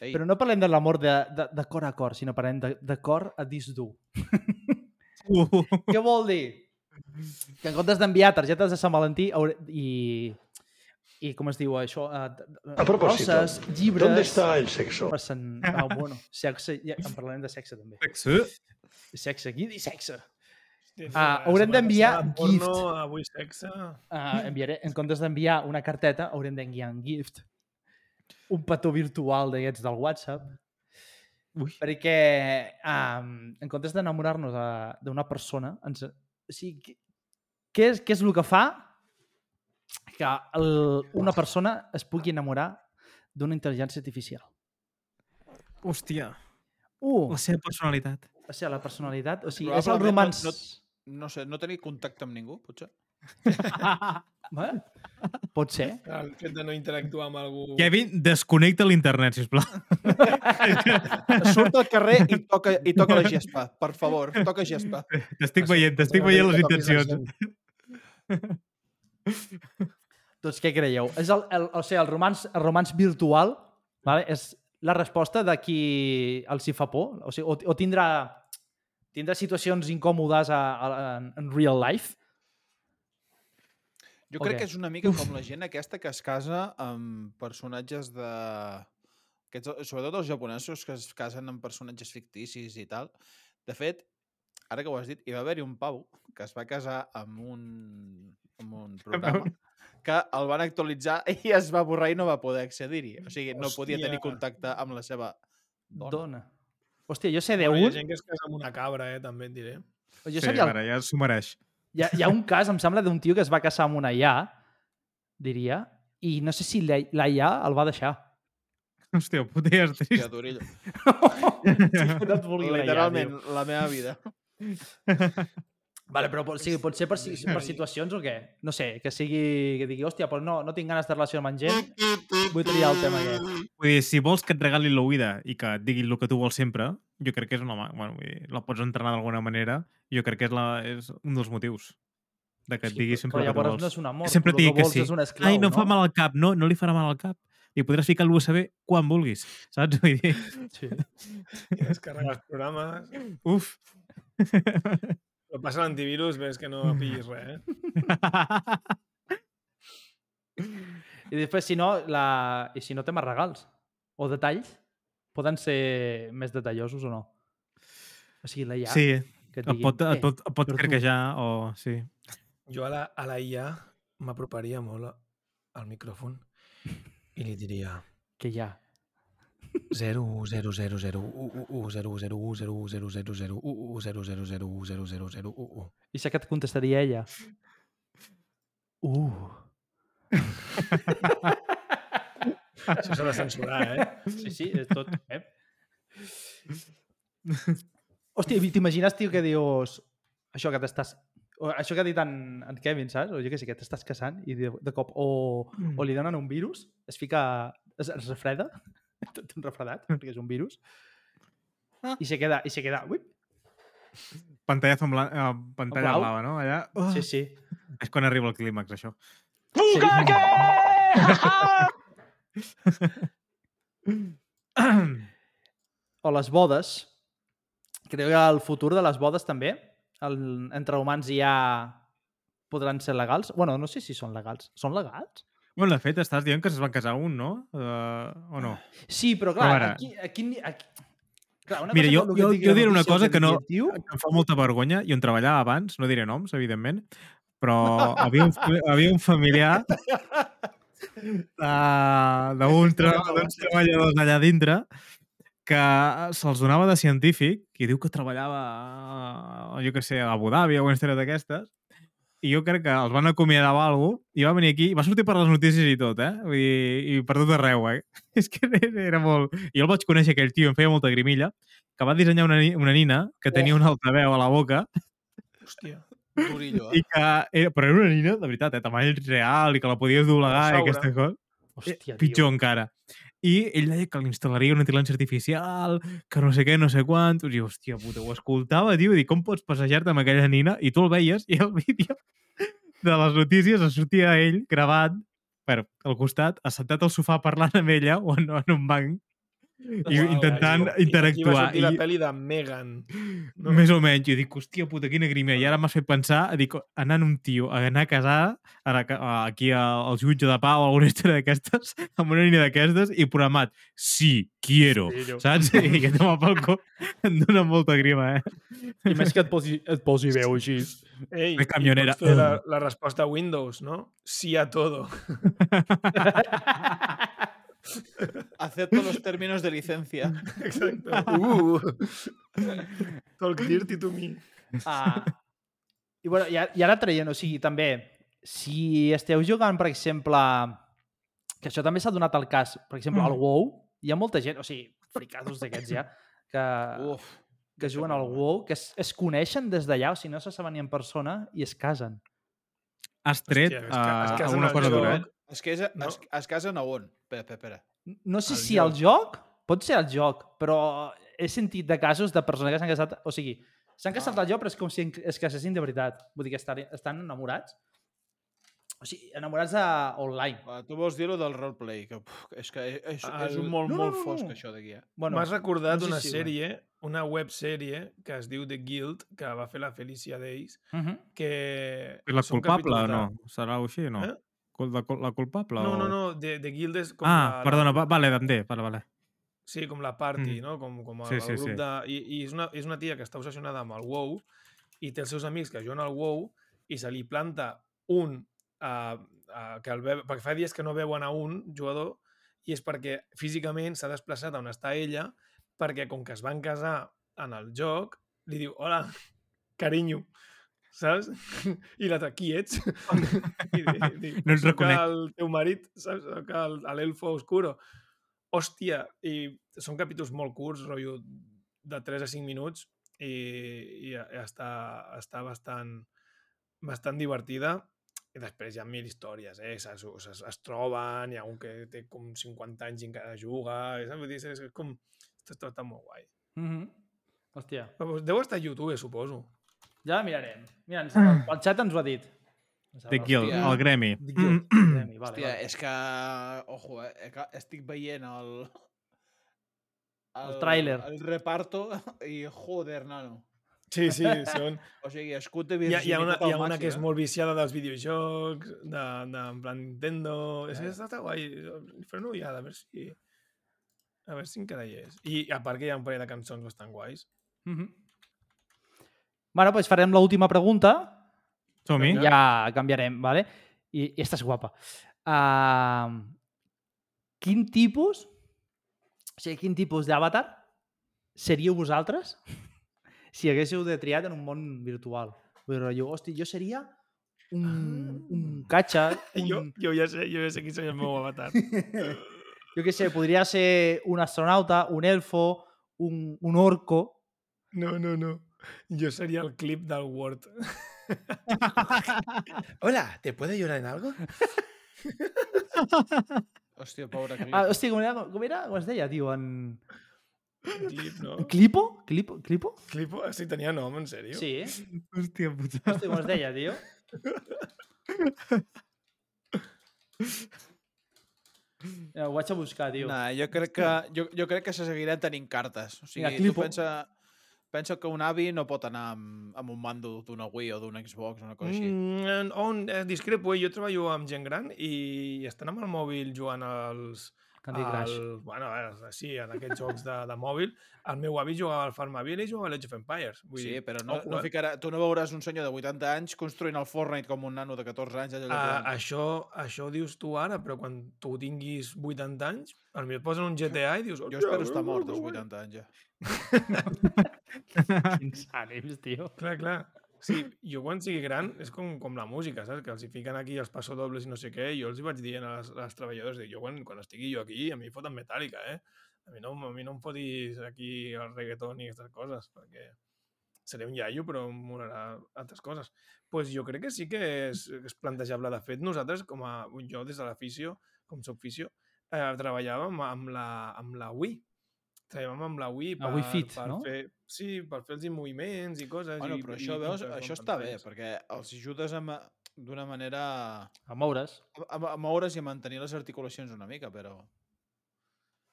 S3: però no parlem de l'amor de, de, de cor a cor, sinó parlem de, de cor a disc dur.
S2: Uh,
S3: Què vol dir? Que en comptes d'enviar targetes de Sant Valentí hauré, i, i com es diu això? Uh,
S6: A propósito,
S3: roses, llibres...
S6: ¿Dónde está el sexo?
S3: Per Sant... Ah, bueno, sexe, ja, en parlarem de sexe també.
S2: sexe.
S3: Sexe, aquí i sexe. Ah,
S4: tio,
S3: haurem d'enviar
S4: porno,
S3: gift.
S4: Avui sexe...
S3: Uh, enviaré, en comptes d'enviar una carteta, haurem d'enviar un gift. Un petó virtual d'aquests del WhatsApp.
S2: Ui.
S3: Perquè um, en comptes d'enamorar-nos de- d'una persona, ens, o sigui, què, què, és, què és el que fa que el, una persona es pugui enamorar d'una intel·ligència artificial?
S2: Hòstia,
S3: Uh,
S2: la seva personalitat.
S3: O sigui, la personalitat, o sigui, és el romans...
S5: no- no sé, no tenir contacte amb ningú, potser?
S3: Eh? Pot ser.
S4: El fet de no interactuar amb algú...
S2: Kevin, desconnecta l'internet, sisplau.
S5: Surt al carrer i toca, i toca la gespa, per favor, toca gespa.
S2: T'estic veient, t'estic veient les intencions.
S3: Doncs què creieu? És el, el, o sigui, el romans, el romans virtual vale? és la resposta de qui els hi fa por? O, sigui, o, o tindrà, tindrà situacions incòmodes a, a, en, en real life?
S5: Jo crec que és una mica com la gent aquesta que es casa amb personatges de... Aquests, sobretot els japonesos que es casen amb personatges ficticis i tal. De fet, ara que ho has dit, hi va haver-hi un pau que es va casar amb un, amb un programa que el van actualitzar i es va borrar i no va poder accedir-hi. O sigui, no podia tenir
S4: Hòstia.
S5: contacte amb la seva dona.
S3: Dona. Hòstia, jo sé
S4: Bueno, hi ha gent que es casa amb una cabra, eh, també et diré.
S3: Jo
S2: sí,
S3: sabia el,
S2: ara, ja s'ho mereix.
S3: hi, ha, hi ha un cas, em sembla, d'un tio que es va casar amb una IA, diria, i no sé si la, la IA el va deixar.
S2: Hòstia, puta, ja és
S5: Hòstia,
S2: trist.
S5: Dorillo.
S3: no et vulgui la IA,
S5: Literalment, la meva vida.
S3: Vale, però pot, sí, pot ser per, si- per situacions o què? No sé, que sigui... Que digui, hòstia, pues no, no tinc ganes de relacionar amb gent, vull triar el tema aquest.
S2: Vull dir, si vols que et regalin l'oïda i que et diguin el que tu vols sempre, jo crec que és una... Bueno, vull dir, la pots entrenar d'alguna manera. Jo crec que és, la, és un dels motius de que et digui sempre
S3: però
S2: el que vols.
S3: no és un amor,
S2: Que sempre
S3: el
S2: digui que
S3: vols
S2: sí.
S3: és un esclau,
S2: Ai, no, em fa
S3: no?
S2: mal al cap. No, no li farà mal al cap. Li podràs ficar l'USB quan vulguis, saps? Vull dir,
S3: Sí.
S4: I descarregar els programes...
S2: uf.
S4: Però passa l'antivirus, ves que no pillis res, eh?
S3: I després, si no, la... I si no té més regals o detalls, poden ser més detallosos o no? O sigui, la IA
S2: sí,
S3: que et
S2: et
S3: diguin,
S2: pot, et
S3: "Eh,
S2: pot, et pot
S3: per tu."
S2: carquejar o... Sí.
S4: Jo a la, a la IA m'aproparia molt al micròfon i li diria
S3: que hi ha.
S4: 0 0 0 0 1 1 1 0 0 1 0 1 0 0 0 1 1 0 0 0 1 0 0 0 1 1
S3: I sé que et contestaria ella. Uh.
S4: Això s'ha de censurar, eh?
S3: Sí, sí, és tot. Eh? Hòstia, t'imagines, tio, que dius... Això que t'estàs... o Això que ha dit en, en Kevin, saps? O jo què sé, que t'estàs casant i de, de cop o, o li donen un virus, es fica... Es, es refreda, tot un refredat, perquè és un virus,
S2: Ah.
S3: i se queda... I se queda ui,
S2: Pantallazo en bla... eh, pantalla
S3: Blau.
S2: blava, no? Allà... Oh,
S3: sí, sí.
S2: És quan arriba el clímax, això.
S3: sí. o les bodes. Creu que el futur de les bodes també, el, entre humans i ja podran ser legals? bueno, no sé si són legals. Són legals?
S2: Bueno, de fet, estàs dient que es van casar un, no? Uh, o no?
S3: Sí, però clar,
S2: veure.
S3: aquí, aquí, aquí... Clar, una
S2: Mira,
S3: cosa
S2: jo-
S3: que
S2: jo- jo diré una cosa que no-
S3: Tio.
S2: Em fa molta vergonya, i on treballava abans, no diré noms, evidentment, però havia un, havia un familiar d'uns d'uns treballadors allà dintre que se'ls donava de científic i diu que treballava, jo que sé, a Abu Dhabi o una història d'aquestes i jo crec que els van acomiadar o alguna cosa, i va venir aquí, i va sortir per les notícies i tot, eh? Vull dir, i per tot arreu, eh? És que era, molt... I jo el vaig conèixer, aquell tio, em feia molta grimilla, que va dissenyar una, una nina que tenia
S5: Oh.
S2: un altaveu a la boca
S4: Hòstia.
S5: Durillo,
S2: i
S5: eh?
S2: que era, però era una nina, de veritat, eh, tamany real i que la podies doblegar i aquesta cosa.
S3: Hòstia,
S2: Eh, pitjor encara. I ell deia que l'instal·laria una intel·ligència artificial, que no sé què, no sé quant. I hòstia puta, ho escoltava, tio, i com pots passejar-te amb aquella nina? I tu el veies, i el vídeo de les notícies es sortia ell gravat per al costat, assentat al sofà parlant amb ella o en, en un banc i
S4: Uau,
S2: intentant
S4: i- i Aquí va
S2: interactuar.
S4: la pel·li de Megan. No?
S2: més o menys, jo dic, hòstia puta, quina grimia. I ara m'has fet pensar, dic, anant un tio a anar a casar, ara, aquí al jutge de pau o alguna història d'aquestes, amb una línia d'aquestes, i programat, sí, quiero,
S3: Quiero.
S2: saps? I que toma pel cop, em dona molta grima, eh?
S3: I més que et posi, et posi veu així.
S4: Ei, i
S2: camionera.
S4: la, la resposta a Windows, no? Sí a todo.
S5: Acepto los términos de licencia.
S4: Exacte. Uh. Talk dirty to me.
S3: Ah, I, bueno, i, ara, I ara traient, o sigui, també, si esteu jugant, per exemple, que això també s'ha donat el cas, per exemple, al WoW, hi ha molta gent, o sigui, fricados d'aquests ja, que,
S5: Uf.
S3: que juguen al WoW, que es, es coneixen des d'allà, o sigui, no se saben ni en persona i es casen.
S2: Has tret
S4: Hòstia, es ca- es
S2: alguna
S4: al
S2: cosa dura, eh?
S5: Es, que és,
S4: No.
S5: es, es casen a on? Espera, espera, espera.
S3: No sé
S4: Al
S3: si al
S4: joc.
S3: joc, pot ser al joc, però he sentit de casos de persones que s'han casat, o sigui, s'han casat al joc, però és com si es casessin de veritat. Vull dir que estan, estan enamorats. O sigui, enamorats de, online.
S5: Uh, tu vols dir-ho del roleplay, que uf, és que és, és, és
S4: El-
S5: un molt,
S3: No, no,
S5: molt
S3: no,
S5: fosc,
S3: no.
S5: això d'aquí, eh?
S3: Bueno,
S4: M'has recordat
S3: no sé
S4: una
S3: si-
S4: sèrie, una websèrie que es diu The Guild, que va fer la Felicia Days,
S3: Uh -huh.
S4: que...
S2: És la
S4: són
S2: culpable no?
S4: de-
S2: Serà així, no?
S4: Eh?
S2: La, la culpable
S4: No,
S2: o...
S4: no, no, The, The Guild és com
S2: Ah,
S4: la,
S2: perdona,
S4: la,
S2: va, vale, té, vale, vale.
S4: Sí, com la party,
S2: Mm.
S4: no? Com, com el,
S2: Sí,
S4: el
S2: sí,
S4: grup
S2: sí.
S4: de... I, i és, una, és una tia que està obsessionada amb el WoW i té els seus amics que juguen al WoW i se li planta un uh, uh, que el veu, perquè fa dies que no veuen a un jugador i és perquè físicament s'ha desplaçat on està ella perquè com que es van casar en el joc li diu, hola, carinyo, saps? I l'altre, qui ets? I, i,
S2: No
S4: "Soc
S2: reconec."
S4: el teu marit, saps? Soc el- l'elfo oscuro. Hòstia, i són capítols molt curts, rotllo de 3 a 5 minuts i, i està, està bastant, bastant divertida i després hi ha mil històries, eh? Es, es, es, es troben, hi ha un que té com 50 anys i encara juga, saps? Vull dir, és, és com... Està, està molt guai.
S3: Uh -huh. Hòstia,
S4: Deu estar a YouTube, suposo.
S3: Ja la mirarem. Mira, ens, el, el xat ens ho ha dit.
S2: The Guild,
S5: hòstia.
S2: el gremi.
S3: The Guild. Premi, vale,
S5: Hòstia,
S3: vale.
S5: és que... Ojo, eh? que Estic veient el...
S3: El tràiler.
S5: El reparto i joder, nano.
S4: Sí, sí, són...
S5: O sigui, escut de
S4: Hi ha, hi ha, una, hi ha una que és
S5: eh?
S4: molt viciada dels videojocs, de, de, en plan Nintendo... És que està, està guai. Faré una ullada, a veure si... A veure si encara hi és. I a part que hi ha un parell de cançons bastant guais.
S3: Uh -huh. Bueno, doncs farem l'última pregunta
S2: Som-hi.
S3: i ja canviarem, vale? I, i esta és guapa. Uh, quin tipus, o sigui, quin tipus d'avatar seríeu vosaltres si haguéssiu de triar en un món virtual? Vull dir, jo, hosti, jo seria un, un catxa, un,
S4: Jo, jo, ja sé, jo ja sé qui seria el meu avatar.
S3: jo què sé, podria ser un astronauta, un elfo, un, un orco,
S4: No, no, no. Jo seria el clip del Word.
S6: Hola, ¿te puedo ayudar en algo?
S5: Hòstia, pobre Clip.
S3: Ah, hòstia, com era, com era? Com es deia, tio? En...
S4: Clip, no?
S3: Clipo? Clipo? Clipo?
S4: Clip, sí, tenia nom, en sèrio?
S3: Sí.
S2: Hòstia puta.
S3: Hòstia, com es deia, tio? Ja, ho vaig a buscar, tio.
S5: Nah, jo crec que, jo, jo crec que se seguirà tenint cartes. O sigui,
S3: Mira,
S5: tu
S3: Clipo.
S5: pensa, pensa que un avi no pot anar amb, amb un mando d'una Wii o d'un Xbox o una cosa així.
S4: Mm, on, eh, discrepo, eh? jo treballo amb gent gran i estan amb el mòbil jugant als,
S3: Candy Crush.
S4: El, bueno, a veure, sí, en aquests jocs de, de mòbil, el meu avi jugava al Farmaville i jugava a l'Age of Empires. Vull
S5: Sí,
S4: dir,
S5: però no, no
S4: eh?
S5: ficarà, tu no veuràs un senyor de 80 anys construint el Fortnite com un nano de 14 anys. Allò
S4: Ah,
S5: uh,
S4: això, això ho dius tu ara, però quan tu tinguis 80 anys, potser et posen un GTA i dius...
S5: jo espero estar mort als 80 anys, ja.
S3: Quins ànims, tio.
S4: Clar, clar. Sí, jo quan sigui gran és com, com la música, saps? Que els hi fiquen aquí els passodobles i no sé què, i jo els hi vaig dient a les, a les treballadores, dic, jo quan, quan estigui jo aquí, a mi foten metàl·lica, eh? A mi no, a mi no em fotis aquí el reggaeton i aquestes coses, perquè seré un iaio, però em molarà altres coses. pues jo crec que sí que és, que és plantejable. De fet, nosaltres, com a, jo des de l'afició, com soc fisio, eh, treballàvem amb la, amb la Wii. Treballàvem amb la Wii
S3: La Wii Fit,
S4: per
S3: no?
S4: fer, sí, per fer els moviments i coses.
S5: Bueno,
S4: i,
S5: però
S4: i
S5: això, veus,
S4: interactuar
S5: això està bé, perquè els ajudes amb, d'una manera
S3: A moure's.
S5: a, a, a moure's i a mantenir les articulacions una mica, però...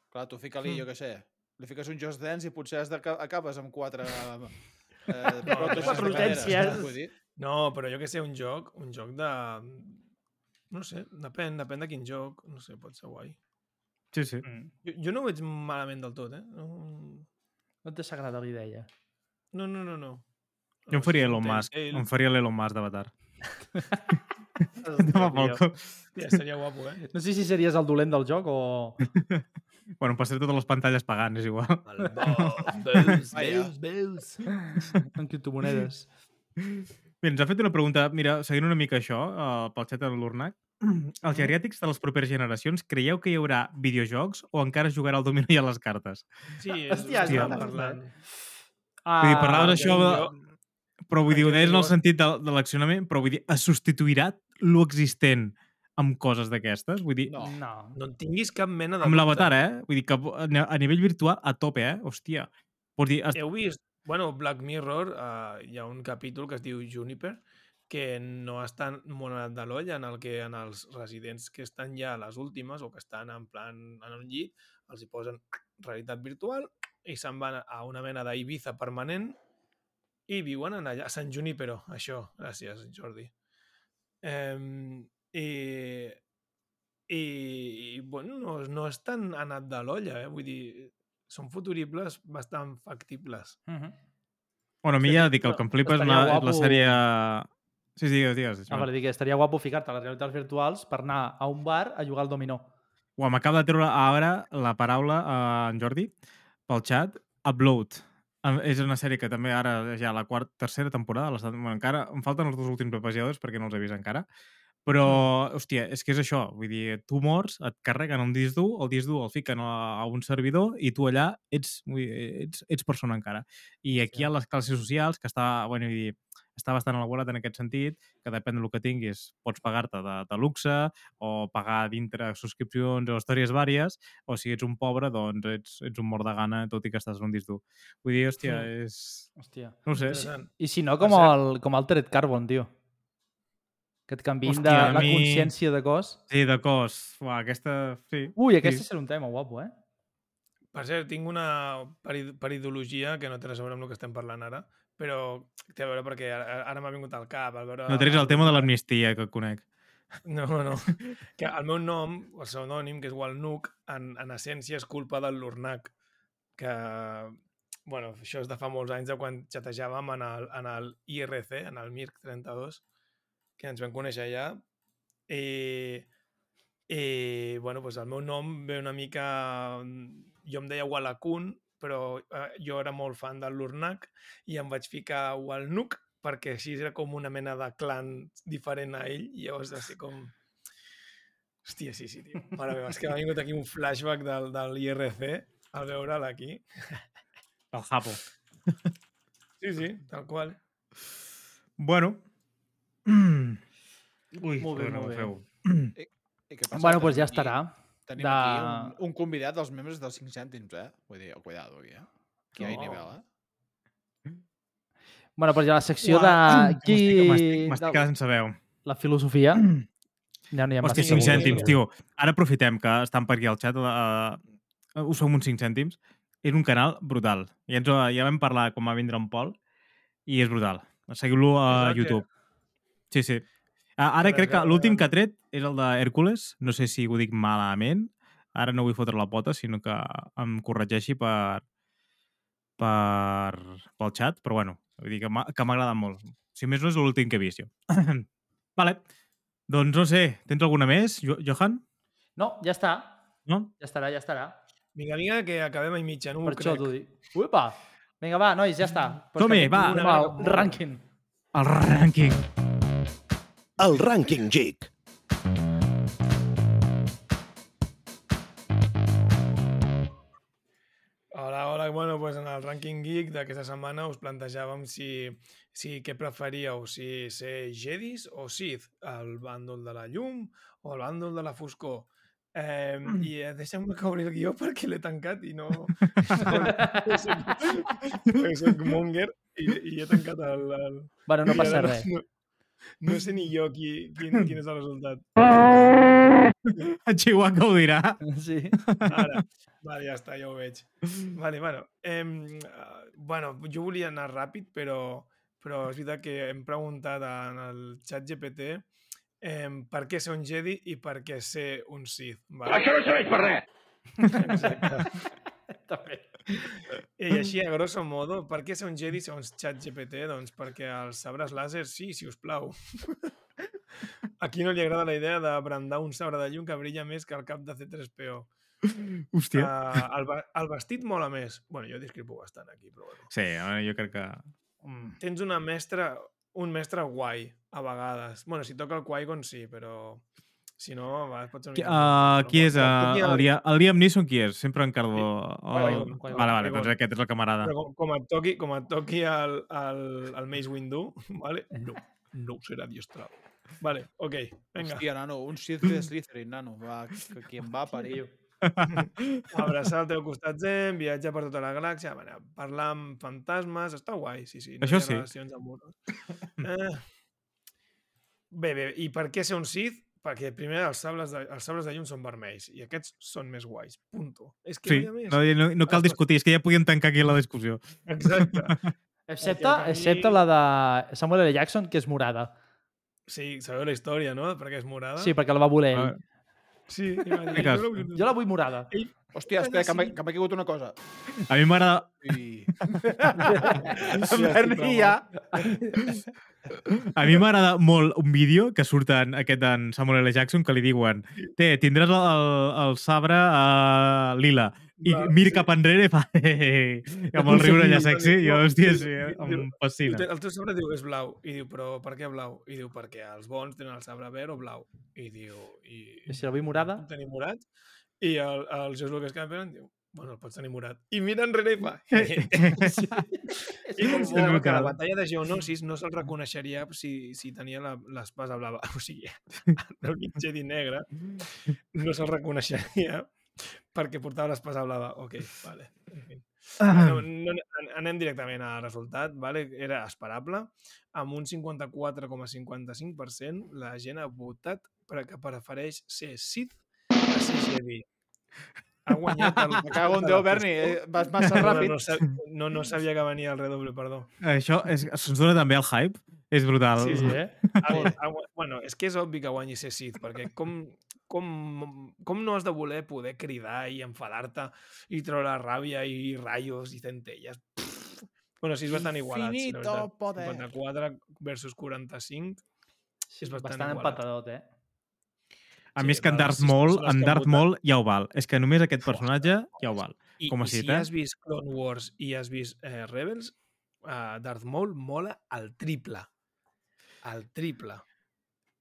S5: Clar, tu fica-li,
S4: Mm.
S5: jo què sé, li fiques un Just Dance i potser has de, acabes amb quatre... Eh, dir,
S4: No, però jo que sé, un joc, un joc de... No sé, depèn, depèn de quin joc, no sé, pot ser guai.
S2: Sí, sí.
S3: Mm.
S4: Jo, jo no ho veig malament del tot, eh? No,
S3: No t'ha agradat la idea.
S4: no, no, no. no.
S2: Jo em faria
S4: sí,
S2: Elon
S4: un
S2: Musk.
S4: Telltale,
S2: Em faria l'Elon Musk d'Avatar. Pel cop.
S4: Ja seria guapo, eh?
S3: No sé si series el dolent del joc o...
S2: Bueno, em passaré totes les pantalles pagant, és igual.
S6: El bo, veus, veus, veus.
S3: en criptomonedes.
S2: Bé, ens ha fet una pregunta, mira, seguint una mica això, uh, pel xat de l'Urnac. Els geriàtics de les properes generacions, creieu que hi haurà videojocs o encara jugarà al domino i a les cartes?
S4: Sí, és
S3: Hòstia,
S4: parlant.
S3: Ah,
S2: Vull dir, parlaves això de...
S4: jo-
S2: Però vull dir, ho deies en el sentit de, de l'accionament, però vull dir, es substituirà lo existent amb coses d'aquestes? Vull dir,
S5: No.
S3: No.
S4: No en tinguis cap mena de
S2: amb l'avatar, eh? Vull dir que a ni- a nivell virtual, a tope, eh? Hòstia. Vols dir, es...
S4: Heu vist, bueno, Black Mirror, uh, hi ha un capítol que es diu Juniper, que no està molt anat de l'olla, en el que en els residents que estan ja a les últimes o que estan en plan en un llit, els hi posen realitat virtual i se'n van a una mena d'Ibiza permanent i viuen en allà, a Sant Junipero, això, gràcies Jordi. Eh, i, i, i bueno, no, no és tan anat de l'olla, eh? vull dir, són futuribles bastant factibles.
S3: Uh -huh.
S2: Bueno, a mi ja dic, el que em flipa és, una, és la sèrie... Sí, sí, digues, digues.
S3: Ah, dir que estaria guapo ficar-te a les realitats virtuals per anar a un bar a jugar al dominó.
S2: Uau, m'acaba de treure ara la paraula a en Jordi pel xat. Upload. És una sèrie que també ara ja la quarta, tercera temporada, l'estan- bueno, encara em falten els dos últims episodis perquè no els he vist encara, però, hòstia, és que és això, vull dir, tu mors, et carreguen un disc dur, el disc dur el fiquen a, a un servidor i tu allà ets, vull dir, ets, ets persona encara. I aquí hi ha les classes socials, que està, bueno, vull dir, està bastant elaborat en aquest sentit, que depèn del que tinguis, pots pagar-te de, de luxe o pagar dintre subscripcions o històries vàries, o si ets un pobre, doncs ets, ets un mort de gana, tot i que estàs en un disc dur. Vull dir, hòstia,
S4: Mm.
S2: és...
S3: Hòstia.
S2: No sé.
S4: Interessant.
S3: I si no, com el, com Altered Carbon, tio. Que et canviïn de
S2: Hòstia, a
S3: la
S2: mi-
S3: consciència de cos.
S2: Sí, de cos. Uà, aquesta... Sí.
S3: Ui, aquest
S2: sí.
S3: serà un tema guapo, eh?
S4: Per cert, tinc una peri- periodologia que no té res a veure amb el que estem parlant ara, però té a veure perquè ara, ara m'ha vingut al cap. Al veure
S2: No tens el tema de l'amnistia, que conec.
S4: No, no. Que el meu nom, el pseudònim, que és Walnuc, en, en essència és culpa del Lurnac, que, bueno, això és de fa molts anys, de quan xatejàvem en el, en el IRC, en el MIRC 32, que ens vam conèixer allà, i, i bueno, doncs el meu nom ve una mica... Jo em deia Walakun, però eh, jo era molt fan del Lurnac i em vaig ficar Walnuc perquè així era com una mena de clan diferent a ell i llavors va ser com... Hòstia, sí, sí, tio. Mare meva, és que m'ha vingut aquí un flashback del, del IRC al veure'l aquí.
S2: El Japo.
S4: Sí, sí, tal qual.
S2: Bueno. Mm. Ui,
S3: Molt bé, molt bé.
S2: feu.
S5: I què passa?
S3: Bueno, doncs ja
S5: Tenim aquí-
S3: estarà.
S5: Tenim
S3: de-
S5: aquí un, un convidat dels membres dels 5 cèntims, eh? Vull dir, cuidado aquí, eh? Aquí hi ha nivell, eh?
S3: Bueno, doncs ja la secció
S2: Uà,
S3: de... Qui...
S2: m'estic- quedant sense veu.
S3: La filosofia. Ja no hi ha
S2: Hòstia,
S3: massa
S2: 5
S3: segur.
S2: cèntims, tio. Ara aprofitem que estan per aquí al xat. Uh, us som uns 5 cèntims. És un canal brutal. Ja, ens, ho- ja vam parlar quan va vindre en Pol i és brutal. Seguiu-lo a YouTube. Sí, sí. Ah, Ara crec que l'últim que ha tret és el de Hèrcules. No sé si ho dic malament. ara no vull fotre la pota, sinó que em corregeixi per, per, pel xat, però bueno, vull dir que m'ha que m'ha agradat molt. Si més no és l'últim que he vist jo. vale. Doncs no sé, tens alguna més, Jo- Johan?
S3: No, ja està.
S2: No?
S3: Ja estarà, ja estarà.
S4: Vinga, vinga, que acabem a mitja, no
S3: per
S4: ho
S3: això
S4: crec.
S3: t'ho dic. Uepa! Vinga, va, nois, ja està. Pues
S2: Som-hi, va.
S3: Una, el rànquing.
S2: El rànquing.
S1: El Rànquing Geek.
S4: Hola, hola. Bueno, pues en el rànquing geek d'aquesta setmana us plantejàvem si, si què preferíeu, si ser Jedis o Sith, el bàndol de la llum o el bàndol de la foscor. Eh, I eh, que obri el guió perquè l'he tancat i no... Perquè soc monger i, i he tancat el... el...
S3: Bueno, no passa res.
S4: No, no sé ni jo qui, quin, quin és el resultat.
S2: En Chihuahua ho dirà.
S3: Sí.
S4: Ara. Vale, ja està, ja ho veig. Vale, bueno. Em, eh, bueno, jo volia anar ràpid, però, però és veritat que hem preguntat en el xat GPT em, per què ser un Jedi i per què ser un Sith. Vale?
S6: Això no serveix per res.
S4: Exacte.
S3: També.
S4: I així, a grosso modo, per què ser un Jedi segons xat GPT? Doncs perquè els sabres làser, sí, si us plau. A qui no li agrada la idea de brandar un sabre de llum que brilla més que el cap de C3PO?
S2: Hòstia.
S4: Uh, el, el vestit mola més. bueno, jo discrepo bastant aquí, però bueno.
S2: Sí, jo crec que...
S3: Mm.
S4: Tens una mestra, un mestre guai, a vegades. bueno, si toca el Qui-Gon sí, però si no, a vegades pot ser
S2: Qui, uh,
S4: no?
S2: qui és? Uh, el, Lia- el Liam Neeson qui és? Sempre.
S4: Qui-Gon,
S2: El...
S3: Qui-Gon,
S2: Vale, vale,
S4: Qui-Gon.
S2: doncs aquest és el que m'agrada.
S4: Però com, com, et toqui, com et toqui el, el, el Mace Windu, vale? no, no serà diestral. Vale, ok, vinga.
S5: Hòstia, nano, un Sith de Slytherin, nano. Va, que, qui em va parir.
S4: Abraçar al teu costat zen, viatjar per tota la galàxia, bueno, parlar amb fantasmes, està guai, sí, sí.
S2: Això
S4: hi ha
S2: sí.
S4: relacions amoroses. Eh. Bé, bé, i per què ser un Sith? Perquè primer els sables de, els sables de llum són vermells i aquests són més guais, punto. És que
S2: Sí,
S4: no més.
S2: no, no, no cal discutir, és que ja podíem tancar aquí la discussió.
S4: Exacte.
S3: Excepte,
S4: que
S3: excepte la de Samuel L. Jackson, que és morada.
S4: Sí, sabeu la història, no? Per què és morada?
S3: Sí, perquè la va voler ell.
S2: Ah,
S4: Sí, i va dir. "Jo la vull-
S3: Jo la vull morada.
S5: Hòstia, espera, que m'ha caigut una cosa.
S2: A mi m'agrada...
S5: I...
S3: En Berni ja.
S2: A mi m'agrada molt un vídeo que surten aquest d'en Samuel L. Jackson que li diuen té, tindràs el, el, el sabre uh, lila i
S4: Va,
S2: mira
S4: sí.
S2: cap enrere i fa i amb el riure allà sexy i
S4: no,
S2: hòstia,
S4: sí,
S2: em fascina.
S4: El, el teu sabre diu és blau. I diu, però per què blau? I diu, perquè els bons tenen el sabre verd o blau. I diu, i...
S3: I si la vull morada?
S4: puc tenir morat? I el, el George Lucas Cameron diu, bueno, el pots tenir morat. I mira enrere i fa... I com
S2: És
S4: que la
S2: brutal.
S4: batalla de Geonosis no se'l reconeixeria si, si tenia la- l'espasa blava. O sigui, l'únic Jedi negre no se'l reconeixeria perquè portava l'espasa blava. Ok, vale. En fi. No, no, an- anem directament al resultat, vale? era esperable. Amb un 54,55% la gent ha votat perquè prefereix ser Sith a ser Jedi. Ha guanyat el...
S5: Me cago en Déu, Berni. Eh, vas massa
S4: No, no,
S5: ràpid.
S4: no, sab- no, no sabia que venia el redoble, perdó.
S2: Això és, se'ns dona també el hype? És brutal.
S3: Sí, sí, eh?
S4: Ha, gua- bueno, és que és obvi que guanyi ser Sith, perquè com, com, com no has de voler poder cridar i enfadar-te i treure la ràbia i ratllos i centelles? Pff. Bueno, sí, és bastant igualat.
S5: Infinito
S4: veritat.
S5: poder.
S4: 54 versus 45.
S3: Sí,
S4: És bastant
S3: bastant
S4: igualat.
S3: empatadot, eh?
S2: A
S4: Sí,
S2: més que en Darth Maul, en Darth. Maul ja ho val. És que només aquest personatge ja ho val.
S4: I,
S2: Com a
S4: i si
S2: eh?
S4: has vist Clone Wars i has vist eh, Rebels, uh, Darth Maul mola al triple. Al triple.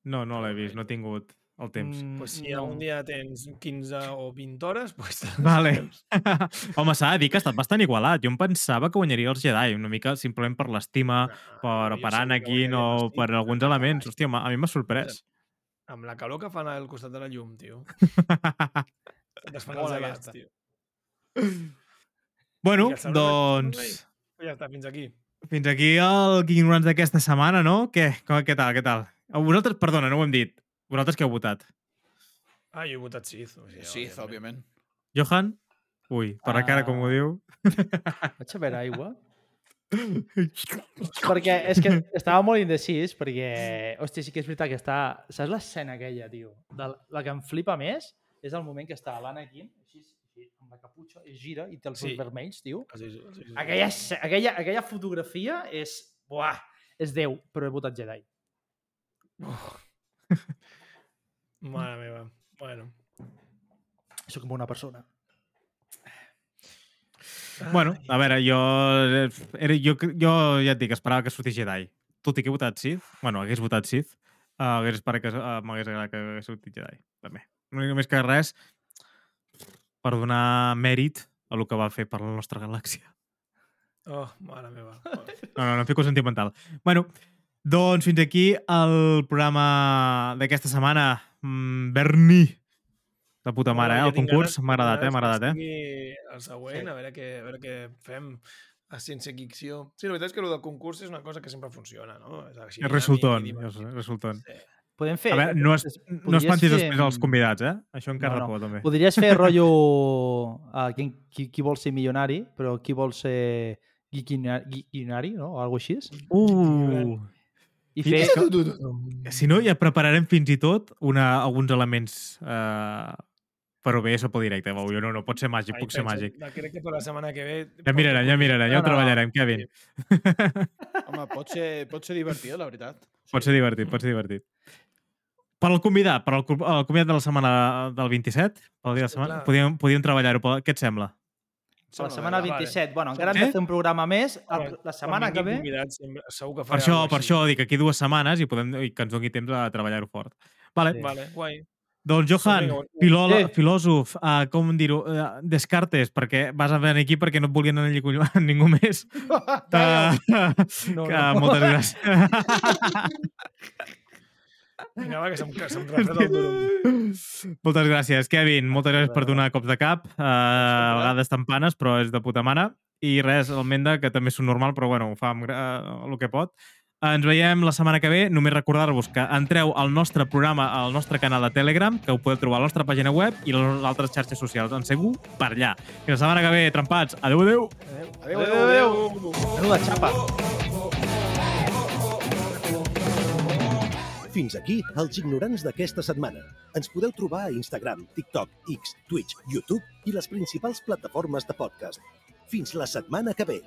S2: No, no l'he vist, no he tingut el temps.
S3: Mm,
S4: Pues si
S3: no.
S4: un dia tens 15 o 20 hores, pues
S2: Vale. Home, s'ha de dir que ha estat bastant igualat. Jo em pensava que guanyaria els Jedi, una mica simplement per l'estima, per, per Anakin o per alguns elements. Hòstia, a mi m'ha sorprès.
S4: Amb la calor que fan al costat de la llum, tio. Es fan
S5: Molt
S4: els gelats, tio.
S2: bueno,
S4: I
S2: doncs...
S4: Ja està, fins aquí.
S2: Fins aquí el King Runs d'aquesta setmana, no? Què? Com, què tal, què tal? A Vosaltres, perdona, no ho hem dit. Vosaltres què heu votat?
S4: Ah, jo he votat Sith. O sigui,
S5: Sith, òbviament.
S2: Johan? Ui, per la cara com ho
S3: Ah.
S2: diu.
S3: Vaig a veure aigua. Perquè és que estava molt indecis, perquè, hòstia, sí que és veritat que està... Saps l'escena aquella, tio? De la que em flipa més és el moment que està l'Anakin, així, així, amb la caputxa, es gira i té els
S4: Sí.
S3: ulls vermells, tio.
S4: Sí, sí, sí, sí.
S3: Aquella, aquella, aquella fotografia és... Buah, és Déu, però he votat Jedi.
S4: Mare meva. Bueno.
S3: Soc com una persona.
S2: Bueno, a veure, jo, eh, era, jo, jo ja et dic, esperava que sortís Jedi. Tot i que he votat Sith, bueno, hagués votat Sith, uh, hagués esperat que uh, m'hagués agradat que hagués sortit Jedi, també. No més que res per donar mèrit a el que va fer per la nostra galàxia.
S4: Oh, mare meva.
S2: No, no, no em fico sentimental. Bueno, doncs fins aquí el programa d'aquesta setmana. Mm, Berni. De puta mare, eh? El concurs m'ha agradat, eh? M'ha
S4: que
S2: agradat, eh?
S4: El següent,
S3: Sí.
S4: a, veure què, a veure què fem a ciència ficció. Sí, la veritat és que el del concurs és una cosa que sempre funciona, no? És, així,
S2: És resultant. És resultant.
S4: Sí.
S3: Podem fer...
S2: A veure, no, es, no espantis
S3: fer,
S2: després els
S3: mm,
S2: convidats, eh? Això encara
S3: No,
S2: no, pot, també.
S3: Podries fer rotllo uh, qui, qui, qui vol ser milionari, però qui vol ser guiquinari, no? O alguna així.
S2: Uh!
S3: I fer...
S2: Si no, ja prepararem fins i tot una, alguns elements eh, però bé, això per directe, veu, jo no, no pot ser màgic,
S4: Ai,
S2: puc ser màgic.
S4: no, Crec que per la setmana que ve...
S2: Ja mirarem, ja mirarem, ja
S3: No,
S2: ho
S3: no, no.
S2: treballarem, Kevin.
S5: Home, pot ser, pot ser divertit, la veritat.
S2: Pot ser divertit, pot ser divertit. Per al convidat, per al, convidat de la setmana del 27, pel dia de la
S4: Sí,
S2: setmana, podíem, podíem treballar-ho. Què et sembla?
S3: A la setmana
S4: Vale.
S3: 27. Bueno, encara hem
S2: Sí?
S3: de fer un programa més. La setmana que ve...
S4: Segur que
S2: Per això, per
S4: així.
S2: això dic aquí dues setmanes i, podem, i que ens doni temps a treballar-ho fort. Vale.
S3: Sí.
S4: Vale, guai.
S2: Doncs Johan, filòleg,
S3: Sí.
S2: filòsof, uh, com dir-ho, uh, descartes, perquè vas a venir aquí perquè no et volien anar allí collons, ningú més. Uh,
S3: No,
S2: que,
S3: no.
S2: Moltes gràcies.
S4: Vinga, va, que se'm, que se'm refreda el durum.
S2: moltes gràcies, Kevin. Moltes gràcies per donar cops de cap. Uh, a vegades tampanes, però és de puta mare. I res, el Menda, que també és un normal, però bueno, ho fa amb gra- el que pot. Ens veiem la setmana que ve. Només recordar-vos que entreu al nostre programa, al nostre canal de Telegram, que ho podeu trobar a la nostra pàgina web i a les altres xarxes socials. En segur per allà. I la setmana que ve, trempats. Adéu, adéu.
S5: Adéu, adéu, adéu.
S3: Menuda xapa.
S1: Fins aquí els ignorants d'aquesta setmana. Ens podeu trobar a Instagram, TikTok, X, Twitch, YouTube i les principals plataformes de podcast. Fins la setmana que ve.